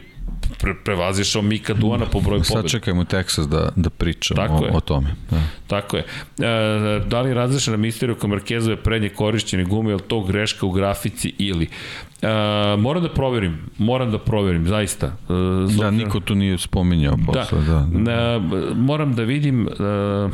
[SPEAKER 2] pre, prevazišao Mika Duana po broju pobjeda.
[SPEAKER 3] Sad čekajmo Texas da, da pričam Tako o, je. o tome. Da.
[SPEAKER 2] Tako je. E, da li različna misteriju kao Markezove prednje korišćene gume, je li to greška u grafici ili? Uh, moram da proverim, moram da proverim, zaista.
[SPEAKER 3] Uh, da, niko tu nije spominjao posle. Da,
[SPEAKER 2] da. Uh, moram da vidim uh,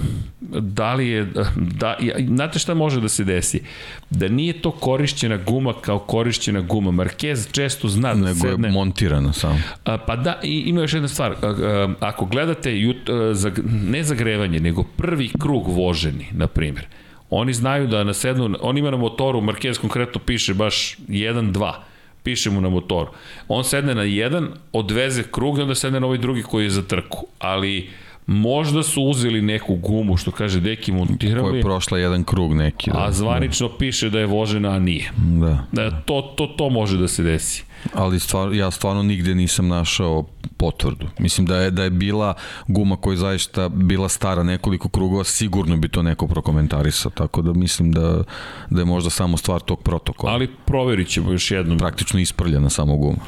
[SPEAKER 2] da li je, da, ja, znate šta može da se desi? Da nije to korišćena guma kao korišćena guma. Marquez često zna da
[SPEAKER 3] Nego sedne... je montirana samo.
[SPEAKER 2] Uh, pa da, i ima još jedna stvar. Uh, uh, ako gledate, jut, uh, zag, ne zagrevanje, nego prvi krug voženi, na primjer, Oni znaju da na sednu, on ima na motoru, Marquez konkretno piše baš 1-2, piše mu na motoru. On sedne na jedan, odveze krug i onda sedne na ovaj drugi koji je za trku. Ali možda su uzeli neku gumu, što kaže Deki montirali.
[SPEAKER 3] Koja je prošla jedan krug neki.
[SPEAKER 2] Da, a zvanično da. piše da je vožena, a nije.
[SPEAKER 3] Da.
[SPEAKER 2] da to, to, to može da se desi.
[SPEAKER 3] Ali stvar, ja stvarno nigde nisam našao potvrdu. Mislim da je da je bila guma koja je zaista bila stara nekoliko krugova, sigurno bi to neko prokomentarisao, tako da mislim da, da je možda samo stvar tog protokola.
[SPEAKER 2] Ali proverit ćemo još jednom.
[SPEAKER 3] Praktično isprljena samo guma.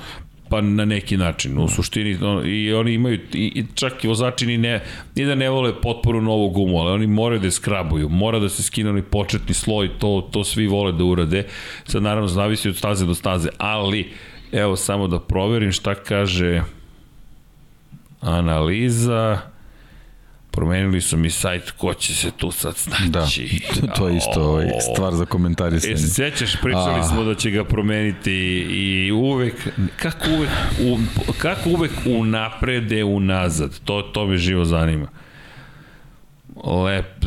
[SPEAKER 2] Pa na neki način, u suštini i oni imaju i, i čak i vozači ni ne ni da ne vole potporu novu gumu, ali oni moraju da je skrabuju, mora da se skine onaj početni sloj, to to svi vole da urade. Sad naravno zavisi od staze do staze, ali Evo, samo da proverim šta kaže analiza. Promenili su mi sajt, ko će se tu sad snaći?
[SPEAKER 3] Da, to je isto ovaj, stvar za komentarisanje.
[SPEAKER 2] E, sećaš, pričali A... smo da će ga promeniti i uvek, kako uvek, u, kako uvek unaprede unazad, to, to me živo zanima. Lep,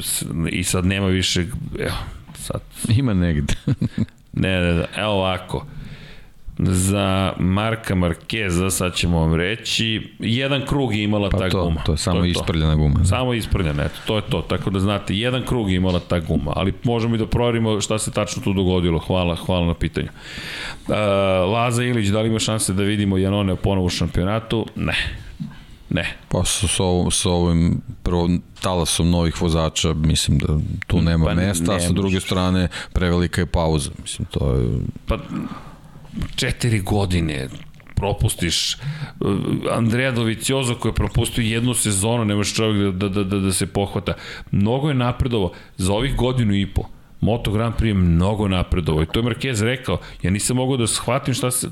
[SPEAKER 2] i sad nema više, evo, sad.
[SPEAKER 3] Ima negde.
[SPEAKER 2] ne, ne, ne, evo ovako za Marka Markeza, sad ćemo vam reći, jedan krug je imala
[SPEAKER 3] pa
[SPEAKER 2] ta
[SPEAKER 3] to,
[SPEAKER 2] guma.
[SPEAKER 3] To je samo to je isprljena guma.
[SPEAKER 2] Da. Samo isprljena, eto, to je to. Tako da znate, jedan krug je imala ta guma, ali možemo i da proverimo šta se tačno tu dogodilo. Hvala, hvala na pitanju. Uh, Laza Ilić, da li ima šanse da vidimo Janone ponovo u šampionatu? Ne. Ne.
[SPEAKER 3] Pa sa, sa, ovim, sa ovim prvo talasom novih vozača, mislim da tu nema pa mesta, a sa druge strane prevelika je pauza. Mislim, to je...
[SPEAKER 2] Pa četiri godine propustiš Andreja Doviciozo koji je propustio jednu sezonu, nemaš čovjek da, da, da, da se pohvata. Mnogo je napredovo za ovih godinu i po. Moto Grand Prix je mnogo napredovo i to je Marquez rekao, ja nisam mogao da shvatim šta se,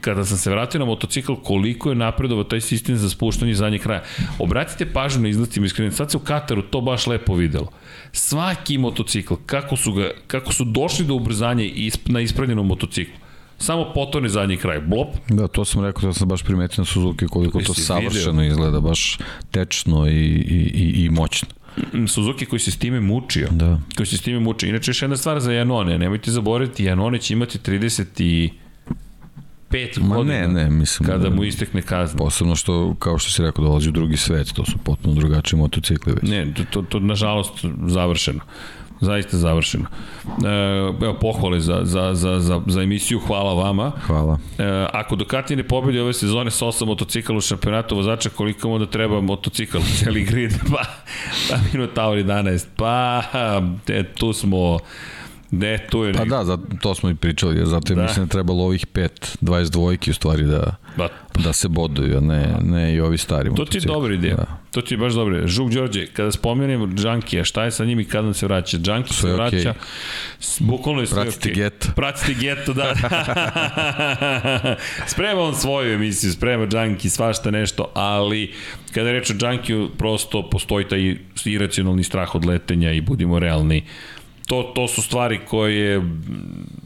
[SPEAKER 2] kada sam se vratio na motocikl, koliko je napredovo taj sistem za spuštanje zadnje kraja. Obratite pažnju na izlastima iskreno, sad se u Kataru to baš lepo videlo. Svaki motocikl, kako su, ga, kako su došli do ubrzanja na ispravljenom motociklu, samo potone zadnji kraj, blop.
[SPEAKER 3] Da, to sam rekao, da sam baš primetio na Suzuki koliko to savršeno video. izgleda, baš tečno i, i, i, i moćno.
[SPEAKER 2] Mm, Suzuki koji se s time mučio.
[SPEAKER 3] Da.
[SPEAKER 2] Koji se s time mučio. Inače, još jedna stvar za Janone. Nemojte zaboraviti, Janone će imati 30 i 5 Ma godina
[SPEAKER 3] ne, ne, mislim
[SPEAKER 2] kada da, mu istekne kazna.
[SPEAKER 3] Posebno što, kao što si rekao, dolazi u drugi svet, to su potpuno drugačiji motocikli već.
[SPEAKER 2] Ne, to, to, to nažalost završeno zaista završeno. E, evo, pohvale za, za, za, za, za emisiju, hvala vama.
[SPEAKER 3] Hvala.
[SPEAKER 2] E, ako Ducati ne pobedi ove sezone sa osam motocikala u šampionatu vozača, koliko mu da treba motocikl, celi grid, pa, pa Minotaur 11, pa, te, tu smo Ne, tu je
[SPEAKER 3] Pa da, za, to smo i pričali, zato je da. mislim da trebalo ovih 5, 22 u stvari da, ba. da se boduju, a ne, ne i ovi stari
[SPEAKER 2] To ti je dobra ideja. Da. To ti je baš dobro. Žuk Đorđe, kada spomenemo Džankija, šta je sa njim i kada se vraća? Džanki se vraća, okay. bukvalno je sve
[SPEAKER 3] Pratite okay. geto.
[SPEAKER 2] Pratite geto, da. sprema on svoju emisiju, sprema Džanki, svašta nešto, ali kada je reč o Džankiju, prosto postoji taj iracionalni strah od letenja i budimo realni to, to su stvari koje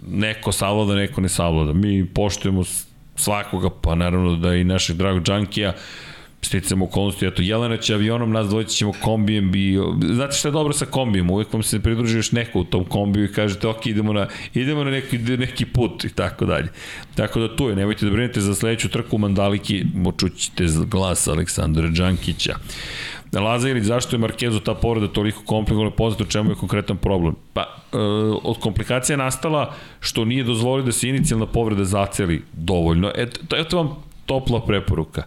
[SPEAKER 2] neko savlada, neko ne savlada. Mi poštujemo svakoga, pa naravno da i našeg dragog džankija, sticamo okolnosti, eto, Jelena će avionom, nas dvojice ćemo kombijem i, znate šta je dobro sa kombijem, uvek vam se pridruži još neko u tom kombiju i kažete, ok, idemo na, idemo na neki, neki put i tako dalje. Tako da tu je, nemojte da brinete za sledeću trku Mandaliki, močućite glas Aleksandra Đankića. Laza ili zašto je Markezu ta povreda toliko komplikovana, poznato čemu je konkretan problem? Pa, e, od komplikacija nastala što nije dozvolio da se inicijalna povreda zaceli dovoljno. Eto, eto vam topla preporuka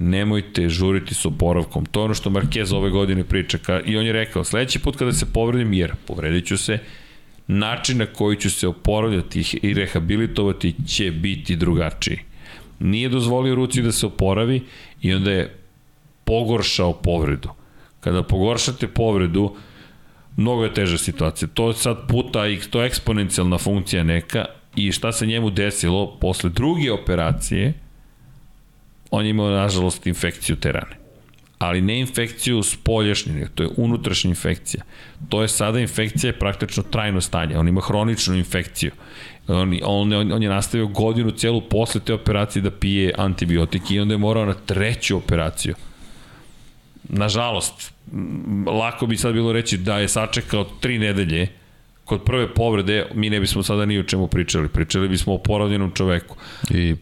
[SPEAKER 2] nemojte žuriti s oporavkom. To je ono što Marquez ove godine priča. I on je rekao, sledeći put kada se povredim, jer povredit ću se, način na koji ću se oporavljati i rehabilitovati će biti drugačiji. Nije dozvolio ruci da se oporavi i onda je pogoršao povredu. Kada pogoršate povredu, mnogo je teža situacija. To je sad puta to je eksponencijalna funkcija neka i šta se njemu desilo posle druge operacije, on je imao, nažalost, infekciju te rane. Ali ne infekciju spoljašnje, to je unutrašnja infekcija. To je sada infekcija praktično trajno stanje. On ima hroničnu infekciju. On, on, on, on je nastavio godinu celu posle te operacije da pije antibiotike i onda je morao na treću operaciju. Nažalost, lako bi sad bilo reći da je sačekao tri nedelje kod prve povrede, mi ne bismo sada ni o čemu pričali. Pričali bismo o poravljenom čoveku.
[SPEAKER 3] I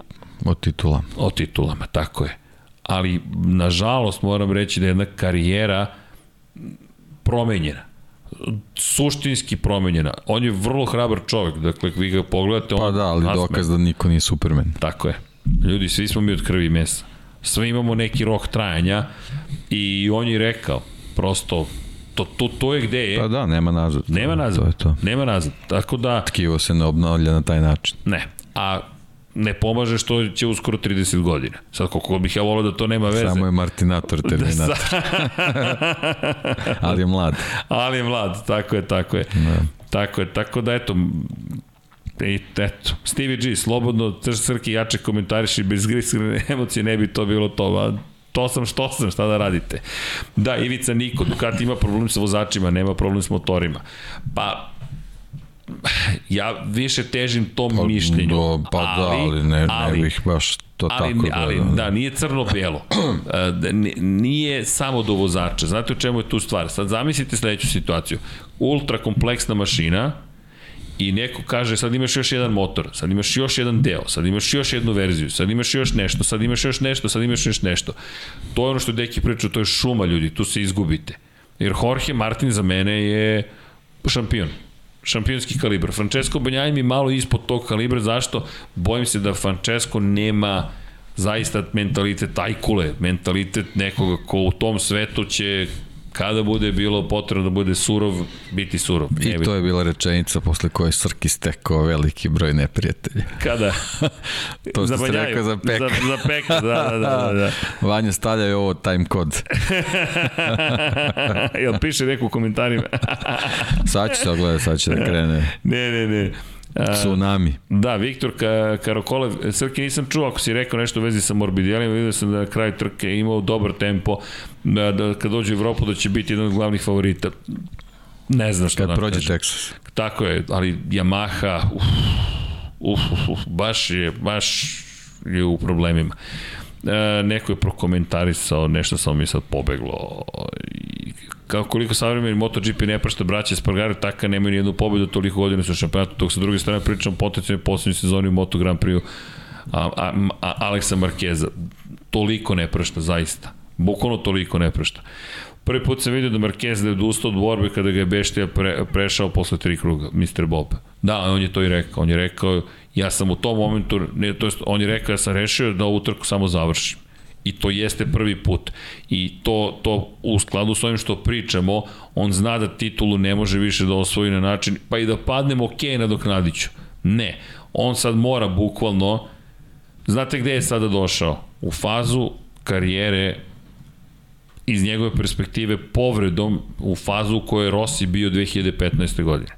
[SPEAKER 3] O titulama.
[SPEAKER 2] O titulama, tako je. Ali, nažalost, moram reći da je jedna karijera promenjena suštinski promenjena. On je vrlo hrabar čovjek, dakle, vi ga pogledate, on...
[SPEAKER 3] Pa da, ali nasme. dokaz da niko nije Superman.
[SPEAKER 2] Tako je. Ljudi, svi smo mi od krvi i mesa. Svi imamo neki rok trajanja i on je rekao, prosto, to, to, to je gde je.
[SPEAKER 3] Pa da, nema nazad.
[SPEAKER 2] Nema nazad.
[SPEAKER 3] To je to.
[SPEAKER 2] Nema nazad. Tako da...
[SPEAKER 3] Tkivo se ne obnavlja na taj način.
[SPEAKER 2] Ne. A ne pomaže što će uskoro 30 godina. Sad koliko bih ja volao da to nema veze.
[SPEAKER 3] Samo je Martinator Terminator. Ali je mlad.
[SPEAKER 2] Ali je mlad, tako je, tako je. Da. Tako je, tako da eto, I eto, Stevie G, slobodno, crš crki jače komentariši, bez griskrene emocije ne bi to bilo to, a to sam što sam, šta da radite. Da, Ivica Niko, Ducati ima problem sa vozačima, nema problem s motorima. Pa, ja više težim tom pa, mišljenju.
[SPEAKER 3] Do, pa ali, da, ali ne, ali, ne bih baš to
[SPEAKER 2] ali,
[SPEAKER 3] tako
[SPEAKER 2] ali, da, nije crno-belo. E, nije samo do vozača. Znate u čemu je tu stvar? Sad zamislite sledeću situaciju. Ultra kompleksna mašina, i neko kaže sad imaš još jedan motor, sad imaš još jedan deo, sad imaš još jednu verziju, sad imaš još nešto, sad imaš još nešto, sad imaš još nešto. To je ono što Deki priča, to je šuma ljudi, tu se izgubite. Jer Jorge Martin za mene je šampion šampionski kalibar. Francesco Banjaji mi malo ispod tog kalibra, zašto? Bojim se da Francesco nema zaista mentalitet tajkule, mentalitet nekoga ko u tom svetu će kada bude bilo potrebno da bude surov, biti surov.
[SPEAKER 3] I to je bila rečenica posle koje Srki stekao veliki broj neprijatelja.
[SPEAKER 2] Kada?
[SPEAKER 3] to što ste rekao za Peka.
[SPEAKER 2] Za, za Peka, da, da, da. da.
[SPEAKER 3] Vanja stavlja ovo time kod.
[SPEAKER 2] Jel piše neko u komentarima?
[SPEAKER 3] sad će se ogledati, sad će da krene.
[SPEAKER 2] Ne, ne, ne.
[SPEAKER 3] Tsunami.
[SPEAKER 2] Da, Viktor Karokolev, Srke nisam čuo ako si rekao nešto u vezi sa Morbidelima, vidio sam da na kraju trke imao dobar tempo, da, da kad dođe u Evropu da će biti jedan od glavnih favorita. Ne znam što
[SPEAKER 3] kad
[SPEAKER 2] da
[SPEAKER 3] prođe kažem. Texas.
[SPEAKER 2] Tako je, ali Yamaha, uf, uf, uf, uf, baš je, baš je u problemima. E, neko je prokomentarisao, nešto samo mi sad pobeglo i kao koliko savremeni MotoGP ne prašta braće Spargaro, taka nemaju ni jednu pobedu, toliko godina su šampionatu, dok sa druge strane pričam potencijalno poslednju sezoni u Moto Grand Prix a, a, a, Aleksa Markeza. Toliko ne prašta, zaista. Bukvalno toliko ne prašta. Prvi put sam vidio da Marquez da je odustao od borbe kada ga je Beštija pre, prešao posle tri kruga, Mr. Bob. Da, on je to i rekao. On je rekao, ja sam u tom momentu, ne, to jest, on je rekao, ja sam rešio da ovu trku samo završim i to jeste prvi put. I to, to u skladu s ovim što pričamo, on zna da titulu ne može više da osvoji na način, pa i da padnemo ok na doknadiću. Ne, on sad mora bukvalno, znate gde je sada došao? U fazu karijere iz njegove perspektive povredom u fazu u kojoj je Rossi bio 2015. godine.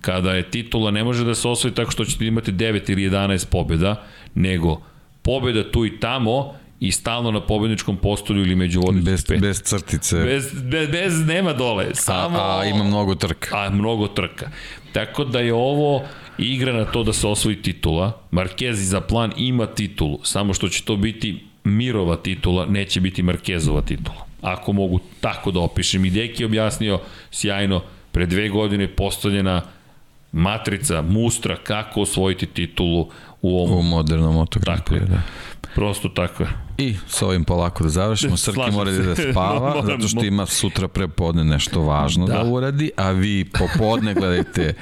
[SPEAKER 2] Kada je titula ne može da se osvoji tako što ćete imati 9 ili 11 pobjeda, nego pobjeda tu i tamo i stalno na pobedničkom postolju ili među vodničkim
[SPEAKER 3] bez, pet. Bez crtice.
[SPEAKER 2] Bez, bez, bez nema dole. Samo,
[SPEAKER 3] a, a ima mnogo trka.
[SPEAKER 2] A mnogo trka. Tako da je ovo igra na to da se osvoji titula. Marquez za plan ima titulu, samo što će to biti Mirova titula, neće biti Markezova titula. Ako mogu tako da opišem. I Deki je objasnio sjajno, pre dve godine postavljena matrica, mustra, kako osvojiti titulu u ovom...
[SPEAKER 3] U modernom motografiju, da.
[SPEAKER 2] Prosto tako je.
[SPEAKER 3] I sa ovim polako da završimo. Srki mora da spava, moram, zato što ima sutra prepodne nešto važno da. da uradi, a vi popodne gledajte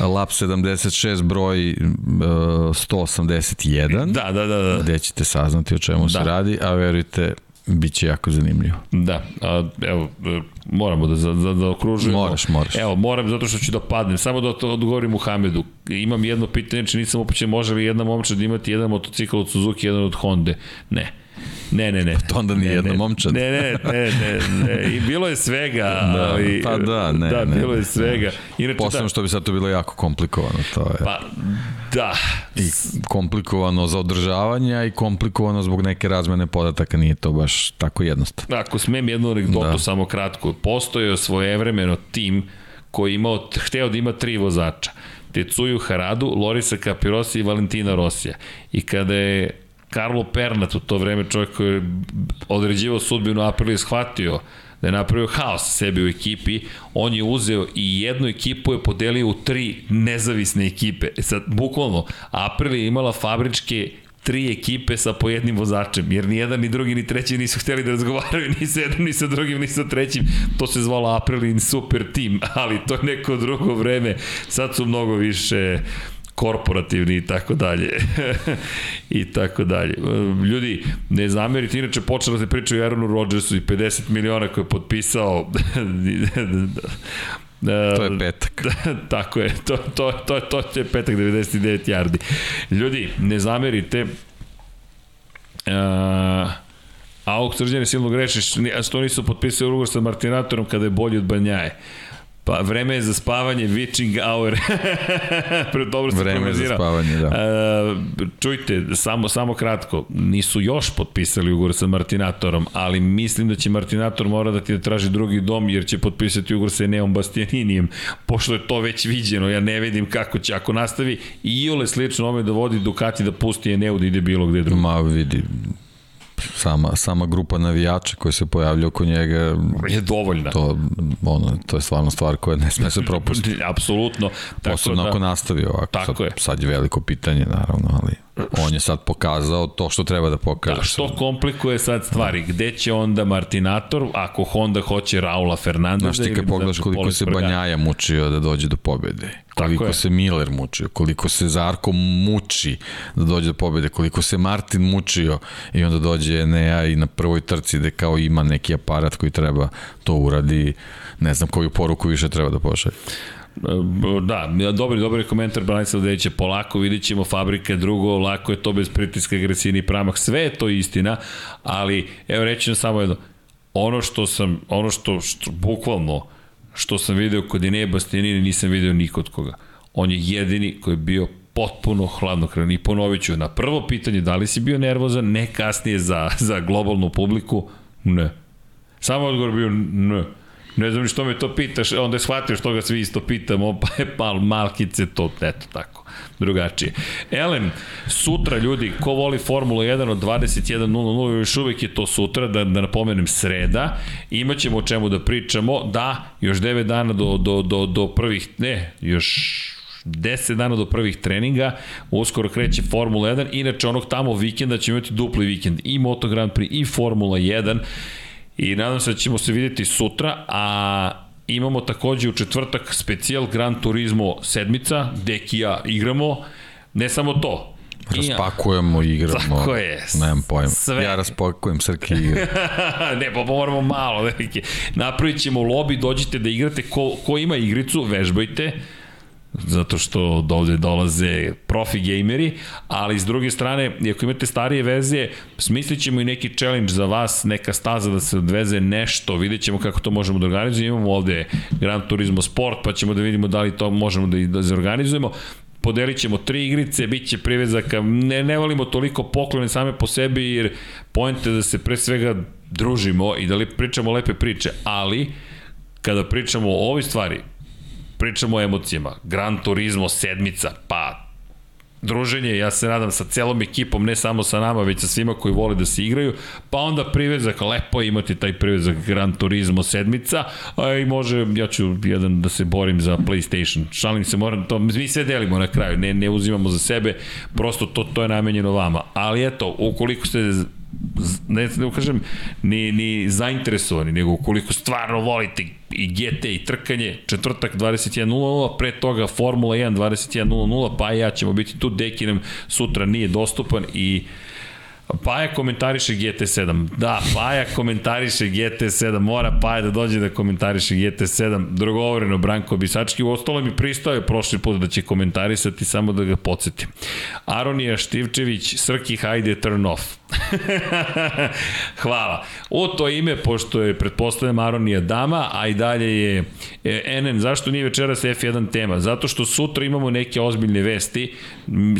[SPEAKER 3] Lab 76 broj uh, 181.
[SPEAKER 2] Da, da, da, da.
[SPEAKER 3] Gde ćete saznati o čemu da. se radi, a verujte, Biće jako zanimljivo.
[SPEAKER 2] Da, a, evo, e, moramo da, da, da okružujemo.
[SPEAKER 3] Moraš, moraš.
[SPEAKER 2] Evo, moram zato što ću da padnem. Samo da to odgovorim Muhamedu. Imam jedno pitanje, či nisam upoće može li jedna momčad imati jedan motocikl od Suzuki, jedan od Honda. Ne. Ne, ne, ne.
[SPEAKER 3] Pa to onda nije jedna momčad.
[SPEAKER 2] Ne, ne, ne, ne, ne. I bilo je svega.
[SPEAKER 3] Da,
[SPEAKER 2] ali,
[SPEAKER 3] pa da, ne.
[SPEAKER 2] Da,
[SPEAKER 3] ne,
[SPEAKER 2] bilo je svega.
[SPEAKER 3] Inače, Posledno da, što bi sad to bilo jako komplikovano. To je.
[SPEAKER 2] Pa, da.
[SPEAKER 3] I komplikovano za održavanje i komplikovano zbog neke razmene podataka nije to baš tako jednostavno.
[SPEAKER 2] Ako smem jednu anegdotu da. samo kratko. Postoje svojevremeno tim koji imao, hteo da ima tri vozača. Tecuju Haradu, Lorisa Capirosi i Valentina Rosija. I kada je Karlo Pernat u to vreme čovjek koji je određivao sudbinu Aprilije shvatio da je napravio haos sebi u ekipi, on je uzeo i jednu ekipu je podelio u tri nezavisne ekipe. E sad, bukvalno, Aprilija je imala fabričke tri ekipe sa po jednim vozačem, jer ni jedan, ni drugi, ni treći nisu hteli da razgovaraju ni sa jednom, ni sa drugim, ni sa trećim. To se zvalo Aprilin super tim, ali to je neko drugo vreme. Sad su mnogo više korporativni i tako dalje. I tako dalje. Ljudi, ne zamerite, inače počela se priča o Aaron Rodgersu i 50 miliona koje je potpisao
[SPEAKER 3] To je petak.
[SPEAKER 2] tako je, to, to, to, to je petak 99 yardi. Ljudi, ne zamerite, uh, a ovog srđane silno grešiš, što nisu potpisali ugovor sa Martinatorom kada je bolji od Banjaje. Pa vreme je za spavanje, witching hour. Dobro se
[SPEAKER 3] vreme je za spavanje, da.
[SPEAKER 2] Uh, čujte, samo, samo kratko, nisu još potpisali ugovor sa Martinatorom, ali mislim da će Martinator mora da ti da traži drugi dom, jer će potpisati ugovor sa Neom Bastianinijem, pošto je to već viđeno, ja ne vidim kako će, ako nastavi i Iole slično ome da vodi Ducati da pusti Eneu da ide bilo gde drugo.
[SPEAKER 3] Ma vidi, sama, sama grupa navijača koji se pojavlja oko njega
[SPEAKER 2] je dovoljna.
[SPEAKER 3] To, ono, to je stvarno stvar koja ne sme se propustiti.
[SPEAKER 2] Apsolutno.
[SPEAKER 3] Posebno da, ako nastavi ovako. Tako sad, je. sad je veliko pitanje, naravno, ali on je sad pokazao to što treba da pokaže.
[SPEAKER 2] Da, što komplikuje sad stvari? Gde će onda Martinator, ako Honda hoće Raula Fernandeza?
[SPEAKER 3] Znaš ti kad pogledaš koliko se Banjaja mučio da dođe do pobede, koliko se Miller mučio, koliko se Zarko muči da dođe do pobede, koliko se Martin mučio i onda dođe Enea i na prvoj trci da kao ima neki aparat koji treba to uradi, ne znam koju poruku više treba da pošalje.
[SPEAKER 2] Da, dobri, dobri komentar Branislav Dejića, polako vidit ćemo fabrike, drugo, lako je to bez pritiska, agresivni pramah, sve je to istina, ali evo reći samo jedno, ono što sam, ono što, što bukvalno, što sam video kod Ine Bastianini nisam video nikod koga. On je jedini koji je bio potpuno hladnokran i ponovit ću, na prvo pitanje da li si bio nervozan, ne kasnije za, za globalnu publiku, ne. Samo odgovor bio ne. Ne znam ni što me to pitaš, onda je shvatio što ga svi isto pitamo, pa je pal malkice to, eto tako, drugačije. Elem, sutra ljudi, ko voli Formula 1 od 21.00, još uvek je to sutra, da, da napomenem sreda, imaćemo o čemu da pričamo, da, još 9 dana do, do, do, do prvih, ne, još 10 dana do prvih treninga, uskoro kreće Formula 1, inače onog tamo vikenda ćemo imati dupli vikend, i Moto Grand Prix, i Formula 1, i nadam se da ćemo se videti sutra, a imamo takođe u četvrtak specijal Gran Turismo sedmica, Dekija igramo, ne samo to,
[SPEAKER 3] Raspakujemo i igramo.
[SPEAKER 2] Tako je.
[SPEAKER 3] Nemam pojma. Sve. Ja raspakujem Srki igra.
[SPEAKER 2] ne, pa moramo malo. Neki. Napravit ćemo lobby, dođite da igrate. Ko, ko ima igricu, vežbajte zato što dovde dolaze profi gejmeri, ali s druge strane, ako imate starije verzije, smislit ćemo i neki challenge za vas, neka staza da se odveze nešto, vidjet ćemo kako to možemo da organizujemo, imamo ovde Gran Turismo Sport, pa ćemo da vidimo da li to možemo da, da zorganizujemo, podelit ćemo tri igrice, bit će privezaka, ne, ne volimo toliko poklone same po sebi, jer pojente da se pre svega družimo i da li pričamo lepe priče, ali kada pričamo o ovoj stvari, pričamo o emocijama. Gran Turismo sedmica, pa druženje, ja se nadam sa celom ekipom, ne samo sa nama, već sa svima koji vole da se igraju, pa onda privezak, lepo je imati taj privezak Gran Turismo sedmica, a i može, ja ću jedan da se borim za PlayStation, šalim se, moram to, mi sve delimo na kraju, ne, ne uzimamo za sebe, prosto to, to je namenjeno vama, ali eto, ukoliko ste ne, ne kažem ni, ni zainteresovani, nego ukoliko stvarno volite i GT i trkanje, četvrtak 21.00, pre toga Formula 1 21.00, pa ja ćemo biti tu, Deki nam sutra nije dostupan i Paja komentariše GT7. Da, Paja komentariše GT7. Mora Paja da dođe da komentariše GT7. Drugovoreno Branko Bisački. U ostalo mi pristao je prošli put da će komentarisati, samo da ga podsjetim. Aronija Štivčević, Srki, hajde, turn off. Hvala. U to ime, pošto je, pretpostavljam, Aronija dama, a i dalje je e, NN. Zašto nije večeras F1 tema? Zato što sutra imamo neke ozbiljne vesti,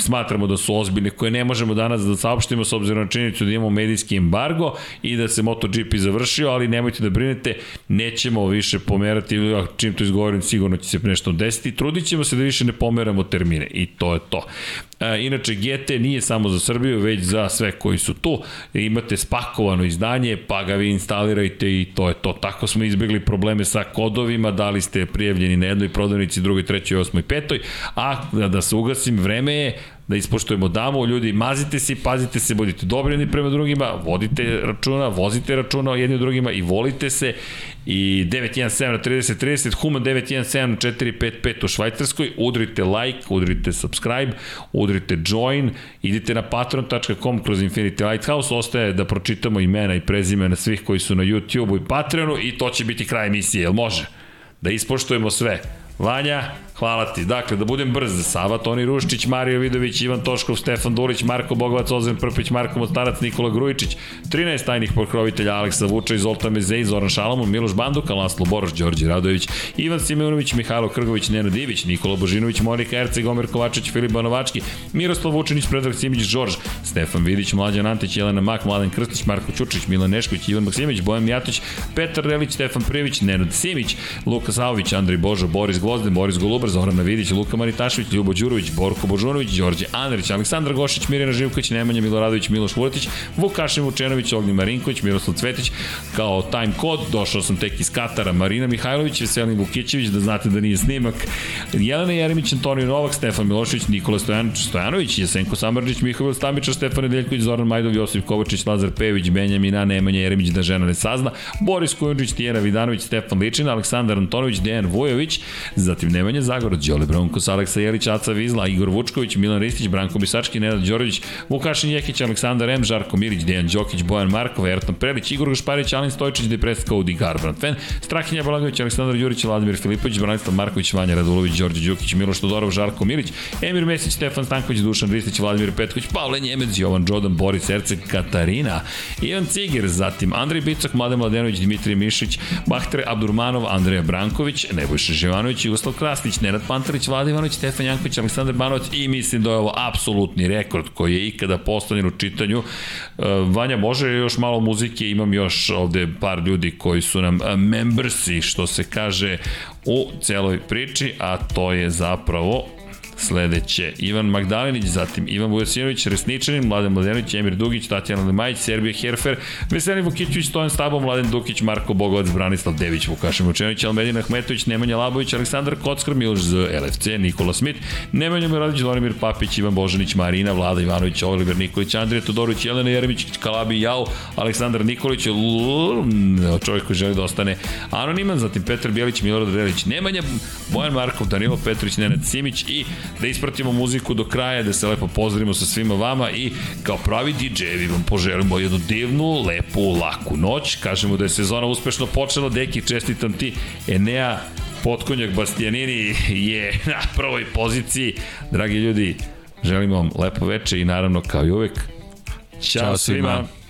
[SPEAKER 2] smatramo da su ozbiljne, koje ne možemo danas da saopštimo s obzirom na činjenicu da imamo medijski embargo i da se MotoGP završio, ali nemojte da brinete, nećemo više pomerati, čim to izgovorim, sigurno će se nešto desiti. Trudit ćemo se da više ne pomeramo termine i to je to. E, inače, GT nije samo za Srbiju, već za sve koji su tu. Imate spakovano izdanje, pa ga vi instalirajte i to je to. Tako smo izbjegli probleme sa kodovima, da li ste prijavljeni na jednoj prodavnici, drugoj, trećoj, osmoj, petoj, a da se ugasim, vreme je da ispoštujemo damu, ljudi, mazite se, pazite se, budite dobri jedni prema drugima, vodite računa, vozite računa o jednim drugima i volite se i 917 na 30 30, Human 917 na 455 u Švajcarskoj, udrite like, udrite subscribe, udrite join, idite na patreon.com kroz Infinity Lighthouse, ostaje da pročitamo imena i prezimena svih koji su na YouTube-u i Patreonu i to će biti kraj emisije, jel može? Da ispoštujemo sve. Vanja, Hvala ti. Dakle, da budem brz. Sava, Toni Ruščić, Mario Vidović, Ivan Toškov, Stefan Dulić, Marko Bogovac, Ozren Prpić, Marko Mostarac, Nikola Grujičić, 13 tajnih pokrovitelja Aleksa Vuča, Zoltan Mezej, Zoran Šalamun, Miloš Banduka, Laslo Boroš, Đorđe Radović, Ivan Simeunović, Mihajlo Krgović, Neno Divić, Nikola Božinović, Monika Erceg, Omer Kovačić, Filip Banovački, Miroslav Vučinić, Predrag Simić, Žorž, Stefan Vidić, Mlađan Antić, Jelena Mak, Mladen Krstić, Marko Ćučić, Milan Nešković, Ivan Maksimović, Bojan Mijatović, Petar Relić, Stefan Privić, Nenad Simić, Luka Savović, Andrej Božo, Boris Gvozden, Boris Golubar, Zoran Vidić, Luka Maritašević, Ljubo Đurović, Borko Božunović, Đorđe Andrić, Aleksandar Gošić, Mirjana Živković, Nemanja Miloradović, Miloš Vuletić, Vukašin Vučenović, Ognjen Marinković, Miroslav Cvetić, kao time kod, došao sam tek iz Katara, Marina Mihajlović, Veselin Vukićević, da znate da nije snimak, Jelena Jeremić, Antonio Novak, Stefan Milošević, Nikola Stojanović, Stojanović, Jesenko Samrđić, Mihovil Stamičar, Stefan Nedeljković, Zoran Majdov, Josip Kovačić, Lazar Pević, Benjamina, Nemanja Jeremić, da žena ne sazna, Boris Kujundžić, Tijena Vidanović, Stefan Ličina, Aleksandar Antonović, Dejan Vujović, zatim Nemanja Zagorod, Đole Bronkos, Aleksa Jelić, Aca Vizla, Igor Vučković, Milan Ristić, Branko Bisački, Nenad Đorović, Vukašin Jekić, Aleksandar M, Žarko Mirić, Dejan Đokić, Bojan Markov, Ertan Prelić, Igor Gašparić, Alin Stojčić, Depres Cody Garbrandt. Strahinja Balagović, Aleksandar Đurić, Vladimir Filipović, Branislav Marković, Vanja Radulović, Đorđe Đukić, Miloš Todorov, Žarko Milić, Emir Mesić, Stefan Stanković, Dušan Ristić, Vladimir Petković, Pavle Njemec, Jovan Đodan, Boris Erceg, Katarina, Ivan Cigir, zatim Andrej Bicak, Mladen Mladenović, Dimitrij Mišić, Bahtre Abdurmanov, Andreja Branković, Nebojša Živanović, Jugoslav Krasnić, Nenad Pantarić, Vlada Ivanović, Stefan Janković, Aleksandar Banovac i mislim da je ovo apsolutni rekord koji je ikada postavljen u čitanju. E, Vanja, može još malo muzike, imam još ovde par ljudi koji su nam e, membersi, što se kaže u celoj priči, a to je zapravo Sledeće, Ivan Magdalinić, zatim Ivan Vujasinović, Resničanin, Mladen Mladenović, Emir Dugić, Tatjana Lemajić, Serbija Herfer, Veselin Vukićević, Stojan Stabom, Mladen Dukić, Marko Bogovac, Branislav Dević, Vukašin Vučenović, Almedin Ahmetović, Nemanja Labović, Aleksandar Kockar, Miloš Z, LFC, Nikola Smit, Nemanja Miradić, Vladimir Papić, Ivan Božanić, Marina, Vlada Ivanović, Oliver Nikolić, Andrija Todorović, Jelena Jeremić, Kalabi Jao, Aleksandar Nikolić, čovjek koji želi da ostane anoniman, zatim Petar Bjelić, Milorad Relić, Nemanja, Bojan Markov, Danilo Petrović, Nenad Simić i da ispratimo muziku do kraja, da se lepo pozdravimo sa svima vama i kao pravi DJ-evi vam poželimo jednu divnu, lepu, laku noć. Kažemo da je sezona uspešno počela, deki, čestitam ti, Enea Potkonjak Bastianini je na prvoj poziciji. Dragi ljudi, želimo vam lepo veče i naravno kao i uvek, Ćao, Ćao svima. svima.